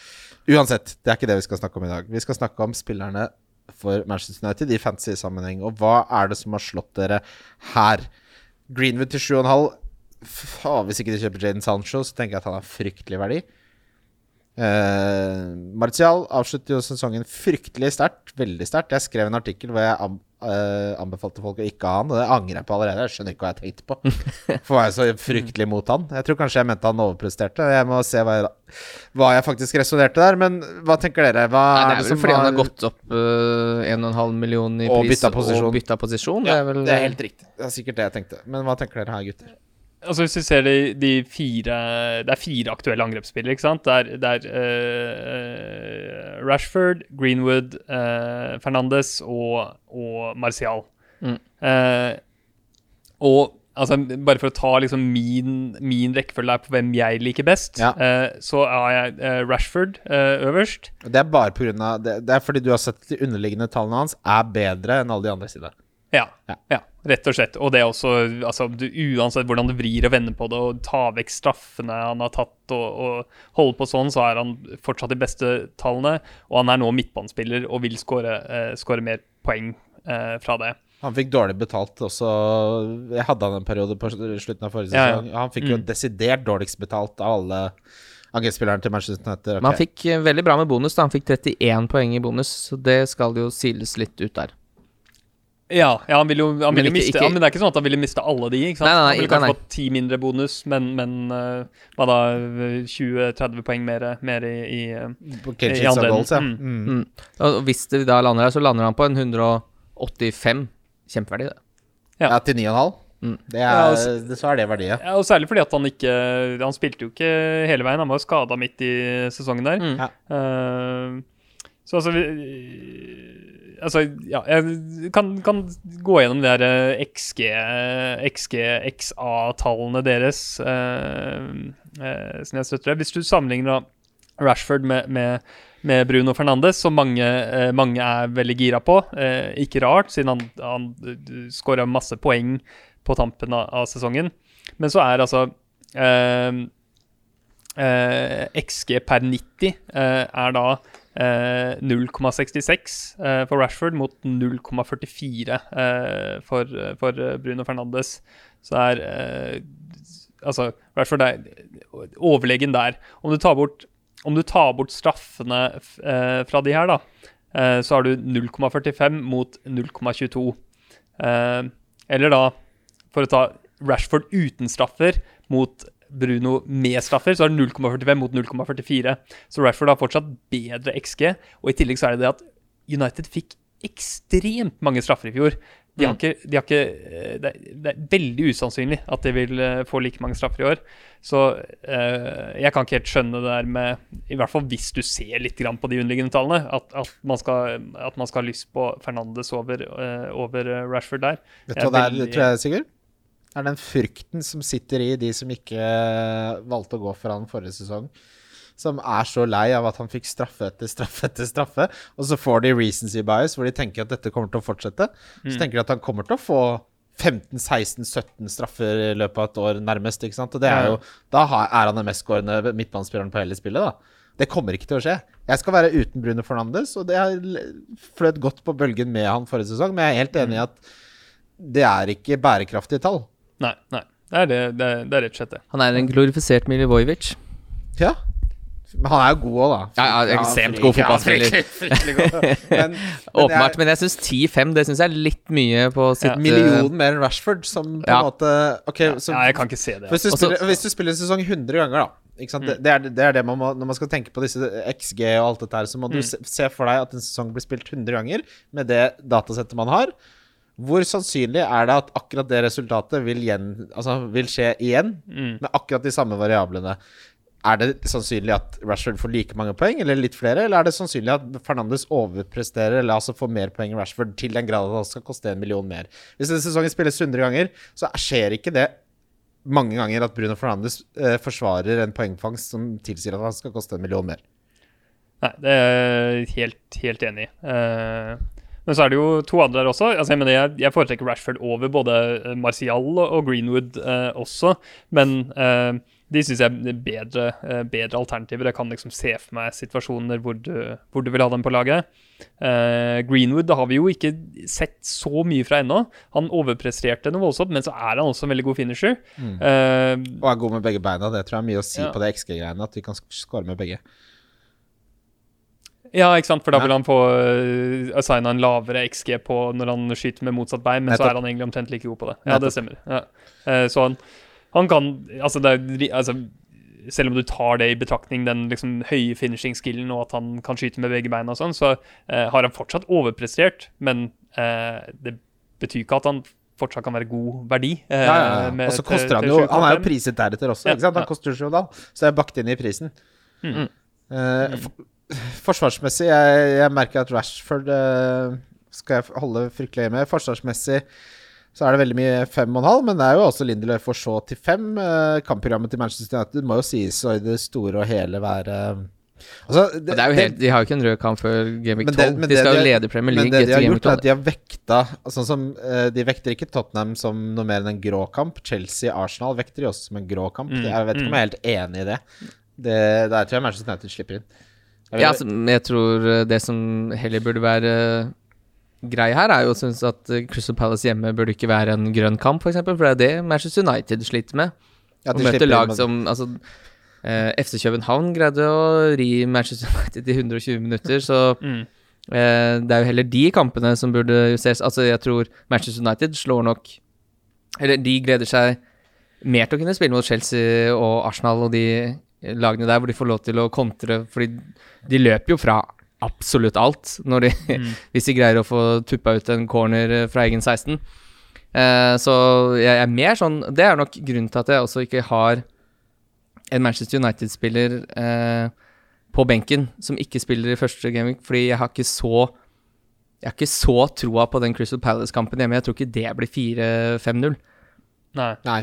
uansett, det er ikke det vi skal snakke om i dag. Vi skal snakke om spillerne for Manchester United i fantasy sammenheng. Og hva er det som har slått dere her? Greenwood til 7,5. Hvis ikke de kjøper Jaden Sancho, så tenker jeg at han har fryktelig verdi. Eh, Martial avslutter jo sesongen fryktelig sterkt. Veldig sterkt. Jeg skrev en artikkel hvor jeg am uh, anbefalte folk å ikke ha han, og det angrer jeg på allerede. Jeg skjønner ikke hva jeg tenkte på. For var jeg så fryktelig mot han. Jeg tror kanskje jeg mente han overpresterte. Jeg må se hva jeg, hva jeg faktisk resonnerte der. Men hva tenker dere? Hva Nei, det er er det vel som fordi han har gått opp uh, 1,5 million i Og pris bytta posisjon. og bytta posisjon. ja, det er vel det er helt riktig. Det er sikkert det jeg tenkte. Men hva tenker dere her, gutter? Altså Hvis du ser de, de fire Det er fire aktuelle angrepsspillere, ikke sant? Det er, det er uh, Rashford, Greenwood, uh, Fernandes og, og Martial. Mm. Uh, og altså, bare for å ta liksom min, min rekkefølge på hvem jeg liker best, Ja. så har jeg Rashford øverst. Det er bare på grunn av det, det er fordi du har sett at de underliggende tallene hans er bedre enn alle de andre sine. Ja, Ja. ja. rett og slett. Og det er også altså, du, Uansett hvordan du vrir og vender på det, og tar vekk straffene han har tatt, og, og holder på sånn, så er han fortsatt de beste tallene. Og han er nå midtbanespiller og vil skåre eh, mer poeng eh, fra det. Han fikk dårlig betalt også. Jeg hadde han en periode på slutten av forrige Ja, ja. Han fikk jo Mm. desidert dårligst betalt av alle angrepsspillerne til Manchester United. Men han fikk eh, veldig bra med bonus. da Han fikk 31 poeng i bonus, så det skal jo siles litt ut der. Ja, ja han vil jo han vil ikke- miste ikke- ja, Men det er ikke sånn at han ville miste alle de. ikke sant? Nei, nei, nei, han ville kanskje nei. fått ti mindre bonus, men, men uh, hva da 20-30 poeng mer, mer i, i eh, i andre ja. enden. Mm. Mm. Og hvis det da lander her, så lander han på en 185. Kjempeverdi, det. Ja, til 9,5. Mm. Det Ja, er, altså- det, så er det verdiet. Ja, og Særlig fordi at han ikke Han spilte jo ikke hele veien. Han var jo skada midt i sesongen der. Mm. Ja. Eh, så altså vi, Altså, ja Jeg kan, kan gå gjennom de der eh, XG, XG XA-tallene deres eh, eh, som jeg støtter. Hvis du sammenligner da Rashford med, med, med Bruno Fernandes, som mange, eh, mange er veldig gira på. Eh, ikke rart, siden han, han skåra masse poeng på tampen av, av sesongen. Men så er altså eh, eh, XG per 90 eh, er da eh, 0,66 eh, for Rashford mot 0,44 eh, for, for Bruno Fernandes. Så er eh, Altså, Rashford er overlegen der. Om du tar bort, du tar bort straffene eh, fra de her, da, eh, så har du 0,45 mot 0,22. Eh, eller da, for å ta Rashford uten straffer mot Bruno med straffer, så er det 0,45 mot 0,44. Så Rashford har fortsatt bedre XG. Og i tillegg så er det det at United fikk ekstremt mange straffer i fjor. De har ikke, de har ikke eh, det, er, det, er, veldig usannsynlig at de vil uh, få like mange straffer i år. Så uh, jeg kan ikke helt skjønne det der med I hvert fall hvis du ser litt på de underliggende tallene, at, at, man, skal, at man, skal, ha lyst på Fernandes over, uh, over Rashford der. Vet du hva det er, tror jeg, Sigurd? Det er den frykten som sitter i de som ikke valgte å gå for han forrige sesong som er så lei av at han fikk straffe etter straffe etter straffe. Og så får de recency bias, hvor de tenker at dette kommer til å fortsette. Så mm. tenker de at han kommer til å få 15-16-17 straffer i løpet av et år, nærmest. ikke sant? Og det er jo, Da er han den mestskårende midtbanespilleren på hele spillet. da. Det kommer ikke til å skje. Jeg skal være uten Bruno Fernandes, og det har fløt godt på bølgen med han forrige sesong, men jeg er helt enig i mm. at det er ikke bærekraftige tall. Nei, nei. Det er, det, det, det er rett og slett det. Han er en glorifisert Milivojevic. Ja, men han er jo god òg, da. Ja, ja Ekstremt god fotballspiller. men, Åpenbart. Men jeg syns 10-5 Det synes jeg er litt mye på sitt ja. Millionen mer enn Rashford, som på en ja. måte okay, så, ja, jeg kan ikke se det. Hvis du, spiller, hvis du spiller en sesong 100 ganger, da mm. det, det, er, det, er, det man må Når man skal tenke på disse XG og alt dette her, så må mm. du se, se for deg at en sesong blir spilt 100 ganger med det datasettet man har. Hvor sannsynlig er det at akkurat det resultatet vil, igjen, altså vil skje igjen, mm. med akkurat de samme variablene? Er det sannsynlig at Rashford får like mange poeng, eller litt flere? Eller er det sannsynlig at Fernandes overpresterer, eller altså får mer poeng enn Rashford, til den grad at han skal koste en million mer? Hvis denne sesongen spilles 100 ganger, så skjer ikke det mange ganger at Bruno Fernandes eh, forsvarer en poengfangst som tilsier at han skal koste en million mer. Nei, det er jeg helt, helt enig i. Uh, men så er det jo to andre der også. Altså, jeg, mener, jeg, jeg foretrekker Rashford over både Martial og Greenwood eh, også, men eh, de syns jeg er bedre, eh, bedre, alternativer. Jeg kan liksom se for meg situasjoner hvor du, hvor du vil ha dem på laget. Uh, Greenwood det har vi jo ikke sett så mye fra ennå. Han overpresterte noe voldsomt, men så er han også en veldig god finisher. Mm. Og er god med begge beina. Det tror jeg er mye å si ja. på det XG-greiene, at de kan skåre med begge. Ja, ikke sant, for da vil han få uh, assigna en lavere XG på når han skyter med motsatt bein, men så er han egentlig omtrent like god på det. Ja, det stemmer. Ja. Uh, så han han kan altså, er, altså, Selv om du tar det i betraktning, den liksom, høye finishing-skillen og at han kan skyte med begge beina og sånn, så uh, har han fortsatt overprestert. Men uh, det betyr ikke at han fortsatt kan være god verdi. Uh, ja, ja, ja. Og så koster han jo Han er jo priset deretter også, ikke sant? Han koster sju så jeg er bakt inn i prisen. Mm. For, forsvarsmessig, jeg, jeg, merker at Rashford skal jeg holde fryktelig med. Forsvarsmessig så er det veldig mye fem og en halv, men det er jo også Lindelöf for så til fem. Uh, kampprogrammet til Manchester United må jo sies å i det store og hele være altså, det, det, er helt, De har jo ikke en rød kamp før Game 12. de skal jo lede Premier League. Men det de har gjort, er at de har vekta Sånn som uh, De vekter ikke Tottenham som noe mer enn en grå kamp. Chelsea-Arsenal vekter de også som en grå kamp. Mm, jeg vet ikke om jeg er helt enig i det. Det, der tror jeg Manchester United slipper inn. Ja, altså, jeg tror eh, det som heller burde være grei her er jo å synes at eh, Crystal Palace hjemme burde ikke være en grønn kamp, f.eks., for, eksempel, for det er det Manchester United sliter med. Ja, å møte lag som Altså, eh, FC København greide å ri Manchester United i 120 minutter, så mm. eh, det er jo heller de kampene som burde justeres. Altså, jeg tror Manchester United slår nok Eller de gleder seg mer til å kunne spille mot Chelsea og Arsenal og de lagene der hvor de får lov til å kontre, fordi de løper jo fra absolutt alt de, mm. hvis de greier å få tuppa ut en corner eh, fra egen 16. Eh, så jeg er mer sånn Det er nok grunnen til at jeg også ikke har en Manchester United-spiller eh, på benken som ikke spiller i første gaming, fordi jeg har ikke så jeg har ikke så troa på den Crystal Palace-kampen hjemme. Jeg tror ikke det blir 4-5-0. Nei. Nei.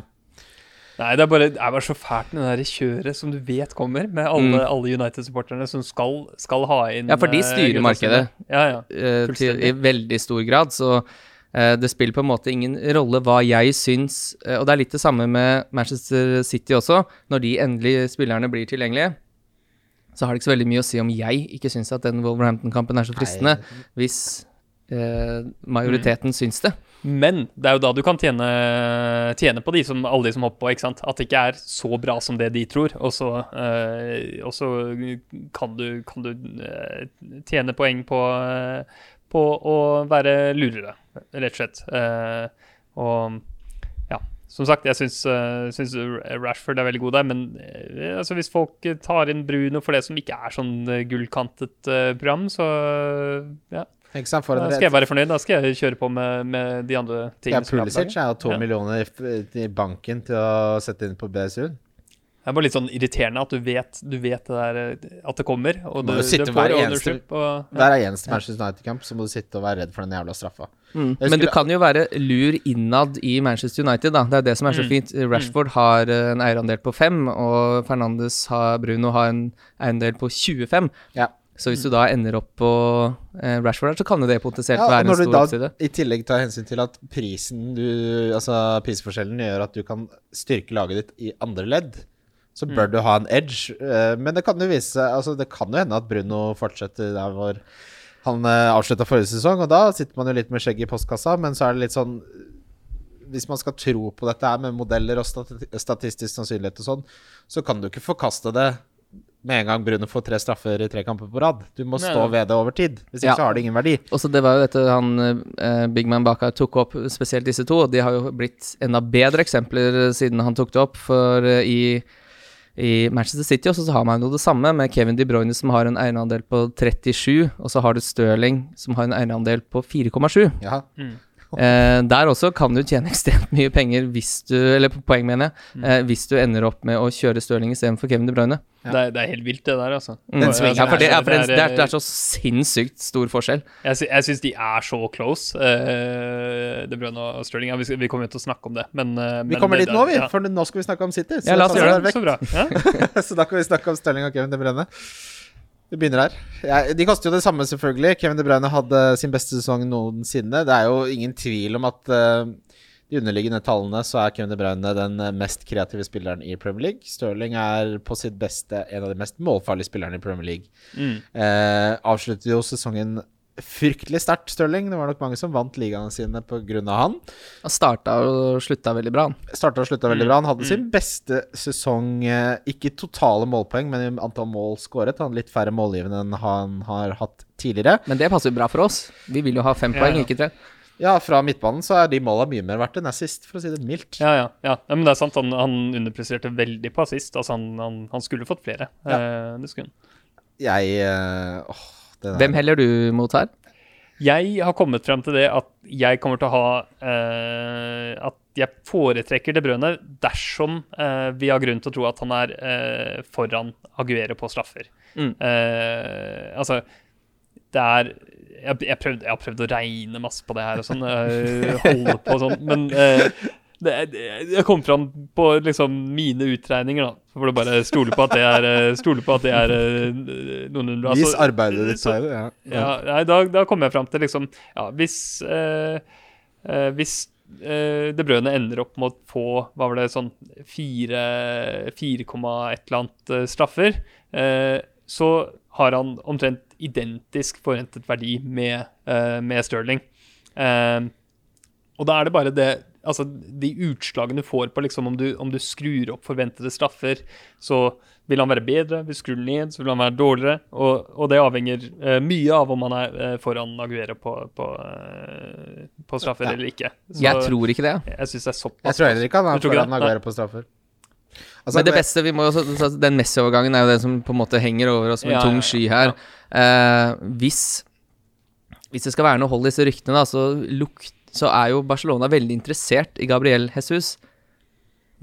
Nei, det er, bare, det er bare så fælt med det der kjøret som du vet kommer, med alle, mm. alle United-supporterne som skal, skal, ha inn Ja, for de styrer uh, markedet ja, ja, uh, til, i veldig stor grad, så uh, det spiller på en måte ingen rolle hva jeg syns eh, Og det er litt det samme med Manchester City også. Når de endelige spillerne blir tilgjengelige, så har det ikke så veldig mye å si om jeg ikke syns at den Wolverhampton-kampen er så fristende, hvis eh, majoriteten syns det. Men det er jo da du kan tjene, tjene på de som, alle de som hopper på. ikke sant? At det ikke er så bra som det de tror. Og så, så kan du, kan du eh, tjene poeng på, eh, på å være lurere, rett og slett. Uh, og ja, som sagt, jeg syns, Rashford er veldig god der. Men altså, hvis folk tar inn Bruno for det som ikke er sånn gullkantet program, så ja. Tenk sant? for Da skal jeg være fornøyd. Da skal jeg kjøre på med, med de andre tingene. som jeg har på Pulisic er jo to Ja. millioner i- i banken til å sette inn på BSU. Det er bare litt sånn irriterende at du vet, du vet det der, eh, at det kommer. Og Må du, sitte hver får eneste-. Og, ja. Hver eneste Manchester United-kamp så må du sitte og være redd for den jævla straffa. Mm. Men du kan jo være lur innad i Manchester United, da. Det er det som er så Mm. fint. Rashford har eh, en eierandel på 5, og Fernandes har, Bruno har en eierandel på 25. Ja. Så hvis du da ender opp på eh, Rashford her, så kan det potensielt Ja, være en når du stor da oppside. i tillegg tar hensyn til at prisen du Altså prisforskjellen gjør at du kan styrke laget ditt i andre ledd, så Mm. bør du ha en edge. Eh, Men det kan jo vise Altså, det kan jo hende at Bruno fortsetter der hvor han avslutta forrige sesong, og da sitter man jo litt med skjegg i postkassa, men så er det litt sånn Hvis man skal tro på dette her med modeller og statistisk sannsynlighet og sånn, så kan du ikke forkaste det med en gang Bruno får tre straffer i tre kamper på rad. Du må stå ved det over tid. Hvis ikke Ja. så har det ingen verdi. Og så Det var jo dette han eh, Big Man bak her tok opp, spesielt disse to. De har jo blitt enda bedre eksempler siden han tok det opp. For eh, i, i Manchester City også så har man jo det samme, med Kevin De Bruyne som har en eierandel på 37, og så har du Stirling som har en eierandel på 4,7. Ja. Eh, der også kan du tjene ekstremt mye penger hvis du Eller poeng, mener jeg. Eh, hvis du ender opp med å kjøre Stirling istedenfor Kevin De Bruyne. Ja. Det, er, det er helt vilt, det der, altså. Mm. Den svingen ja, for det, er- for det, er- det er så sinnssykt stor forskjell. Jeg, sy jeg syns de er så close, uh, De Bruyne og Stirling. Ja, vi, vi kommer jo til å snakke om det, men uh, Vi men kommer dit nå, vi. Ja. For nå skal vi snakke om City. Ja, la oss gjøre det. Så bra. Ja. så da kan vi snakke om Stirling og Kevin De Bruyne. Vi begynner her. Ja, de koster jo det samme, selvfølgelig. Kevin De Bruyne hadde sin beste sesong noensinne. Det er jo ingen tvil om at uh, de underliggende tallene så er Kevin De Bruyne den eh, mest kreative spilleren i Premier League. Stirling er på sitt beste en av de mest målfarlige spillerne i Premier League. Mm. Uh, avslutter jo sesongen fryktelig sterkt, Stirling. Det var nok mange som vant ligaene sine pga. han. Han starta og slutta veldig bra. han. Starta og slutta veldig Mm, bra. Han hadde mm. sin beste sesong, eh, ikke totale målpoeng, men i antall mål skåret. Han litt færre målgivende enn han har hatt tidligere. Men det passer jo bra for oss. Vi vil jo ha fem Ja, poeng, ja. ikke tre. Ja, fra midtbanen så er de måla mye mer verdt enn assist, for å si det mildt. Ja, ja, ja. ja. Men det er sant, han, han underpresterte veldig på assist. Altså, han, han, han skulle fått flere. Eh, det skulle han. Jeg eh, åh. Hvem heller du mot her? Jeg har kommet frem til det at jeg kommer til å ha eh, At jeg foretrekker De Bruyne dersom eh, vi har grunn til å tro at han er eh, foran Aguero på straffer. Mm. Eh, altså Det er jeg, jeg, prøvde, jeg har prøvd å regne masse på det her og sånn. eh, holde på sånn. Men eh, det, jeg kom fram på liksom mine utregninger, da. Får du bare stole på at det er, eh, på at det er eh, altså, Vis arbeidet ditt, sa Sverre. Ja. ja, nei, da, da kom jeg fram til liksom Ja, hvis eh, eh, Hvis eh, det Brøne ender opp med å få Hva var det, sånn 4, 4, et eller annet straffer, eh, så har han omtrent identisk forventet verdi med, med Sterling. Eh, og da er det bare det Altså, de utslagene du får på liksom om du, om du skrur opp forventede straffer, så vil han være bedre. Hvis du skrur den ned, så vil han være dårligere. Og, og det avhenger uh, mye av om han er uh, foran Aguero på, på, uh, på straffer Ja. eller ikke. Så Jeg tror ikke det. jeg syns det er såpass Jeg tror heller ikke han er foran det? Aguero på straffer. Altså, Men det beste vi må jo også- Den Messi-overgangen er jo det som på en måte henger over oss som en Ja, tung sky her. Eh, hvis Hvis det skal være noe hold i disse ryktene, da, så, lukt, så er jo Barcelona veldig interessert i Gabriel Jesus.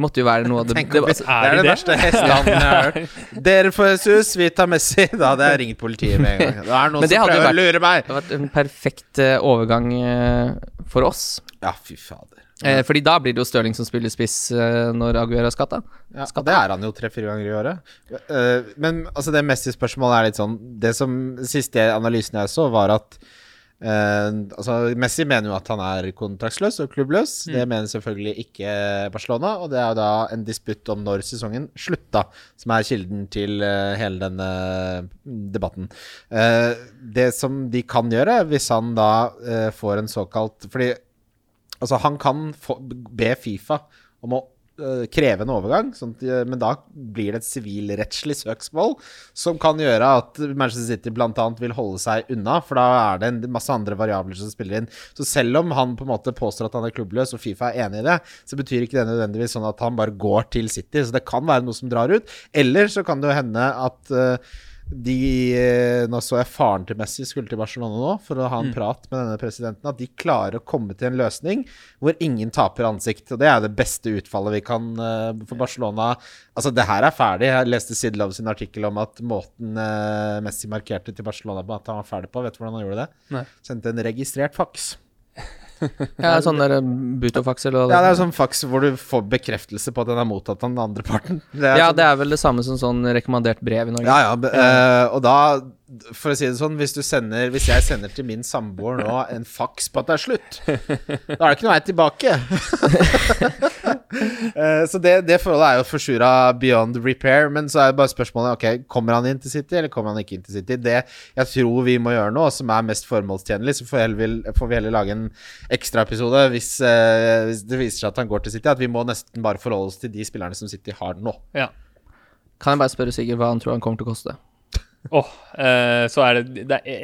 Måtte jo være noe av det, Tenk det, altså, det er er det det? verste hestehandelen jeg har hørt. Dere får Jesus, vi tar Messi. Da hadde jeg ringt politiet med en gang. Det er noen det som prøver å lure meg. det hadde vært en perfekt eh, overgang eh, for oss. Ja, fy fader. Eh, fordi da blir det jo Stirling som spiller spiss eh, når Aguero er skatta. Ja, det er han jo tre-fire ganger i året. Eh, men altså det Messi-spørsmålet er litt sånn Det som siste analysen jeg så, var at Eh, altså Messi mener jo at han er kontraktsløs og klubbløs. Det mener selvfølgelig ikke Barcelona. Og det er jo da en disputt om når sesongen slutta, som er kilden til uh, hele denne debatten. Uh, det som de kan gjøre, hvis han da får en såkalt Fordi altså, han kan få, be Fifa om å eh, kreve en overgang, sånn at, men da blir det et sivilrettslig søksmål som kan gjøre at Manchester City bl.a. vil holde seg unna, for da er det en masse andre variabler som spiller inn. Så selv om han på en måte påstår at han er klubbløs, og Fifa er enig i det, så betyr ikke det nødvendigvis sånn at han bare går til City. Så det kan være noe som drar ut. Eller så kan det jo hende at eh, de eh, Nå så jeg faren til Messi skulle til Barcelona nå for å ha en prat med denne presidenten. At de klarer å komme til en løsning hvor ingen taper ansikt. Og det er det beste utfallet vi kan uh, for Barcelona. Altså, det her er ferdig. Jeg leste Sidlov sin artikkel om at måten uh, Messi markerte til Barcelona på at han var ferdig på. Vet du hvordan han gjorde det? Nei. Sendte en registrert faks. Ja, sånn der eh, butofax eller hva Ja, det er sånn faks hvor du får bekreftelse på at den er mottatt av den andre parten. Det Ja, sånn- det er vel det samme som sånn rekommandert brev i Norge. Ja, ja. eh, og da, for å si det sånn, hvis du sender Hvis jeg sender til min samboer nå en faks på at det er slutt, da er det ikke noe vei tilbake. Eh, så det, det forholdet er jo forsura beyond repair. Men så er det bare spørsmålet Ok, kommer han inn til City, eller kommer han ikke inn til City? Det jeg tror vi må gjøre nå, som er mest formålstjenlig, så får, heller, får vi heller lage en ekstraepisode hvis, uh, hvis det viser seg at han går til City. At vi må nesten bare forholde oss til de spillerne som City har nå. Ja. Kan jeg bare spørre Sigurd hva han tror han kommer til å koste? Åh, eh, så er det, det er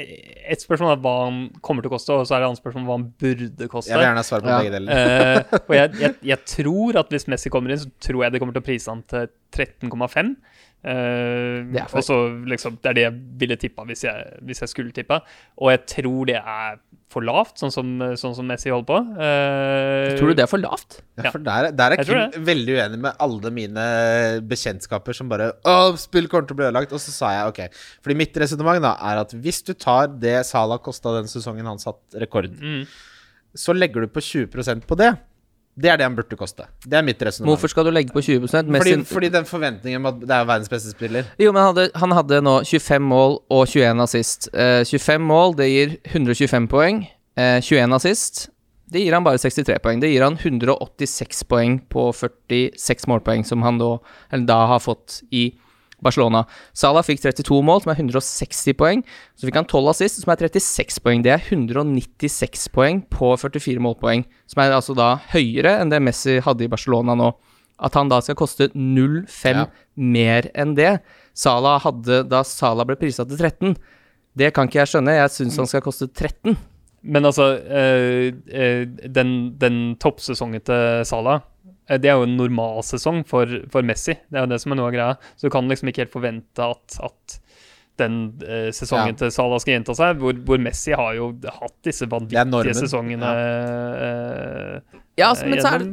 Et spørsmål er hva han kommer til å koste, og så er det et annet spørsmål hva han burde koste. Jeg vil gjerne svare på begge deler. Eh, og jeg, jeg, jeg tror at hvis Messi kommer inn, så tror jeg de kommer til å prise han til 13,5. Eh, Det er for- og så liksom, det er det jeg ville tippa hvis, jeg- hvis jeg skulle tippa. Og jeg tror det er for lavt, sånn som, sånn som Messi holder på. Uh, Tror du det er for lavt? Ja, Ja. for der, der er Jeg Kim veldig uenig med alle mine bekjentskaper som bare Å, spill kommer til å bli ødelagt. Og så sa jeg ok. Fordi mitt resonnement er at hvis du tar det Salah kosta den sesongen han satt rekord, Mm. så legger du på 20% på det. Det er det han burde koste. Det er mitt resonnement. Hvorfor skal du legge på 20 Messi, Fordi, fordi den forventningen om at det er verdens beste spiller Jo, men han hadde, han hadde nå 25 mål og 21 assist. Eh, 25 mål, det gir 125 poeng. Eh, 21 assist, det gir han bare 63 poeng. Det gir han 186 poeng på 46 målpoeng, som han da, eller da har fått i Barcelona. Salah fikk 32 mål, som er 160 poeng. Så fikk han 12 assist, som er 36 poeng. Det er 196 poeng på 44 målpoeng, som er altså da høyere enn det Messi hadde i Barcelona nå. At han da skal koste 0,5 Ja. mer enn det. Salah hadde da Salah ble prisa til 13. Det kan ikke jeg skjønne. Jeg syns han skal koste 13. Men altså, eh, eh, den, den toppsesongen til Salah eh, det er jo en normalsesong for, for Messi. Det er jo det som er noe av greia. Så du kan liksom ikke helt forvente at, at den eh, sesongen Ja. til Salah skal gjenta seg, hvor, hvor Messi har jo hatt disse vanvittige sesongene. eh, Ja, altså, men så er det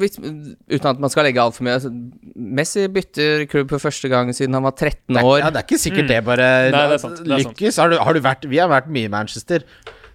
hvis, Uten at man skal legge altfor mye altså, Messi bytter klubb for første gang siden han var 13 det er, år. ja, det er ikke sikkert Mm. det bare Nei, det er sant, det er lykkes. Har du, har du vært Vi har vært mye i Manchester.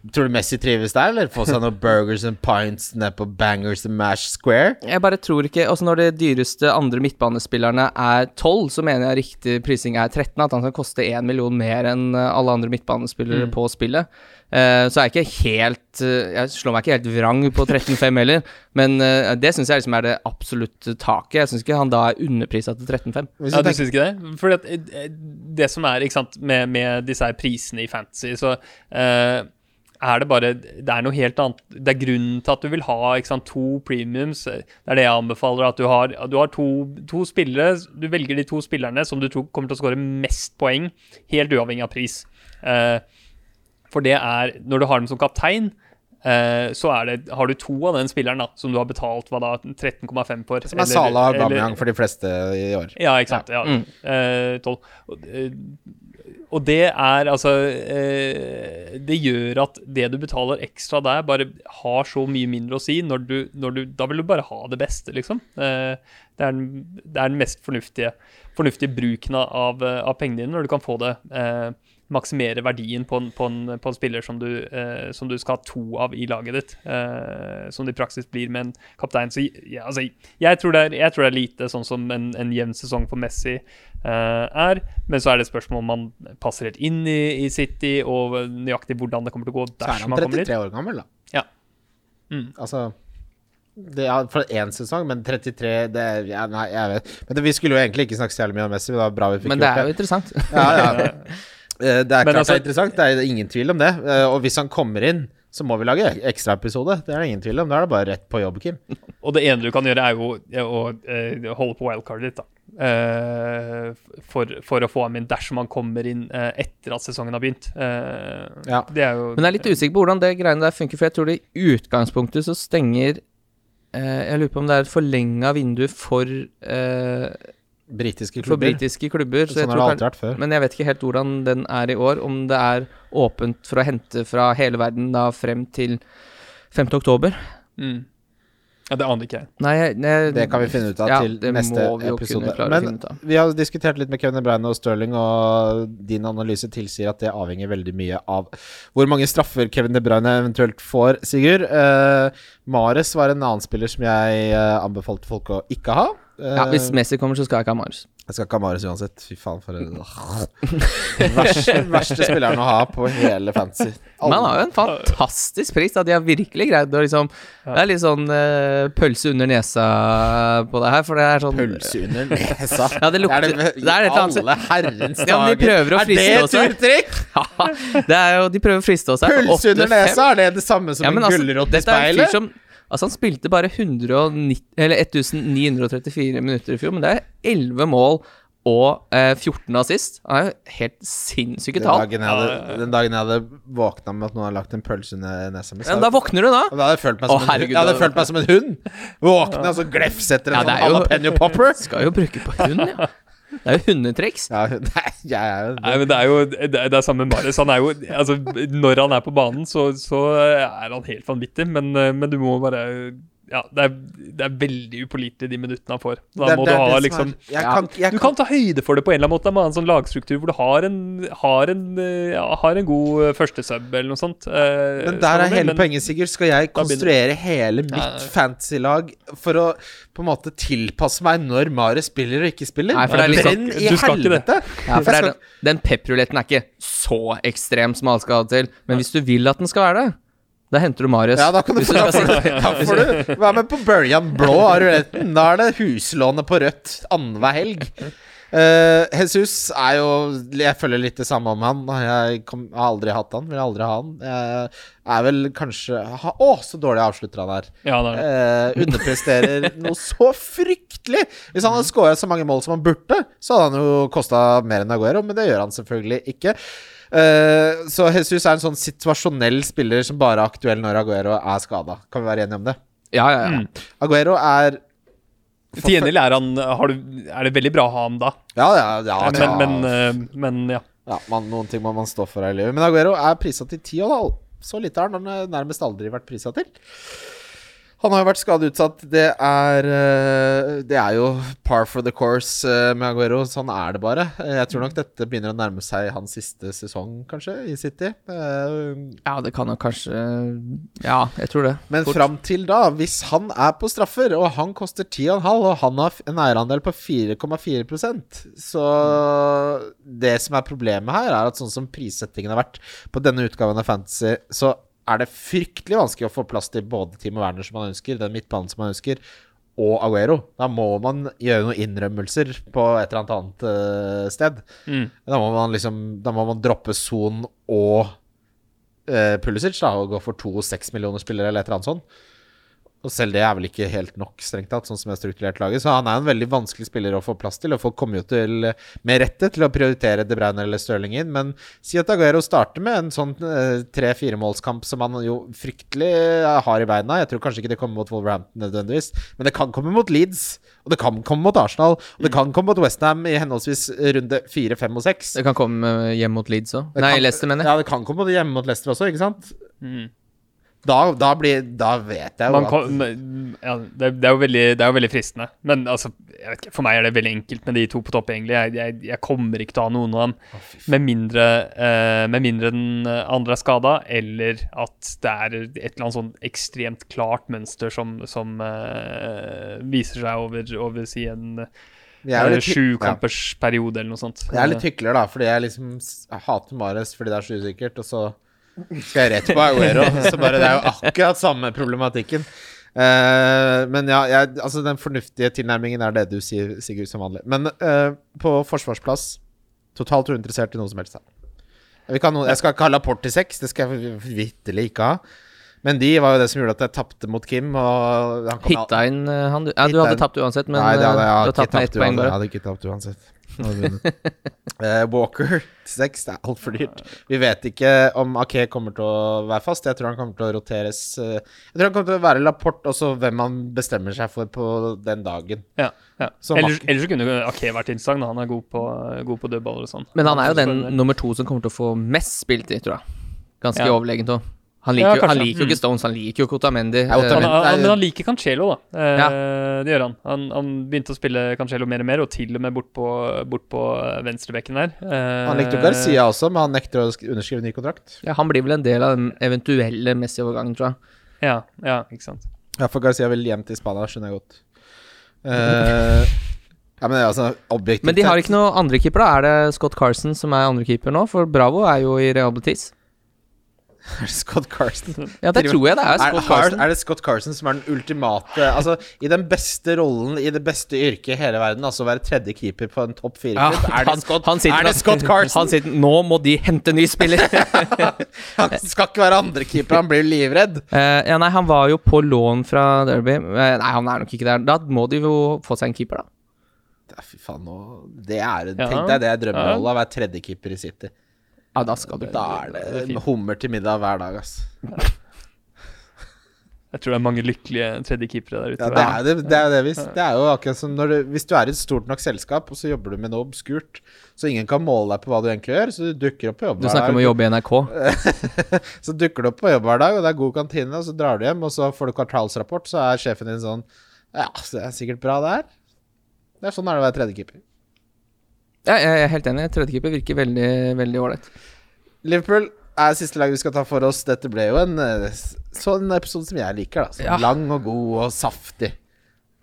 Tror du Messi trives der, eller få seg noen burgers and pints nede på Bangers and Mash Square? Jeg bare tror ikke Også når de dyreste andre midtbanespillerne er 12, så mener jeg riktig prising er 13. At han skal koste 1 million mer enn eh, alle andre midtbanespillere Mm. på spillet. Uh, så er jeg ikke helt uh, Jeg slår meg ikke helt vrang på 13,5 heller, men uh, det syns jeg liksom er det absolutte taket. Jeg syns ikke han da er underprisa til 13,5. Ja, du du syns ikke det? Fordi at det som er ikke sant, med, med disse her prisene i fantasy, så eh, er det bare Det er noe helt annet. Det er grunnen til at du vil ha ikke sant, to premiums. Det er det jeg anbefaler. At du har, du har to, to spillere. Du velger de to spillerne som du tror kommer til å skåre mest poeng, helt uavhengig av pris. Eh, for det er Når du har dem som kaptein, eh, så er det, har du to av den spilleren da, som du har betalt hva da, 13,5 for. som er Sala og Bamiang for de fleste i år. Ja, ikke sant. Ja. Mm. Eh. Og, det er altså eh, Det gjør at det du betaler ekstra der, bare har så mye mindre å si. Når du, når du, da vil du bare ha det beste, liksom. Eh, det, er den, det er den mest fornuftige, fornuftige bruken av, av pengene dine, når du kan få det eh, Maksimere verdien på en, på en, på en spiller som du, eh, som du skal ha to av i laget ditt. Eh, som det i praksis blir med en kaptein. Så ja, altså, jeg, tror er, jeg tror det er lite sånn som en, en jevn sesong for Messi. Eh, er. Men så er det spørsmål om man passer helt inn i, i City, og nøyaktig hvordan det kommer til å gå Så er kommer han Så er han 33 år gammel, da. Ja. Mm. Altså det er For én sesong, men 33 det er, ja, Nei, jeg vet. Men det, vi skulle jo egentlig ikke snakke så jævlig mye om Messi. men Det var bra vi fikk Men det gjort er jo interessant. Ja, ja. Eh, Det er Men klart altså- det er interessant, det er ingen tvil om det. Eh, Og hvis han kommer inn, så må vi lage ekstraepisode. Det er det ingen tvil om. Da er det bare rett på jobb, Kim. Og det ene du kan gjøre, er jo å holde på wildcardet ditt, da. Eh, for, for å få ham inn dersom han kommer inn eh, etter at sesongen har begynt. Eh, Ja. Det er jo Men jeg er litt usikker på hvordan det greiene der funker, for jeg tror det i utgangspunktet så stenger eh, Jeg lurer på om det er et forlenga vindu for, eh, Britiske for klubber. britiske klubber. Så jeg Sånn har det alltid vært før. Men jeg vet ikke helt hvordan den er i år. Om det er åpent for å hente fra hele verden da frem til 5. oktober. mm. Ja, det aner ikke jeg. Nei, jeg- Det kan vi finne ut av ja, til neste vi episode. Men vi har diskutert litt med Kevin De Bruyne og Sterling, og din analyse tilsier at det avhenger veldig mye av hvor mange straffer Kevin De Bruyne eventuelt får, Sigurd. Eh, Mares var en annen spiller som jeg eh, anbefalte folk å ikke ha. Eh, Ja, hvis Messi kommer, så skal jeg ikke ha Marius. Jeg skal ikke ha Marius uansett. Fy faen, for en verste, verste spilleren å ha på hele fantasy. Men han har jo en fantastisk pris. Da. De har virkelig greid å liksom Det er litt sånn uh, pølse under nesa på det her, for det er sånn Pølse under nesa. Ja, det lukter- er det, det er et eller alle herrens Ja, de prøver å friste Er det et turtrikk? Ja, det er jo De prøver å friste oss her. Pølse under nesa, er det det samme som Ja, men en altså, gulrot i speilet? Altså, han spilte bare 190, eller 1934 minutter i fjor, men det er 11 mål og eh, 14 assist. Han er jo helt sinnssyke Den tall. dagen, hadde, den dagen jeg hadde våkna med at noen hadde lagt en pølse under nesa mi, Ja, da våkner du, da. da hadde jeg følt meg Å, som, en, herregud, jeg hadde følt meg som en hund. Våkne og så glefsetter en Ja, sånn jalapeño popper. Skal jo bruke på hund, ja. Det er jo hundetriks. Ja, nei, jeg er jo Nei, men det er jo det, er- det er samme Marius. Han er jo Altså, når han er på banen, så, så er han helt vanvittig, men, eh, men du må bare Ja, det er, det er veldig upålitelig de minuttene han får. Da Det må det du ha som liksom er- jeg kan, jeg Du kan ta høyde for det på en eller annen måte. Ha en sånn lagstruktur hvor du har en, har en, eh, ja, har en god første sub eller noe sånt. eh, Men der er sånn, hele men- poenget, Sigurd. Skal jeg konstruere hele mitt ja. fantasy-lag for å på en måte tilpasse meg når Mare spiller og ikke spiller? Nei, for det er liksom, Brenn sånn- i helvete! Ja, for det er den, den pepruletten er ikke så ekstrem som alle skal ha det til, men hvis du vil at den skal være det, da henter du Marius. Ja, da kan du du da får du, da får du være med på Børjan Blå av ruletten. Da er det huslånet på rødt annenhver helg. Uh, Jesus er jo Jeg føler litt det samme om han. Jeg kom, har aldri hatt han. Vil aldri ha han. Jeg er vel kanskje ha, Å, så dårlig avslutter han her. Ja, det er det. Eh, underpresterer noe så fryktelig! Hvis han hadde scora så mange mål som han burde, så hadde han jo kosta mer enn Aguero, men det gjør han selvfølgelig ikke. Eh, så Jesus er en sånn situasjonell spiller som bare er aktuell når Aguero er skada. Kan vi være enige om det? Ja, ja, ja. Mm. Aguero er Til gjengjeld er han har du, Er det veldig bra å ha ham da. Ja, ja, ja, Men, men, eh, men ja. ja man, Noen ting må man stå for her i livet. Men Aguero er prisa til 10,5. Så lite har han nærmest aldri vært prisa til. Han har jo vært skadeutsatt. Det er eh, Det er jo par for the course eh, med Aguero. Sånn er det bare. Eh, Jeg tror nok dette begynner å nærme seg hans siste sesong, kanskje, i City. Ja, det kan jo kanskje Ja, jeg tror det. Men Fort. fram til da, hvis han er på straffer, og han koster 10,5, og han har en eierandel på 4,4% Så det som er problemet her, er at sånn som prissettingen har vært på denne utgaven av Fantasy, så er det fryktelig vanskelig å få plass til både Timo Werner som man ønsker, den midtbanen som man ønsker, og Aguero. Da må man gjøre noen innrømmelser på et eller annet eh, sted. Mm. Da må man liksom Da må man droppe Son og uh, Pulisic da, og gå for to seks millioner spillere eller et eller annet sånt. Og selv det er vel ikke helt nok, strengt tatt, sånn som jeg har strukturert laget. Så han er en veldig vanskelig spiller å få plass til, og folk kommer jo til med rette til å prioritere De Bruyne eller Stirling inn. Men si at Aguero starter med en sånn uh, tre-firemålskamp som han jo fryktelig eh, har i beina. Jeg tror kanskje ikke det kommer mot Wolverhampton nødvendigvis, men det kan komme mot Leeds. Og det kan komme mot Arsenal, og det kan komme mot Westham i henholdsvis runde fire, fem og seks. Det kan komme eh, hjem mot Leeds òg. Nei, Leicester, mener jeg. Ja, det kan komme hjemme mot Leicester også, ikke sant? Mm. Da, da, blir, da vet jeg jo Man at kan, ja, det, det, er jo veldig, det er jo veldig fristende. Men altså, ikke, for meg er det veldig enkelt med de to på topp, egentlig. Jeg, jeg, jeg kommer ikke til å ha noen av dem. Med mindre, eh, med mindre den andre er skada, eller at det er et eller annet sånn ekstremt klart mønster som, som eh, viser seg over, over si en Vi er Eller litt hy- sju ja. periode eller noe sånt. Jeg er litt hykler, da, fordi jeg liksom hater Mares fordi det er så usikkert, og så skal jeg rett på Aguero. Så bare det er jo akkurat samme problematikken. Uh, men ja, jeg, altså den fornuftige tilnærmingen er det du sier, Sigurd, som vanlig. Men uh, på forsvarsplass totalt uinteressert i noe som helst. Jeg, noe, jeg skal ikke ha Laporte i seks, det skal jeg vitterlig ikke ha. Men de var jo det som gjorde at jeg tapte mot Kim. Og han kom Hitta inn eh, han du Ja, du hadde tapt uansett, men Nei, det hadde jeg, du hadde tapt med ett poeng. Jeg hadde ikke tapt uansett. Eh, Walker til seks, det er altfor dyrt. Vi vet ikke om Ake kommer til å være fast. Jeg tror han kommer til å roteres. eh, Jeg tror han kommer til å være Laporte, også hvem han bestemmer seg for på den dagen. Ja, ja. Ellers, ellers kunne Ake vært interessant. Han er god på, god på dødballer og sånn. Men han er jo den nummer to som kommer til å få mest spilletid, tror jeg. Ganske Ja. overlegent òg. Han, liker jo- han liker jo ikke Stones, han liker jo Cotamendi. Ja, Eh, Han, han, men han liker Cancelo, da. Eh, Ja. Det gjør han. han. Han begynte å spille Cancelo mer og mer, og til og med bort på, bort på venstrebekken der. Eh, Han likte jo Garcia også, men han nekter å underskrive ny kontrakt. ja, han blir vel en del av den eventuelle Messi-overgangen, tror jeg. Ja, ja, ikke sant. Ja, for Garcia vil hjem til Spania, skjønner jeg godt. Eh, ja, men det er altså objektivt Men de har ikke noen andre keeper, da? Er det Scott Carson som er andre keeper nå? For Bravo er jo i Real Betis. Scott Carson. Ja, det tror jeg det er. Er, Scott Carson. er det Scott Carson som er den ultimate Altså, i den beste rollen i det beste yrket i hele verden, altså å være tredje keeper på en topp fire-klubb, er, det Scott- han sitter er det Scott Carson? Han sitter Nå må de hente ny spiller! Han skal ikke være andrekeeper, han blir livredd. Uh, ja, nei, han var jo på lån fra Derby. Uh, nei, han er nok ikke der. Da må de jo få seg en keeper, da. Ja, Fy faen, nå Det er Ja. Tenk deg det er drømmerolla, å være tredjekeeper i City. Ja, da skal du Da er det det er hummer til middag hver dag, ass. Jeg tror det er mange lykkelige tredjekeepere der ute. Ja, det er det, det, er det, hvis, det er jo akkurat som når du, Hvis du er i et stort nok selskap, og så jobber du med noe obskurt, så ingen kan måle deg på hva du egentlig gjør, så du dukker opp på jobb Du snakker om å jobbe i NRK. Så dukker du opp på jobb hver dag, og det er god kantine, og så drar du hjem, og så får du kvartalsrapport, så er sjefen din sånn Ja, så det er sikkert bra, det her. Det er sånn er det å være tredjekeeper. Ja, jeg er helt enig. Tredjekeeper virker veldig veldig ålreit. Liverpool er siste lag vi skal ta for oss. Dette ble jo en sånn episode som jeg liker, da. Ja. Lang og god og saftig.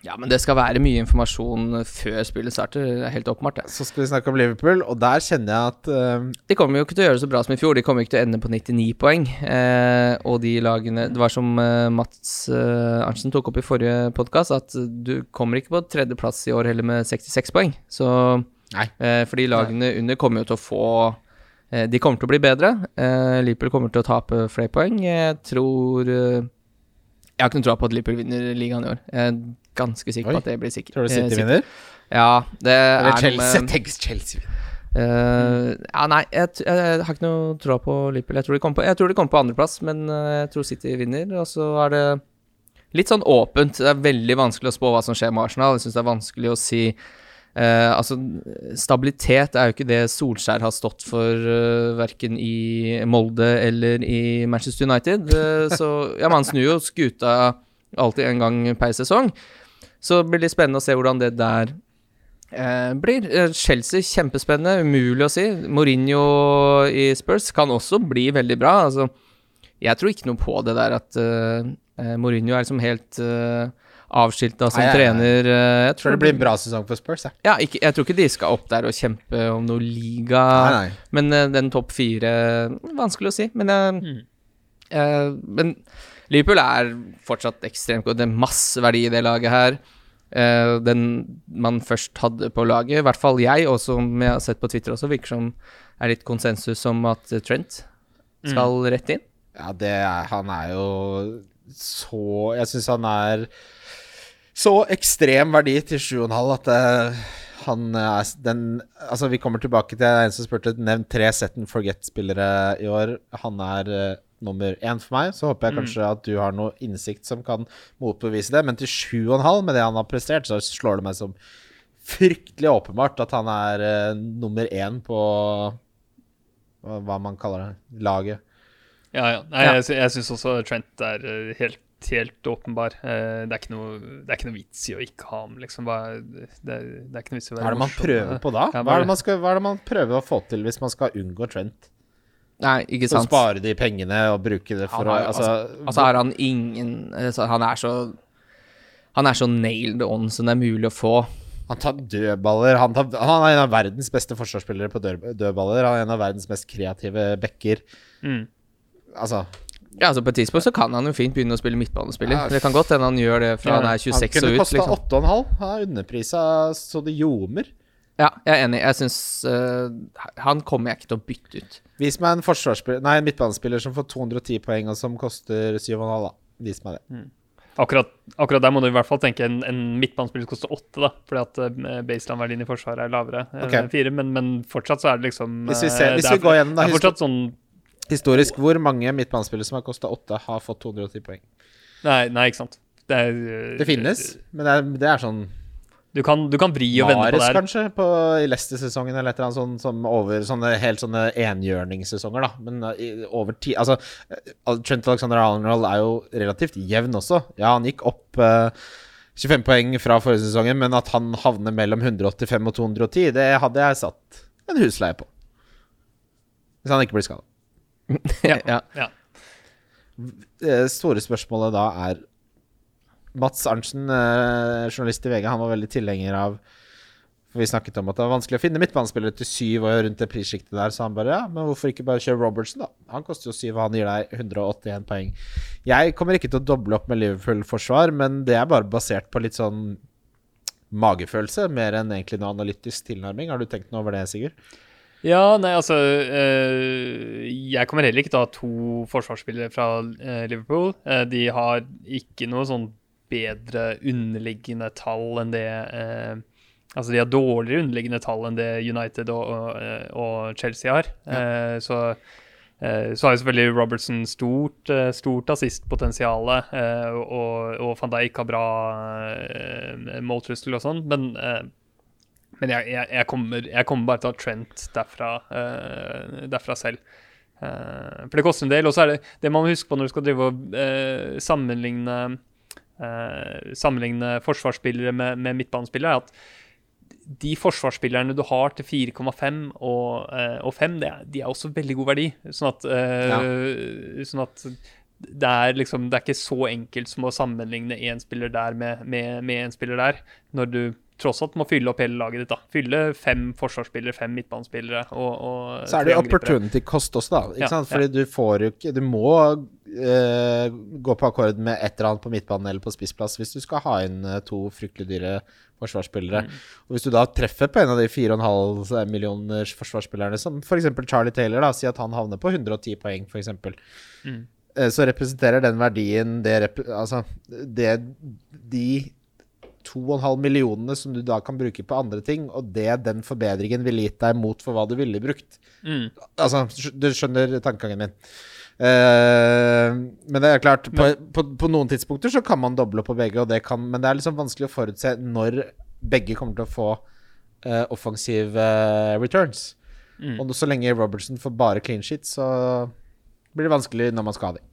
Ja, men det skal være mye informasjon før spillet starter. Det er helt åpenbart, det. Så skal vi snakke om Liverpool, og der kjenner jeg at uh... De kommer jo ikke til å gjøre det så bra som i fjor. De kommer ikke til å ende på 99 poeng. Eh, og de lagene Det var som eh, Mats eh, Arntzen tok opp i forrige podkast, at du kommer ikke på tredjeplass i år heller med 66 poeng. Så Nei. eh, fordi lagene lagene under kommer jo til å få eh, De kommer til å bli bedre. Eh, Liverpool kommer til å tape flere poeng. Jeg tror eh, Jeg har ikke noe tro på at Liverpool vinner ligaen i år. Jeg er ganske sikker på at det blir sikkert. Tror du eh, City vinner? Ja, det er Eller er Chelsea? med- Tenk Chelsea vinner. Eh, ja, nei, jeg, jeg, jeg har ikke noe tro på Liverpool. Jeg tror de kommer på, kom på andreplass, men eh, jeg tror City vinner. Og så er det litt sånn åpent. Det er veldig vanskelig å spå hva som skjer med Arsenal. Jeg syns det er vanskelig å si eh, Altså, stabilitet er jo ikke det Solskjær har stått for uh, verken i Molde eller i Manchester United. Eh, så ja, man snur jo skuta alltid en gang per sesong. Så det blir litt spennende å se hvordan det der eh, blir. Eh, Chelsea, kjempespennende. Umulig å si. Mourinho i Spurs kan også bli veldig bra. Altså, jeg tror ikke noe på det der at eh, eh, Mourinho er liksom helt avskilta som Nei, nei. trener. eh, jeg Jeg tror det blir en bra sesong for Spurs, jeg. ja, ikke, jeg tror ikke de skal opp der og kjempe om noe liga. Nei, nei. Men eh, den topp fire Vanskelig å si. Men, jeg, Mm. eh, men Liverpool er fortsatt ekstremt god. Det er masse verdi i det laget her. Eh, den man først hadde på laget, i hvert fall jeg, og som jeg har sett på Twitter også, virker som er litt konsensus om at eh, Trent skal rett inn. Ja, det er Han er jo så Jeg syns han er så ekstrem verdi til 7,5 at det, han er den Altså, vi kommer tilbake til en som spurte Nevn tre set and forget-spillere i år. Han er uh, nummer én for meg. Så håper jeg kanskje at du har noe innsikt som kan motbevise det. Men til 7,5 med det han har prestert, så slår det meg som fryktelig åpenbart at han er uh, nummer én på hva, hva man kaller det, laget. Ja, ja. Nei, Ja. jeg, jeg syns også Trent er helt, helt åpenbar. Eh, det, er ikke noe, det er ikke noe vits i å ikke ha ham, liksom. Det, det er ikke noe vits i å være Hva er det man prøver på da? Hva er det man, skal, hva er det man prøver å få til hvis man skal unngå Trent? Nei, ikke Så sant. spare de pengene og bruke det for Han å har altså, Altså er han ingen altså, Han er så Han er så nailed on som det er mulig å få. Han tar dødballer. Han, tar, han er en av verdens beste forsvarsspillere på dødballer. Han er en av verdens mest kreative backer. Mm. Altså Ja, altså På et tidspunkt så kan han jo fint begynne å spille midtbanespiller. Ja. Det kan godt hende han gjør det fra Ja, han er 26 og ut. Han kosta liksom 8,5. Han er underprisa så det ljomer. Ja, jeg er enig. Jeg syns Han kommer jeg ikke til å bytte ut. Vis meg en forsvarsspiller Nei, en midtbanespiller som får 210 poeng, og som koster 7,5, da. Vis meg det. Akkurat, akkurat der må du i hvert fall tenke en, en midtbanespiller som koster åtte, da. Fordi at uh, baseline-verdien i Forsvaret er lavere enn Ok. fire. Men, men fortsatt så er det liksom Hvis vi, ser, eh, hvis vi går gjennom da, Det er fortsatt sånn Historisk, hvor mange midtbanespillere som har kosta åtte, har fått 210 poeng? Nei, nei ikke sant. Det, er, eh, Det finnes, men det er, det er sånn Du kan, du kan vri og vende på det her. kanskje, på, i Leicester-sesongen eller et eller annet sånn som over sånne helt sånne enhjørningssesonger, da. Men uh, i, over tid Altså, uh, Trent Alexander Arnold er jo relativt jevn også. Ja, han gikk opp uh, 25 poeng fra forrige sesongen, men at han havner mellom 185 og 210, det hadde jeg satt en husleie på. Hvis han ikke blir skada. Ja. ja. Ja. Det store spørsmålet da er Mats Arntzen, eh, journalist i VG, han var veldig tilhenger av For vi snakket om at det var vanskelig å finne midtbanespillere til syv og rundt det prissjiktet der, så han bare ja, men hvorfor ikke bare kjøre Robertson, da? Han koster jo syv, og han gir deg 181 poeng. Jeg kommer ikke til å doble opp med Liverpool-forsvar, men det er bare basert på litt sånn magefølelse, mer enn egentlig noe analytisk tilnærming. Har du tenkt noe over det, Sigurd? Ja, nei, altså eh, Jeg kommer heller ikke til å ha to forsvarsspillere fra eh, Liverpool. Eh, de har ikke noe sånn bedre underliggende tall enn det Altså, de har dårligere underliggende tall enn det United og, og, og Chelsea har. Eh, så så har jo selvfølgelig Robertson stort, stort assistpotensial, og, og van Dijk har bra måltrussel og sånn, men men jeg, jeg, jeg, kommer, jeg kommer bare til å ha Trent derfra, uh, derfra selv. Uh, for det koster en del. Og så er det det man må huske på når du skal drive og uh, sammenligne, sammenligne forsvarsspillere med, med midtbanespillere, er at de forsvarsspillerne du har til 4,5 og, og 5, det er, de er også veldig god verdi. Sånn at, ja. sånn at det er liksom Det er ikke så enkelt som å sammenligne én spiller der med, med, med en spiller der, når du tross alt må fylle opp hele laget ditt. da Fylle fem forsvarsspillere, fem midtbanespillere og, og Så er det jo opportunity cost også, da. Ikke Ja, sant? Fordi du får jo ikke Du må uh, gå på akkord med et eller annet på midtbanen eller på spissplass hvis du skal ha inn eh, to fryktelig dyre forsvarsspillere. Mm. Og hvis du da treffer på en av de 4,5 millioners forsvarsspillerne, som f.eks. Charlie Taylor, da, si at han havner på 110 poeng, f.eks. Mm. Eh, så representerer den verdien det, altså, det de 2,5 millionene som du da kan bruke på andre ting, og det den forbedringen ville gitt deg mot for hva du ville brukt. Mm. Altså, du skjønner tankegangen min. Uh, men det er klart, på, på, på noen tidspunkter så kan man doble på begge, og det kan, men det er liksom vanskelig å forutse når begge kommer til å få uh, offensive uh, returns. Mm. Og så lenge Robertson får bare clean shit, så blir det vanskelig når man skal ha dem.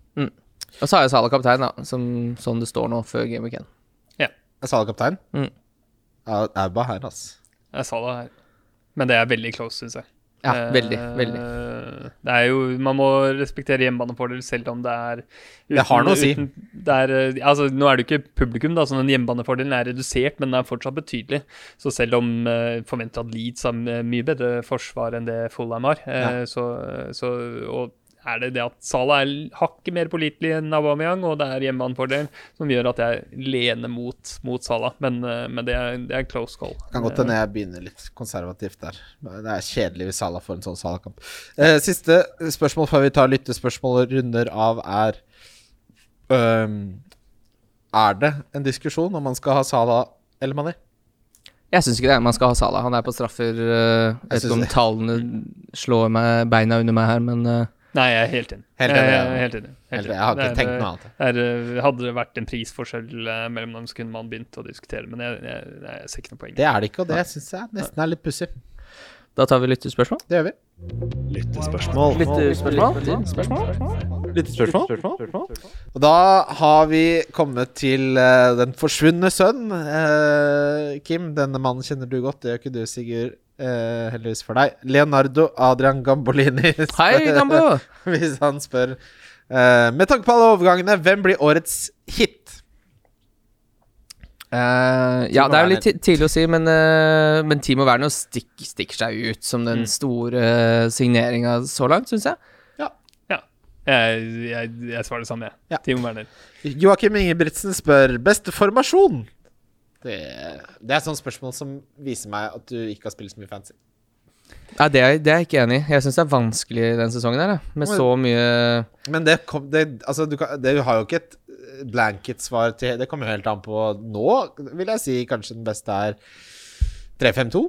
Og så har jeg Salah kaptein, da, som sånn det står nå før Game Week 1. Jeg sa det, kaptein. Mm. Ja, Auba her, altså. Jeg sa det her. Men det er veldig close, syns jeg. Ja, Eh, veldig, veldig. Det er jo, Man må respektere hjemmebanefordel selv om det er Det har noe å si. det er, eh, altså, nå er det jo ikke publikum, da, så den hjemmebanefordelen er redusert, men den er fortsatt betydelig. Så selv om uh, forventer at Leeds har eh, mye bedre forsvar enn det Fulham har, eh, så, så og er det det at Salah er hakket mer pålitelig enn Aubameyang, og det er hjemmebanefordel som gjør at jeg lener mot, mot Salah. Men, eh, men det, er, det er close call. Kan godt hende jeg begynner litt konservativt der. Det er kjedelig hvis Salah får en sånn Salah-kamp. Eh, siste spørsmål før vi tar lyttespørsmål og runder av, er Er det en diskusjon om man skal ha Salah eller Mané? Jeg syns ikke det. Man skal ha Salah. Han er på straffer. Uh, Jeg vet ikke om tallene slår meg beina under meg her, men eh, Nei, jeg er helt enig. Helt enig, Jeg ja. helt enig. Helt enig. Jeg har ikke er, tenkt noe annet. er, eh, hadde det vært en prisforskjell eh, mellom dem, så kunne man begynt å diskutere, men jeg, jeg, jeg ser ikke noe poeng. Det er det ikke, og det syns jeg nesten er litt pussig. da tar vi lyttespørsmål. Det gjør vi. Lyttespørsmål. Lyttespørsmål. Og da har vi kommet til uh, den forsvunne sønn. Uh, Kim, denne mannen kjenner du godt. Det gjør ikke du, Sigurd. Eh, heldigvis for deg. Leonardo Adrian Gambolini. Hei, Gambo! Hvis han spør Uh, Med tanke på alle overgangene, hvem blir årets hit? Uh, ja, det er jo litt tidlig å si, men, uh, men Timo Werner stikk, stikker seg ut som den store uh, signeringa så langt, syns jeg. Jeg, jeg, jeg svarer det samme, jeg. Ja. Timo Werner. Joakim Ingebrigtsen spør Beste formasjon? Det, det er et sånt spørsmål som viser meg at du ikke har spilt så mye fancy. Ja, det, er, det er jeg ikke enig i. Jeg syns det er vanskelig den sesongen her, med så mye Men det, kom, det, altså, du, kan, det har jo ikke et blanket-svar til Det kommer jo helt an på nå, vil jeg si kanskje den beste er 3-5-2.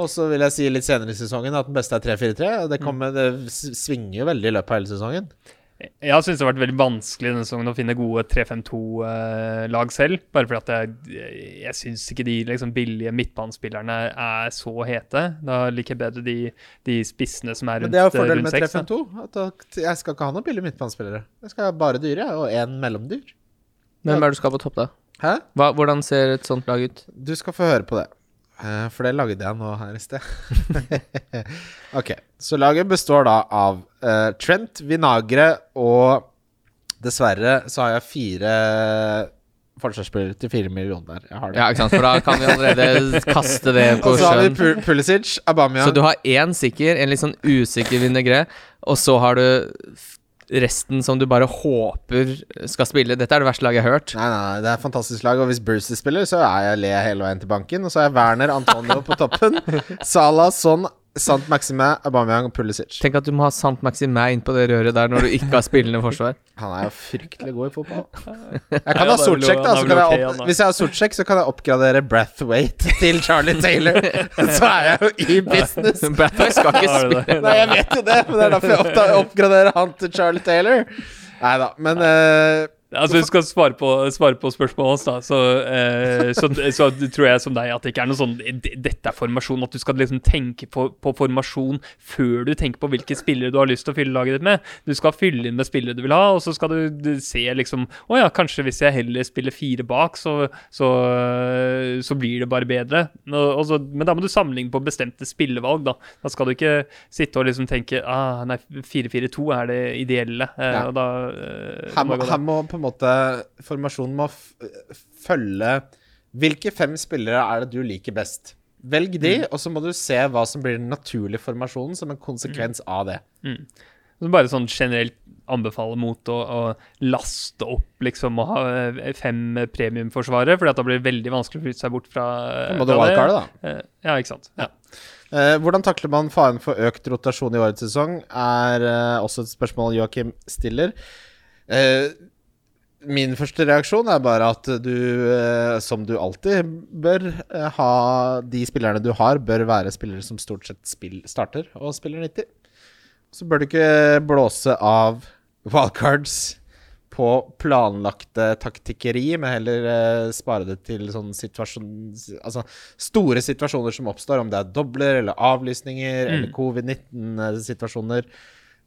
Og så vil jeg si litt senere i sesongen at den beste er 3-4-3. Det, kommer, det svinger jo veldig i løpet av hele sesongen. Jeg syns det har vært veldig vanskelig denne sesongen å finne gode 3-5-2-lag selv. Bare fordi at jeg, jeg syns ikke de liksom, billige midtbanespillerne er så hete. Da liker jeg bedre de, de spissene som er Men rundt, det er jo eh, fordelen med 3-5-2. At Jeg skal ikke ha noen billige midtbanespillere. Jeg skal ha bare dyre, og én mellomdyr. Hvem er det du skal på topp, da? Hæ? Hva, hvordan ser et sånt lag ut? Du skal få høre på det. Eh, For det lagde jeg nå her i sted. ok, så laget består da av uh, Trent, Vinagre og Dessverre så har jeg fire forsvarsspillere til fire millioner. Jeg har det. Ja, ikke sant, for da kan vi allerede kaste det på og så har vi. Pul- Pulisic, Abamia Så du har én sikker, en litt sånn usikker vinagre, og så har du resten som du bare håper skal spille. Dette er det verste laget jeg har hørt. Nei, nei, det er et fantastisk lag. Og hvis Bruce spiller, så er jeg le hele veien til banken. Og så er jeg Werner Antonio på toppen. Salah, Son, Sant Maxime, Aubameyang og Pulisic. Tenk at du må ha Sant Maxime inn på det røret der når du ikke har spillende forsvar. Han er jo fryktelig god i fotball. Jeg Ja, kan ha det er Sortsjekk, da. Så kan jeg opp, hvis jeg har Sortsjekk, så kan jeg oppgradere Brathwaite til Charlie Taylor. Så er jeg jo i business. Brathwaite skal ikke spille. Nei, jeg vet jo det, men det er derfor jeg oppgraderer han til Charlie Taylor. Nei da, men eh, Altså, du skal svare på, svare på spørsmålet hans, da, så, eh, så, så tror jeg som deg at det ikke er noe sånn Dette er formasjon. At du skal liksom tenke på, på formasjon før du tenker på hvilke spillere du har lyst til å fylle laget ditt med. Du skal fylle inn med spillere du vil ha, og så skal du, du se liksom Å ja, kanskje hvis jeg heller spiller fire bak, så, så, så blir det bare bedre. Og, og så, men da må du sammenligne på bestemte spillevalg, da. Da skal du ikke sitte og liksom tenke ah, nei, 4-4-2 er det ideelle. Eh, Ja. og da, eh, her, må her må på en måte formasjonen må følge Hvilke fem spillere er det du liker best? Velg de, Mm. og så må du se hva som blir den naturlige formasjonen som en konsekvens av det. Så bare sånn generelt anbefale mot å, å laste opp liksom og ha eh, fem premiumforsvarere, at da blir det veldig vanskelig å flytte seg bort fra, Da må du fra det. da. Eh, Ja, ikke sant. Ja. Eh, hvordan takler man faren for økt rotasjon i årets sesong, er eh, også et spørsmål Joakim stiller. Eh, min første reaksjon er bare at du, eh, som du alltid bør eh, ha De spillerne du har, bør være spillere som stort sett spill, starter og spiller 90. Så bør du ikke blåse av wildcards på planlagte taktikkeri, men heller eh, spare det til sånn situasjon Altså store situasjoner som oppstår, om det er dobler eller avlysninger eller covid-19-situasjoner.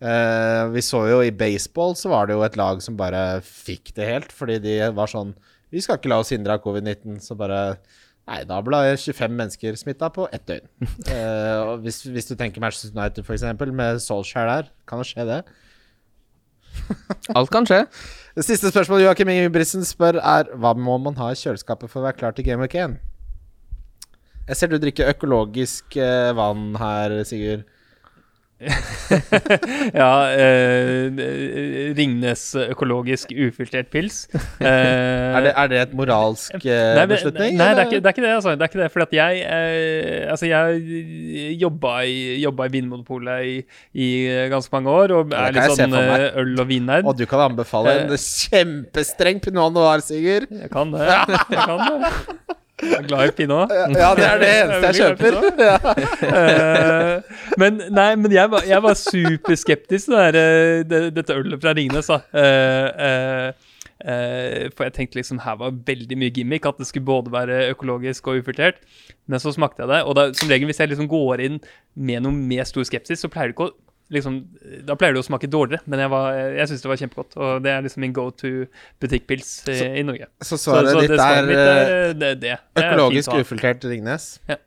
Eh, vi så jo i baseball så var det jo et lag som bare fikk det helt, fordi de var sånn Vi skal ikke la oss hindre av covid-19, så bare Nei, da ble 25 mennesker smitta på ett døgn. Uh, og hvis, hvis du tenker Manchester United, f.eks., med Solskjær der, kan det skje, det. Alt kan skje. Det siste spørsmålet Joakim Ingebrigtsen spør, er hva må man ha i kjøleskapet for å være klar til Game Week 1? Jeg ser du drikker økologisk eh, vann her, Sigurd. ja eh, Ringnes økologisk ufiltrert pils. Eh, Er det, er det et moralsk eh, Nei, beslutning? Nei, det er, ikke, det er ikke det. Altså. Det er ikke det, fordi at jeg eh, Altså, jeg jobba i, jobba i Vinmonopolet i, i ganske mange år, og er litt sånn eh, øl- og vinnerd. Og du kan anbefale en kjempestreng pinot noir, Sigurd. Jeg kan det. Jeg kan det. Jeg er glad i pinot. Ja, det er det eneste jeg Jeg er kjøper. Ja. Eh, men nei, men jeg var, jeg var superskeptisk til det der, eh, dette ølet fra Ringnes. da. Uh, eh, for jeg tenkte liksom her var veldig mye gimmick, at det skulle både være økologisk og ufiltrert. Men så smakte jeg det, og da, som regel hvis jeg liksom går inn med noe med stor skepsis, så pleier det ikke å liksom, Da pleier det å smake dårligere, men jeg, var- jeg syns det var kjempegodt. Og det er liksom min go to butikkpils i, i Norge. Så Så, svaret så ditt det mitt er er eh, eh, det. det. det er økologisk å ufiltrert Ringnes. Ja.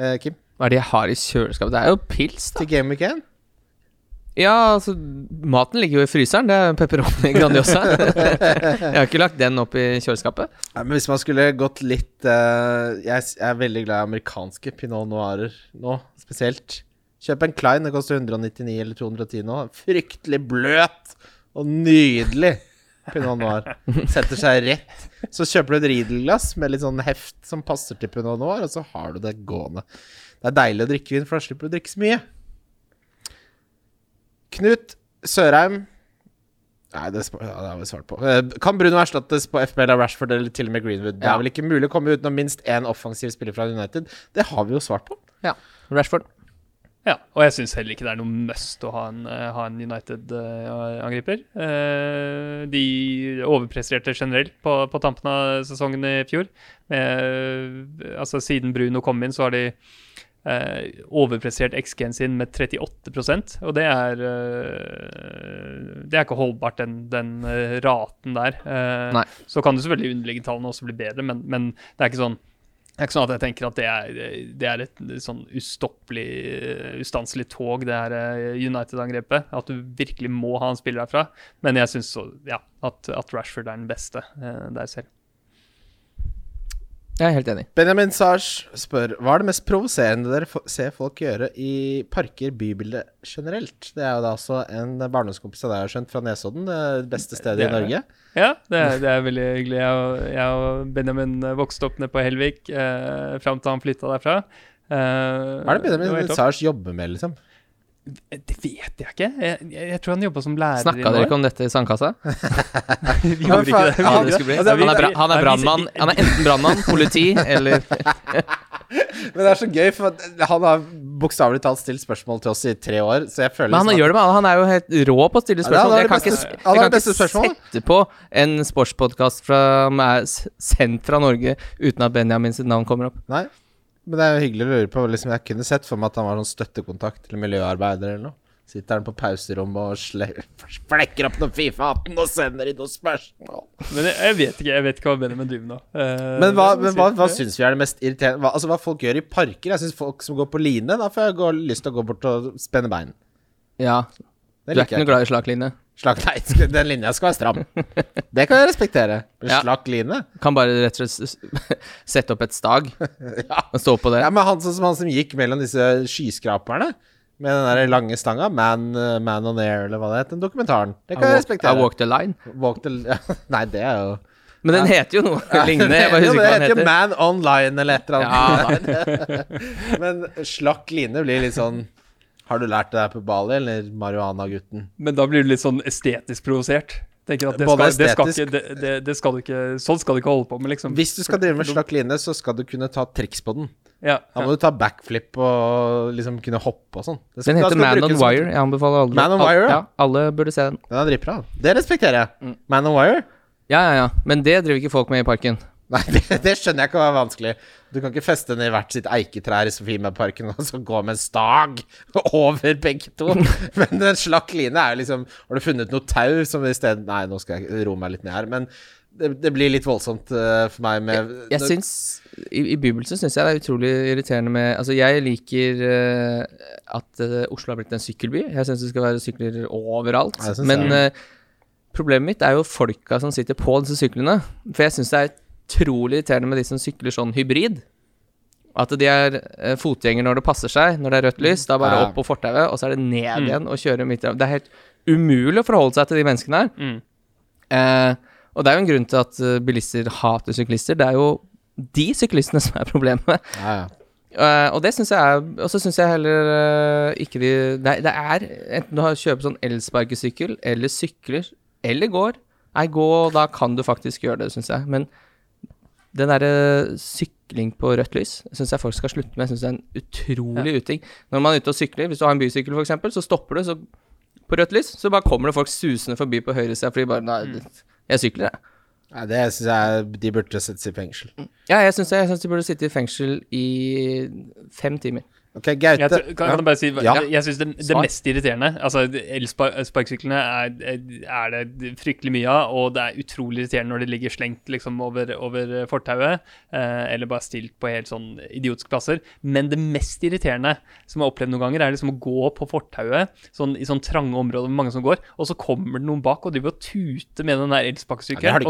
Eh, Kim, Hva er det jeg har i kjøleskapet? Det er jo pils, da. til Game Weekend? Ja, altså Maten ligger jo i fryseren. Det er pepperoni grandiosa. jeg har ikke lagt den opp i kjøleskapet. Nei, men hvis man skulle gått litt uh, jeg, jeg er veldig glad i amerikanske pinot noirer nå, spesielt. Kjøp en Klein, det koster 199 eller 210 nå. Fryktelig bløt og nydelig pinot noir. Setter seg rett. Så kjøper du et Riedel-glass med litt sånn heft som passer til pinot noir, og så har du det gående. Det er deilig å drikke vin, for da slipper du å drikke så mye. Knut Sørheim Nei, det, ja, det har vi svart på. Eh, Kan Bruno erstattes på FBL av Rashford eller til og med Greenwood? Det er vel ikke mulig å komme utenom minst én offensiv spiller fra United? Det har vi jo svart på. Ja. Rashford. Ja, og jeg syns heller ikke det er noe must å ha en, eh, en United-angriper. de overpresterte generelt på, på tampen av sesongen i fjor. Med, eh, altså Siden Bruno kom inn, så har de eh, overprestert XG-en sin med 38% og det er eh, Det er ikke holdbart, den, den eh, raten der. Eh, Nei. Så kan det selvfølgelig underliggende tallene også bli bedre, men, men det er ikke sånn det er ikke sånn at jeg tenker at det er, det er et sånn ustoppelig, ustanselig tog, det her eh, United-angrepet. At du virkelig må ha en spiller herfra. Men jeg syns ja, at, at Rashford er den beste eh, der selv. Jeg er helt enig. Benjamin Sars spør Hva er det mest provoserende dere ser folk gjøre i parker, bybildet generelt? Det er jo da altså en barndomskompis av deg har skjønt, fra Nesodden, det beste stedet Det i er. Norge. Ja, det er, det er veldig hyggelig. Jeg og, jeg og Benjamin vokste opp nede på Helvik eh, fram til han flytta derfra. Eh, Hva er det Benjamin det Sars jobber med, liksom? Det vet jeg ikke. Jeg, jeg, jeg tror han jobba som lærer Snakka dere ikke om dette i sandkassa? Vi gjorde ikke det. Ja, det skulle bli. Altså, Han er, bra, han er brannmann. Han er enten brannmann, politi eller Men det er så gøy, for han har bokstavelig talt stilt spørsmål til oss i tre år, så jeg føler Men han liksom gjør det med. Han er jo helt rå på å stille Ja, spørsmål. han Jeg kan kan ikke, jeg kan ikke sette på en sportspodkast som er sendt fra Norge uten at Benjamin sitt navn kommer opp. Nei. Men det er jo hyggelig å lure på. Liksom, jeg kunne sett for meg at han var sånn støttekontakt til miljøarbeidere eller noe. Sitter han på pauserommet og flekker opp noe Fifa-18 og sender inn noen spørsmål. Men jeg, jeg vet ikke jeg vet ikke hva Benjamin driver med nå. Eh, Men hva, men hva, hva syns vi er det mest irriterende hva, Altså hva folk gjør i parker? Jeg syns folk som går på line, da får jeg gå, lyst til å gå bort og spenne bein. Ja, Det Du er ikke noe glad i slak line? Slakk, nei, den linja skal være stram. Det kan jeg respektere. Ja. slakk line? Kan bare rett og slett sette opp et stag Ja. og stå på det. Ja, men han, som han som gikk mellom disse skyskraperne med den der lange stanga, Man, uh, Man on Air, eller hva det het, den dokumentaren. Det kan jeg I respektere. walk the line. Walk the, ja, nei, det er jo Men den heter jo noe lignende. Jeg bare Jo, husker hva den heter jo heter. Man Online eller et eller annet. Ja, men slakk line blir litt sånn Har du lært det der på Bali, eller marihuana-gutten? Men da blir du litt sånn estetisk provosert. Tenker at det Både skal, det skal ikke, det, det, det skal du ikke Sånn skal du ikke holde på med, liksom. Hvis du skal drive med slakk line, så skal du kunne ta triks på den. Ja, Da ja. må du ta backflip og liksom kunne hoppe og sånn. Det skal- Den heter Man on Wire. Jeg anbefaler alle. Man on Wire, ja. ja. Alle burde se den. Den er dritbra. Det respekterer jeg. Mm. Man on wire? Ja, ja, ja. Men det driver ikke folk med i parken. Nei, det, det skjønner jeg ikke var vanskelig. Du kan ikke feste den i hvert sitt eiketrær i Sofiemarken og så gå med en stag over begge to. Men en slakk line er jo liksom Har du funnet noe tau som i stedet Nei, nå skal jeg roe meg litt ned her. Men det, det blir litt voldsomt uh, for meg med Jeg jeg syns I, i bybelsen syns jeg det er utrolig irriterende med Altså, jeg liker uh, at uh, Oslo har blitt en sykkelby. Jeg syns det skal være sykler overalt. Men problemet mitt er jo folka som sitter på disse syklene. For jeg syns det er utrolig irriterende med de som sykler sånn hybrid. At de er eh, fotgjenger når det passer seg, når det er rødt lys. Da bare opp på fortauet, og så er det ned igjen og kjøre midt i Det er helt umulig å forholde seg til de menneskene her. Mm. Eh, og det er jo en grunn til at eh, bilister hater syklister. Det er jo de syklistene som er problemet. ja, ja. Uh, og det syns jeg er Og så syns jeg heller uh, ikke de det, det er Enten du har kjøpt sånn elsparkesykkel, eller sykler, eller går. Nei, gå, da kan du faktisk gjøre det, syns jeg. Men den derre sykling på rødt lys syns jeg folk skal slutte med. Jeg syns det er en utrolig uting. Når man er ute og sykler, hvis du har en bysykkel f.eks., så stopper du så på rødt lys, så bare kommer det folk susende forbi på høyresida fordi bare Nei, jeg sykler, jeg. Nei, det syns jeg de burde settes i fengsel. Ja, jeg syns de burde sitte i fengsel i fem timer. Ok, Gaute. Jeg, kan, kan jeg bare si Ja. Jeg, jeg syns det, det mest irriterende Altså, elsparkesyklene er, er det fryktelig mye av, og det er utrolig irriterende når de ligger slengt liksom over, over fortauet, eh, eller bare stilt på helt sånn idiotiske plasser. Men det mest irriterende som jeg har opplevd noen ganger, er liksom å gå på fortauet sånn, i sånn trange områder med mange som går, og så kommer det noen bak og driver og tuter med den der Ja, elsparkesykkelen.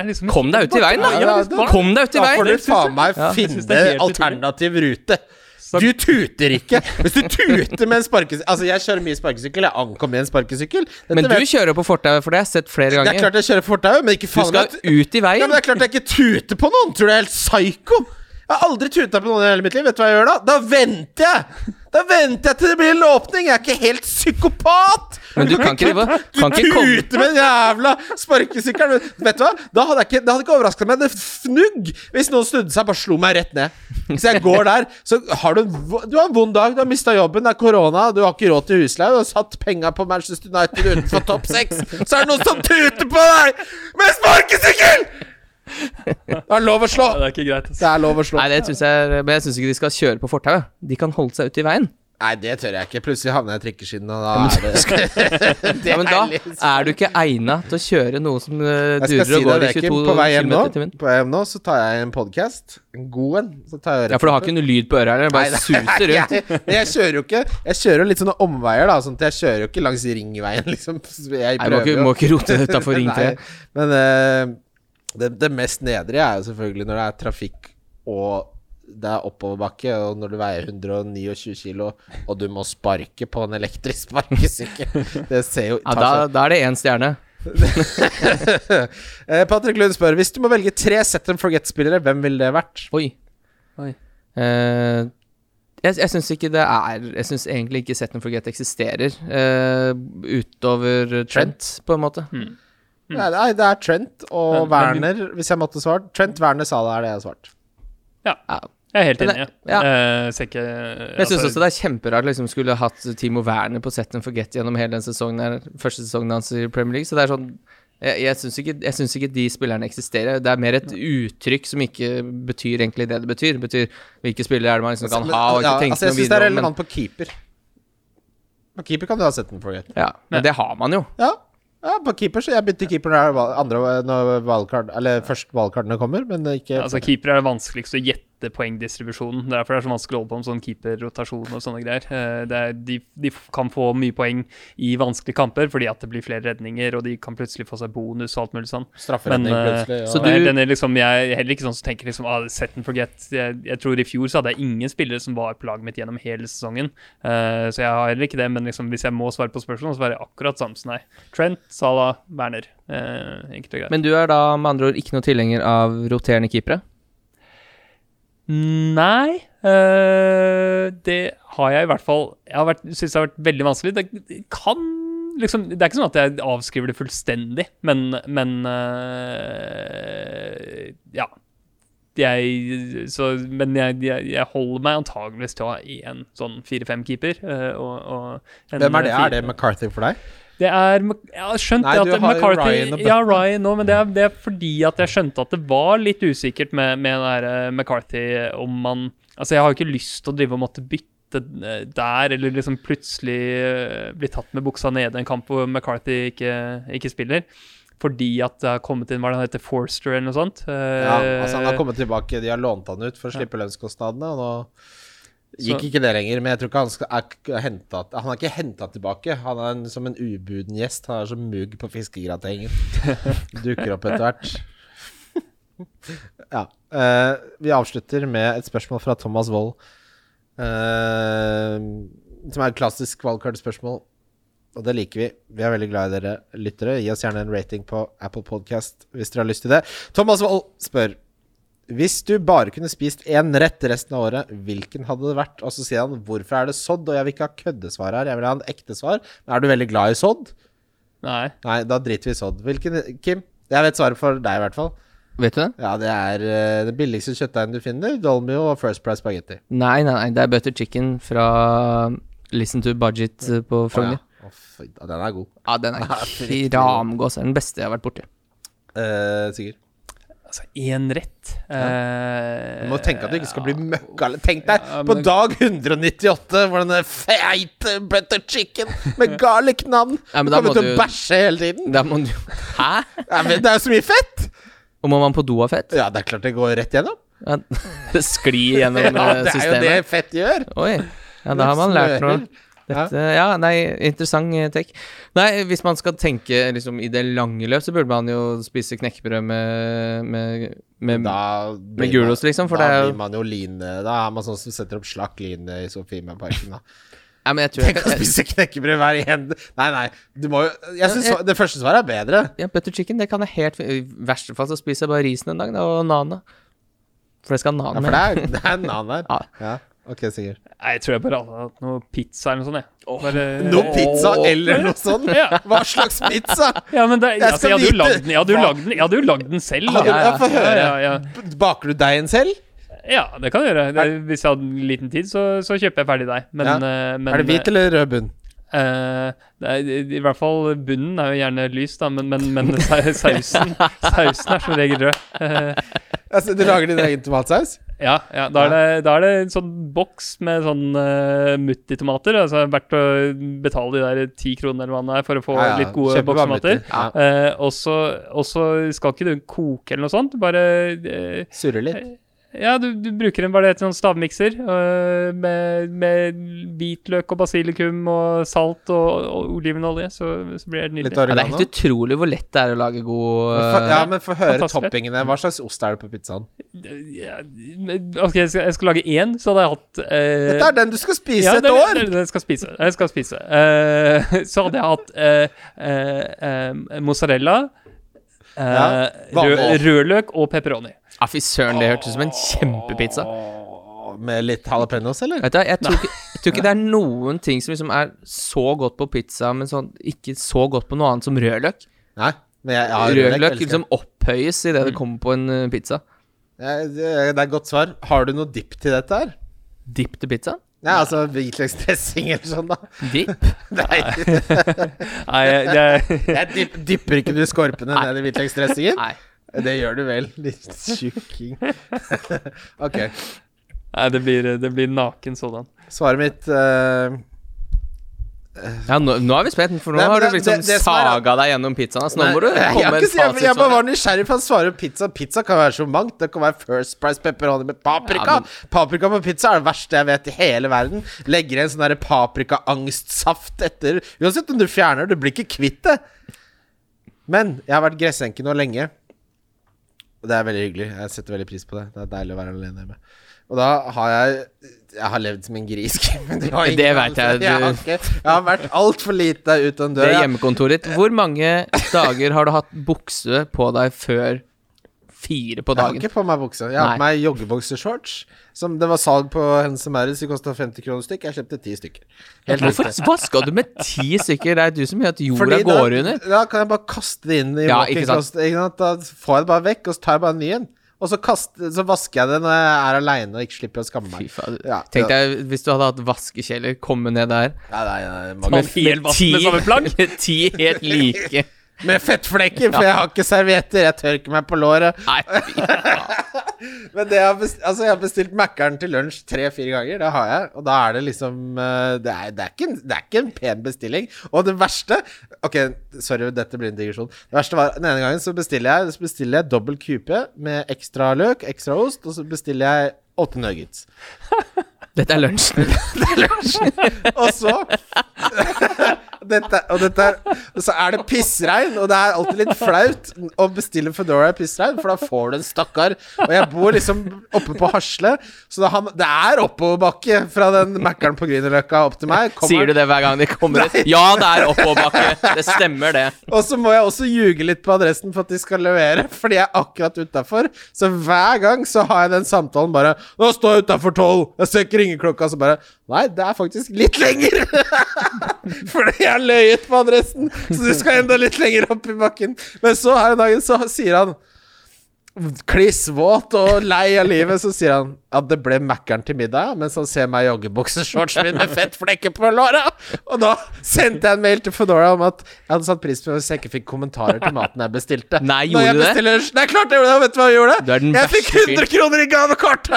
er liksom Kom deg ut i veien, da! Ja, ja, det- Kom deg ut i Da får veien! du faen meg Ja, finne er alternativ rute. Du tuter ikke! Hvis du tuter med en sparkesykkel Altså, jeg kjører mye sparkesykkel. Jeg ankommer med en sparkesykkel. Dette Men du vet- kjører på fortauet, for det jeg har jeg sett flere ganger. Det er klart jeg kjører på fortauet, men ikke faen Du skal meg ut i Ja, men det er klart jeg ikke tuter på noen! Tror du jeg er helt psycho? Jeg har aldri tuta på noen i hele mitt liv. Vet du hva jeg gjør da? Da venter jeg! Da venter jeg til det blir en åpning! Jeg er ikke helt psykopat! Men du kan ikke drive Du Kan ikke komme tuter med den jævla sparkesykkelen! Vet du hva? Da hadde jeg ikke, det hadde ikke overraska meg det fnugg hvis noen snudde seg og bare slo meg rett ned. Så jeg går der, så har du Du har en vond dag, du har mista jobben, det er korona, du har ikke råd til husleie, du har satt penga på Manchester United utenfor topp seks, så er det noen som tuter på deg med sparkesykkel! Det er lov å slå! Ja, det er ikke greit. altså. Det er lov å slå. Nei, det synes jeg Men jeg syns ikke de skal kjøre på fortauet. De kan holde seg ute i veien. Nei, det tør jeg ikke. Plutselig havner jeg i trikkeskinnen, og da er det Det Ja, men da er du ikke egna til å kjøre noe som skal durer si og går i 22 Kim. På vei hjem nå, km i timen. på vei hjem nå så tar jeg en podkast. En god en. Så tar jeg Ja, for du har ikke noe lyd på øret her, det bare suser rundt. Jeg, jeg kjører jo ikke Jeg kjører jo litt sånne omveier, da. Sånn at jeg kjører jo ikke langs ringveien, liksom. Jeg Nei, du må ikke, må ikke rote det utafor Ring 3. Men uh, det, det mest nedrige er jo selvfølgelig når det er trafikk og det er oppoverbakke, og når du veier 129 kilo, og du må sparke på en elektrisk sparkesykkel. Det ser jo Ja, da, da er det én stjerne. Eh, Patrick Lund spør Hvis du må velge tre set and forget-spillere, hvem ville det vært? Oi. Oi. Uh, jeg jeg syns ikke det er Jeg syns egentlig ikke Set and Forget eksisterer uh, utover Trent, på en måte. Nei, det, er, det er Trent og Men- men- Werner, hvis jeg måtte svart. Trent, Werner, Sala er det jeg har svart. Ja. Ja. Jeg er helt enig. det- ja. Uh, ikke, uh, Jeg syns også det er kjemperart liksom skulle hatt Timo Werner på Set and Forget gjennom hele den sesongen her, første sesongen hans i Premier League. Så det er sånn Jeg, jeg syns ikke, ikke de spillerne eksisterer. Det er mer et uttrykk som ikke betyr egentlig det det betyr. Det betyr hvilke spillere er det man liksom kan ha og ikke ja, tenke altså, jeg noe syns det er videre om. Men, relevant på keeper. På keeper kan du ha set and forget. ja, men det har man jo. Ja, ja på keeper, så jeg bytter keeper når, andre, når valgkart, Eller først valgkartene kommer, men ikke Altså, keeper er det vanskeligste å gjette poengdistribusjonen. Det er derfor det er så vanskelig å holde på med sånn keeperrotasjon og sånne greier. Eh, Det er, de, de kan få mye poeng i vanskelige kamper fordi at det blir flere redninger, og de kan plutselig få seg bonus og alt mulig sånn. strafferedning Men, eh, plutselig. så du- den er liksom, jeg er heller ikke sånn som tenker liksom, ah, set and forget. Jeg, jeg tror i fjor så hadde jeg ingen spillere som var på laget mitt gjennom hele sesongen. uh, så jeg har heller ikke det, men liksom, hvis jeg må svare på spørsmål, så er det akkurat samme som deg. Trent, Salah, Werner. Uh, enkelt og greit. Men du er da med andre ord ikke noe tilhenger av roterende keepere? Nei, øh, det har jeg i hvert fall Jeg synes det har vært veldig vanskelig. Det det kan liksom Det er ikke sånn at jeg avskriver det fullstendig, men, men øh, Ja. Jeg, så, men jeg, jeg, jeg holder meg antageligvis til å ha én sånn fire-fem keeper. øh, og, og en Hvem er det? fire- Er det McCarthy for deg? Det er Jeg har skjønt Nei, det at McCarthy Ryan Ja, Ryan nå, men det er, det er fordi at jeg skjønte at det var litt usikkert med, med eh, McCarthy om man Altså, jeg har jo ikke lyst til å drive og måtte bytte eh, der, eller liksom plutselig eh, bli tatt med buksa nede en kamp hvor McCarthy ikke, ikke spiller. Fordi at det har kommet inn Hva det heter? Forster eller noe sånt? Ja, Eh, altså Han har kommet tilbake, de har lånt han ut for å slippe lønnskostnadene, og nå gikk ikke det lenger. Men jeg tror ikke han skal, er hentet, Han er ikke henta tilbake. Han er en, som en ubuden gjest. Han er som mugg på fiskegratengen. Dukker opp etter hvert. ja. eh, vi avslutter med et spørsmål fra Thomas Wold. eh, som er et klassisk wildcard-spørsmål. Og det liker vi. Vi er veldig glad i dere lyttere. Gi oss gjerne en rating på Apple Podcast hvis dere har lyst til det. Thomas Wold spør Hvis du bare kunne spist én rett resten av året, hvilken hadde det vært? Og så sier han hvorfor er det sodd? Og jeg vil ikke ha køddesvar her, jeg vil ha en ekte svar. Men er du veldig glad i sodd? Nei. Nei, da driter vi i sodd. Hvilken Kim? Jeg vet svaret for deg, i hvert fall. Vet du det? Ja, det er uh, det billigste kjøttdeigen du finner. Dolmio og First Price Spagetti. Nei, nei, nei, det er butter chicken fra Listen to Budget eh, på Frogner. Oh, ja. oh, den er god. Ja, den er ramgås. Er den beste jeg har vært borti. Uh, Sigurd. Altså, én rett Ja. Du må tenke at du ikke skal bli møkka. Tenk deg Ja, på dag 198 hvor denne feite butter chicken med garlic-navn Ja, kommer må til å bæsje hele tiden. Da må du Hæ? Ja, men det er jo så mye fett! Og må man på do av fett? Ja, det er klart det går rett gjennom. Ja, det sklir gjennom Ja, eh, det er jo det fett gjør. Oi. Ja, da har man lært noe. Dette, ja, nei, interessant eh, take. Nei, hvis man skal tenke liksom i det lange løp, så burde man jo spise knekkebrød med, med, med blir gulost, liksom, for da det er blir man jo line Da er man sånn som setter opp slakk line i Sofiemarparken, da. Ja, men jeg tror Tenk å spise knekkebrød hver igjen. Nei, nei. Du må jo Jeg syns svar- det første svaret er bedre. ja, Butter chicken, det kan jeg helt I verste fall så spiser jeg bare risen en dag, da, og nana. For det skal Ja, for det er, det er nan der. Ja. Ja. Ok, Sigurd. Nei, Jeg tror jeg bare hadde hatt noe pizza eller noe sånt. Jeg. Bare, Noe pizza eller noe sånt? Ja. Hva slags pizza? Ja, men det, Jeg altså, jeg hadde jo lagd den, jeg jo lagd den, selv. Da. ja, få høre. Ja. Baker du deigen selv? ja, det kan jeg gjøre. Det, hvis jeg hadde liten tid, så, så kjøper jeg ferdig deig. Men, eh, men er det hvit eller rød bunn? Eh, er, I hvert fall bunnen er jo gjerne lys, da, men, men, men sausen, sausen er som regel rød. Eh, Altså, du lager din egen tomatsaus? ja, ja da, er det, da er det en sånn boks med sånn uh, mutti-tomater. Altså verdt å betale de der ti kronene eller hva det er for å få Ja, ja. litt gode boksmater. Eh, og så skal ikke du koke eller noe sånt. Bare uh, Surre litt. Ja, du, du bruker en hva det heter, sånn stavmikser øh, med, med hvitløk og basilikum og salt og, og olivenolje, så, så blir det nydelig. Ja, det er helt utrolig hvor lett det er å lage god Men for, Ja, men få høre toppingene. Hva slags ost er det på pizzaen? Ja, ok, jeg skal, jeg skal lage én, så hadde jeg hatt øh, Dette er den du skal spise ja, et er år! Ja, den jeg skal spise. Jeg skal spise. Uh, så hadde jeg hatt uh, uh, mozzarella, Ja, rød, rødløk og pepperoni. Ja, fy søren, det hørtes ut som en kjempepizza. Med litt jalapeños, eller? Vet du, jeg tror, ikke, jeg tror ikke det er noen ting som liksom er så godt på pizza, men sånn ikke så godt på noe annet som rødløk. Nei. Men jeg, ja, Rødløk rødløk liksom opphøyes idet det kommer på en eh, pizza. Ja, det det er et godt svar. Har du noe dipp til dette her? Dipp til pizza? Ja, altså hvitløksdressing eller sånn, da. Dipp? Nei, Nei, det, jeg dipper ikke du skorpene ned i hvitløksdressingen? Nei. Det gjør du vel, litt tjukking. ok. nei, det blir, det blir naken sådan. Svaret mitt uh, Ja, nå, nå er vi spent, for nå Nei, har du liksom det- det saga er- deg gjennom pizzaen. Så nå må du Nei, jeg, komme med ikke, jeg, jeg bare var nysgjerrig, for å svare på pizza. Pizza kan være så mangt. Det kan være First Price pepperoni med paprika. Ja, men- Paprika på pizza er det verste jeg vet i hele verden. Legger en sånn paprikaangstsaft etter Uansett om du fjerner, du blir ikke kvitt det. Men jeg har vært gressenke nå lenge. Og det er veldig hyggelig. Jeg setter veldig pris på det. Det er deilig å være alene hjemme. Og da har jeg Jeg har levd som en gris. men det ingen Det vet jeg, du- har, ikke, jeg har vært altfor lite ute av Det er hjemmekontoret ditt. Hvor mange dager har du hatt bukse på deg før fire på dagen. Jeg har ikke på meg bukse. Jeg har på meg joggebuksershorts. Som det var salg på Hennes Maurits. De kosta 50 kroner stykk. Jeg kjøpte ti stykker. Helt Hvorfor, skal du med ti stykker? Det er du som gjør at jorda Fordi går da, under. Da kan jeg bare kaste det inn i Ja, walk-in ikke sant. closet, ikke sant? Da får jeg det bare vekk, og så tar jeg bare en ny en. Og så, kaster, så vasker jeg det når jeg er aleine og ikke slipper å skamme Fy meg. faen. Ja, Tenk deg hvis du hadde hatt vaskekjeller, komme ned der Ja, nei, nei, med, med samme plagg. med ti helt like. Med fettflekker, for jeg har ikke servietter. Jeg tørker meg på låret. Nei. Men det jeg har bestilt, altså jeg har bestilt Mækkern til lunsj tre-fire ganger. Det har jeg. Og da er det liksom eh, Det er, det er, ikke, en, det er ikke en pen bestilling. Og det verste Ok, sorry, dette blir en digresjon. Det verste var Den ene gangen så bestiller jeg Så bestiller jeg dobbel kupe med ekstra løk, ekstra ost, og så bestiller jeg åtte nuggets. Dette er lunsjen. Og så dette, Og dette er og Så er det pissregn, og det er alltid litt flaut å bestille Foodora i pissregn, for da får du en stakkar. Og jeg bor liksom oppe på Hasle, så det, har, det er oppoverbakke fra den Mækkern på Grünerløkka opp til meg. Kommer- Sier du det hver gang de kommer ut? Ja, det er oppoverbakke. Det stemmer, det. Og så må jeg også ljuge litt på adressen for at de skal levere, fordi jeg er akkurat utafor. Så hver gang så har jeg den samtalen bare 'Nå står jeg utafor tolv, jeg ser ikke ringeklokka', så bare Nei, det er faktisk litt lenger! fordi jeg løyet på adressen, så du skal enda litt lenger opp i bakken. Men så her en dagen så sier han klissvåt og lei av livet, så sier han at det ble Mækkern til middag, mens han ser meg i joggebukseshortsen min med fettflekker på låra. Og da sendte jeg en mail til Foodora om at jeg hadde satt pris på hvis jeg ikke fikk kommentarer til maten jeg bestilte. Nei, gjorde jeg du det? bestiller- Nei, klart jeg gjorde det! Vet du hva jeg gjorde? Du er den jeg fikk 100 kroner i gavekort!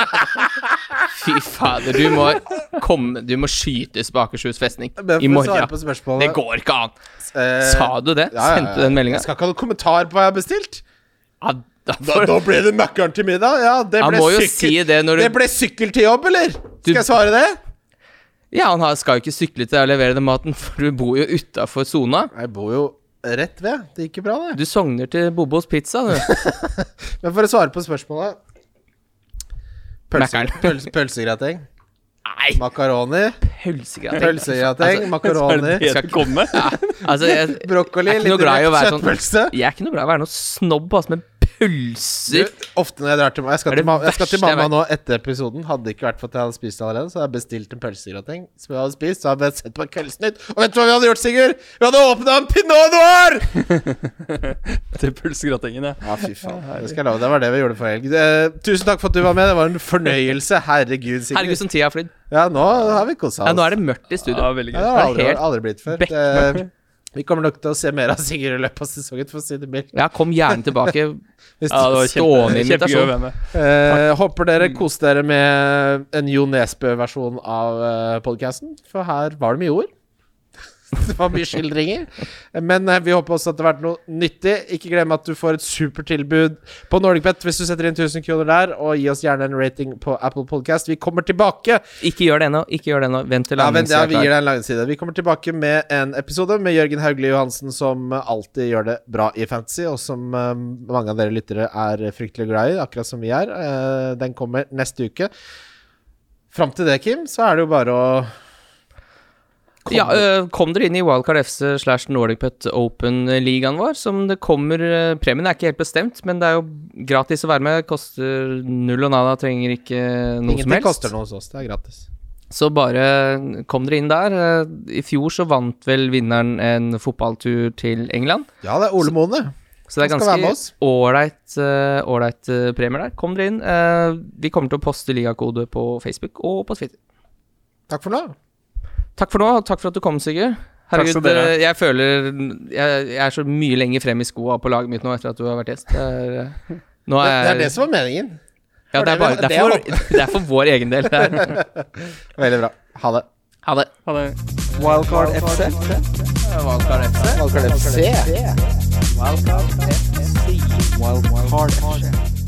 Fy fader, du må komme Du må skytes på Akershus festning i morgen. Det går ikke an. eh, Sa du det? ja, ja, ja. Sendte du den meldinga? Jeg skal ikke ha noen kommentar på hva jeg har bestilt. Ja, da Da, da ble det Mækkern til middag? Ja, det ble si det du Det ble sykkel til jobb, eller? Du- Skal jeg svare det? Ja, han har, skal jo ikke sykle til deg og levere den maten, for du bor jo utafor sona. Jeg bor jo rett ved. Det gikk jo bra, det. Du sogner til Bobos pizza, du. Men for å svare på spørsmålet Pølse, pølse, Pølsegrateng. Nei, Makaroni. pølsegrateng. Pølsegrateng, Er makaroni, det det komme? Ja. Altså, jeg, brokkoli, litt sånn- kjøttpølse. jeg er ikke noe glad i å være noe snobb, altså, men Du, ofte når jeg drar til Jeg skal til, ma jeg skal til mamma nå etter episoden. Hadde det ikke vært for at jeg hadde spist allerede, så hadde jeg bestilt en pølsegrateng som jeg hadde spist. Så hadde jeg sett på Kveldsnytt. Og vet du hva vi hadde gjort, Sigurd? Vi hadde åpna en pinot noir! Til pølsegratengen, ja. Ja, fy faen. Det skal jeg love. Det var det vi gjorde for helg. Eh, tusen takk for at du var med. Det var en fornøyelse. Herregud, Sigurd. Herregud, som tida har flydd. Ja, nå har vi kosa oss. Ja, nå er det mørkt i studio. ja det har aldri, aldri blitt før. bekmørkt. Vi kommer nok til å se mer av Sigurd i løpet av sesongen, for å si det mildt. Ja, kom gjerne tilbake. Hvis Ja, det var Stående kjempe, invitasjon. være. Eh, håper dere koste dere med en Jo Nesbø-versjon av uh, podkasten, for her var det mye ord. det var mye skildringer. Men eh, vi håper også at det har vært noe nyttig. Ikke glem at du får et supertilbud på NordicBet hvis du setter inn 1000 kroner der, og gi oss gjerne en rating på Apple Podcast. Vi kommer tilbake. Ikke gjør det ennå. Ikke gjør det ennå. Vent til Ja, ja, vi gir deg en langside. Vi kommer tilbake med en episode med Jørgen Hauglie Johansen, som alltid gjør det bra i fantasy, og som eh, mange av dere lyttere er fryktelig glad i, akkurat som vi er. Eh, den kommer neste uke. Fram til det, Kim, så er det jo bare å Ja, øh, kom dere inn i Wildcard FC slash NordicPet Open-ligaen vår. Som det kommer øh, Premien er ikke helt bestemt, men det er jo gratis å være med. Koster null og nada, trenger ikke noe som Ingenting helst. koster noe hos oss, det er gratis. Så bare kom dere inn der. Eh, I fjor så vant vel vinneren en fotballtur til England. Ja, det er Ole Moene. Så det er ganske ålreit uh, øh, premier der. Kom dere inn. Uh, vi kommer til å poste ligakode på Facebook og på Twitter. Takk for nå. Takk for nå, og takk for at du kom, Sigurd. Herregud, skal dere eh, jeg føler jeg, jeg er så mye lenger frem i skoa på laget mitt nå etter at du har vært gjest. Det er, eh, er, det er det som var meningen. ja, det, er bare, det, er for, det er for vår egen del. Veldig bra. Ha det. Ha det. Ha det. Wildcard FC. Wildcard FC. Wildcard FC. Wildcard FC. Wildcard FC.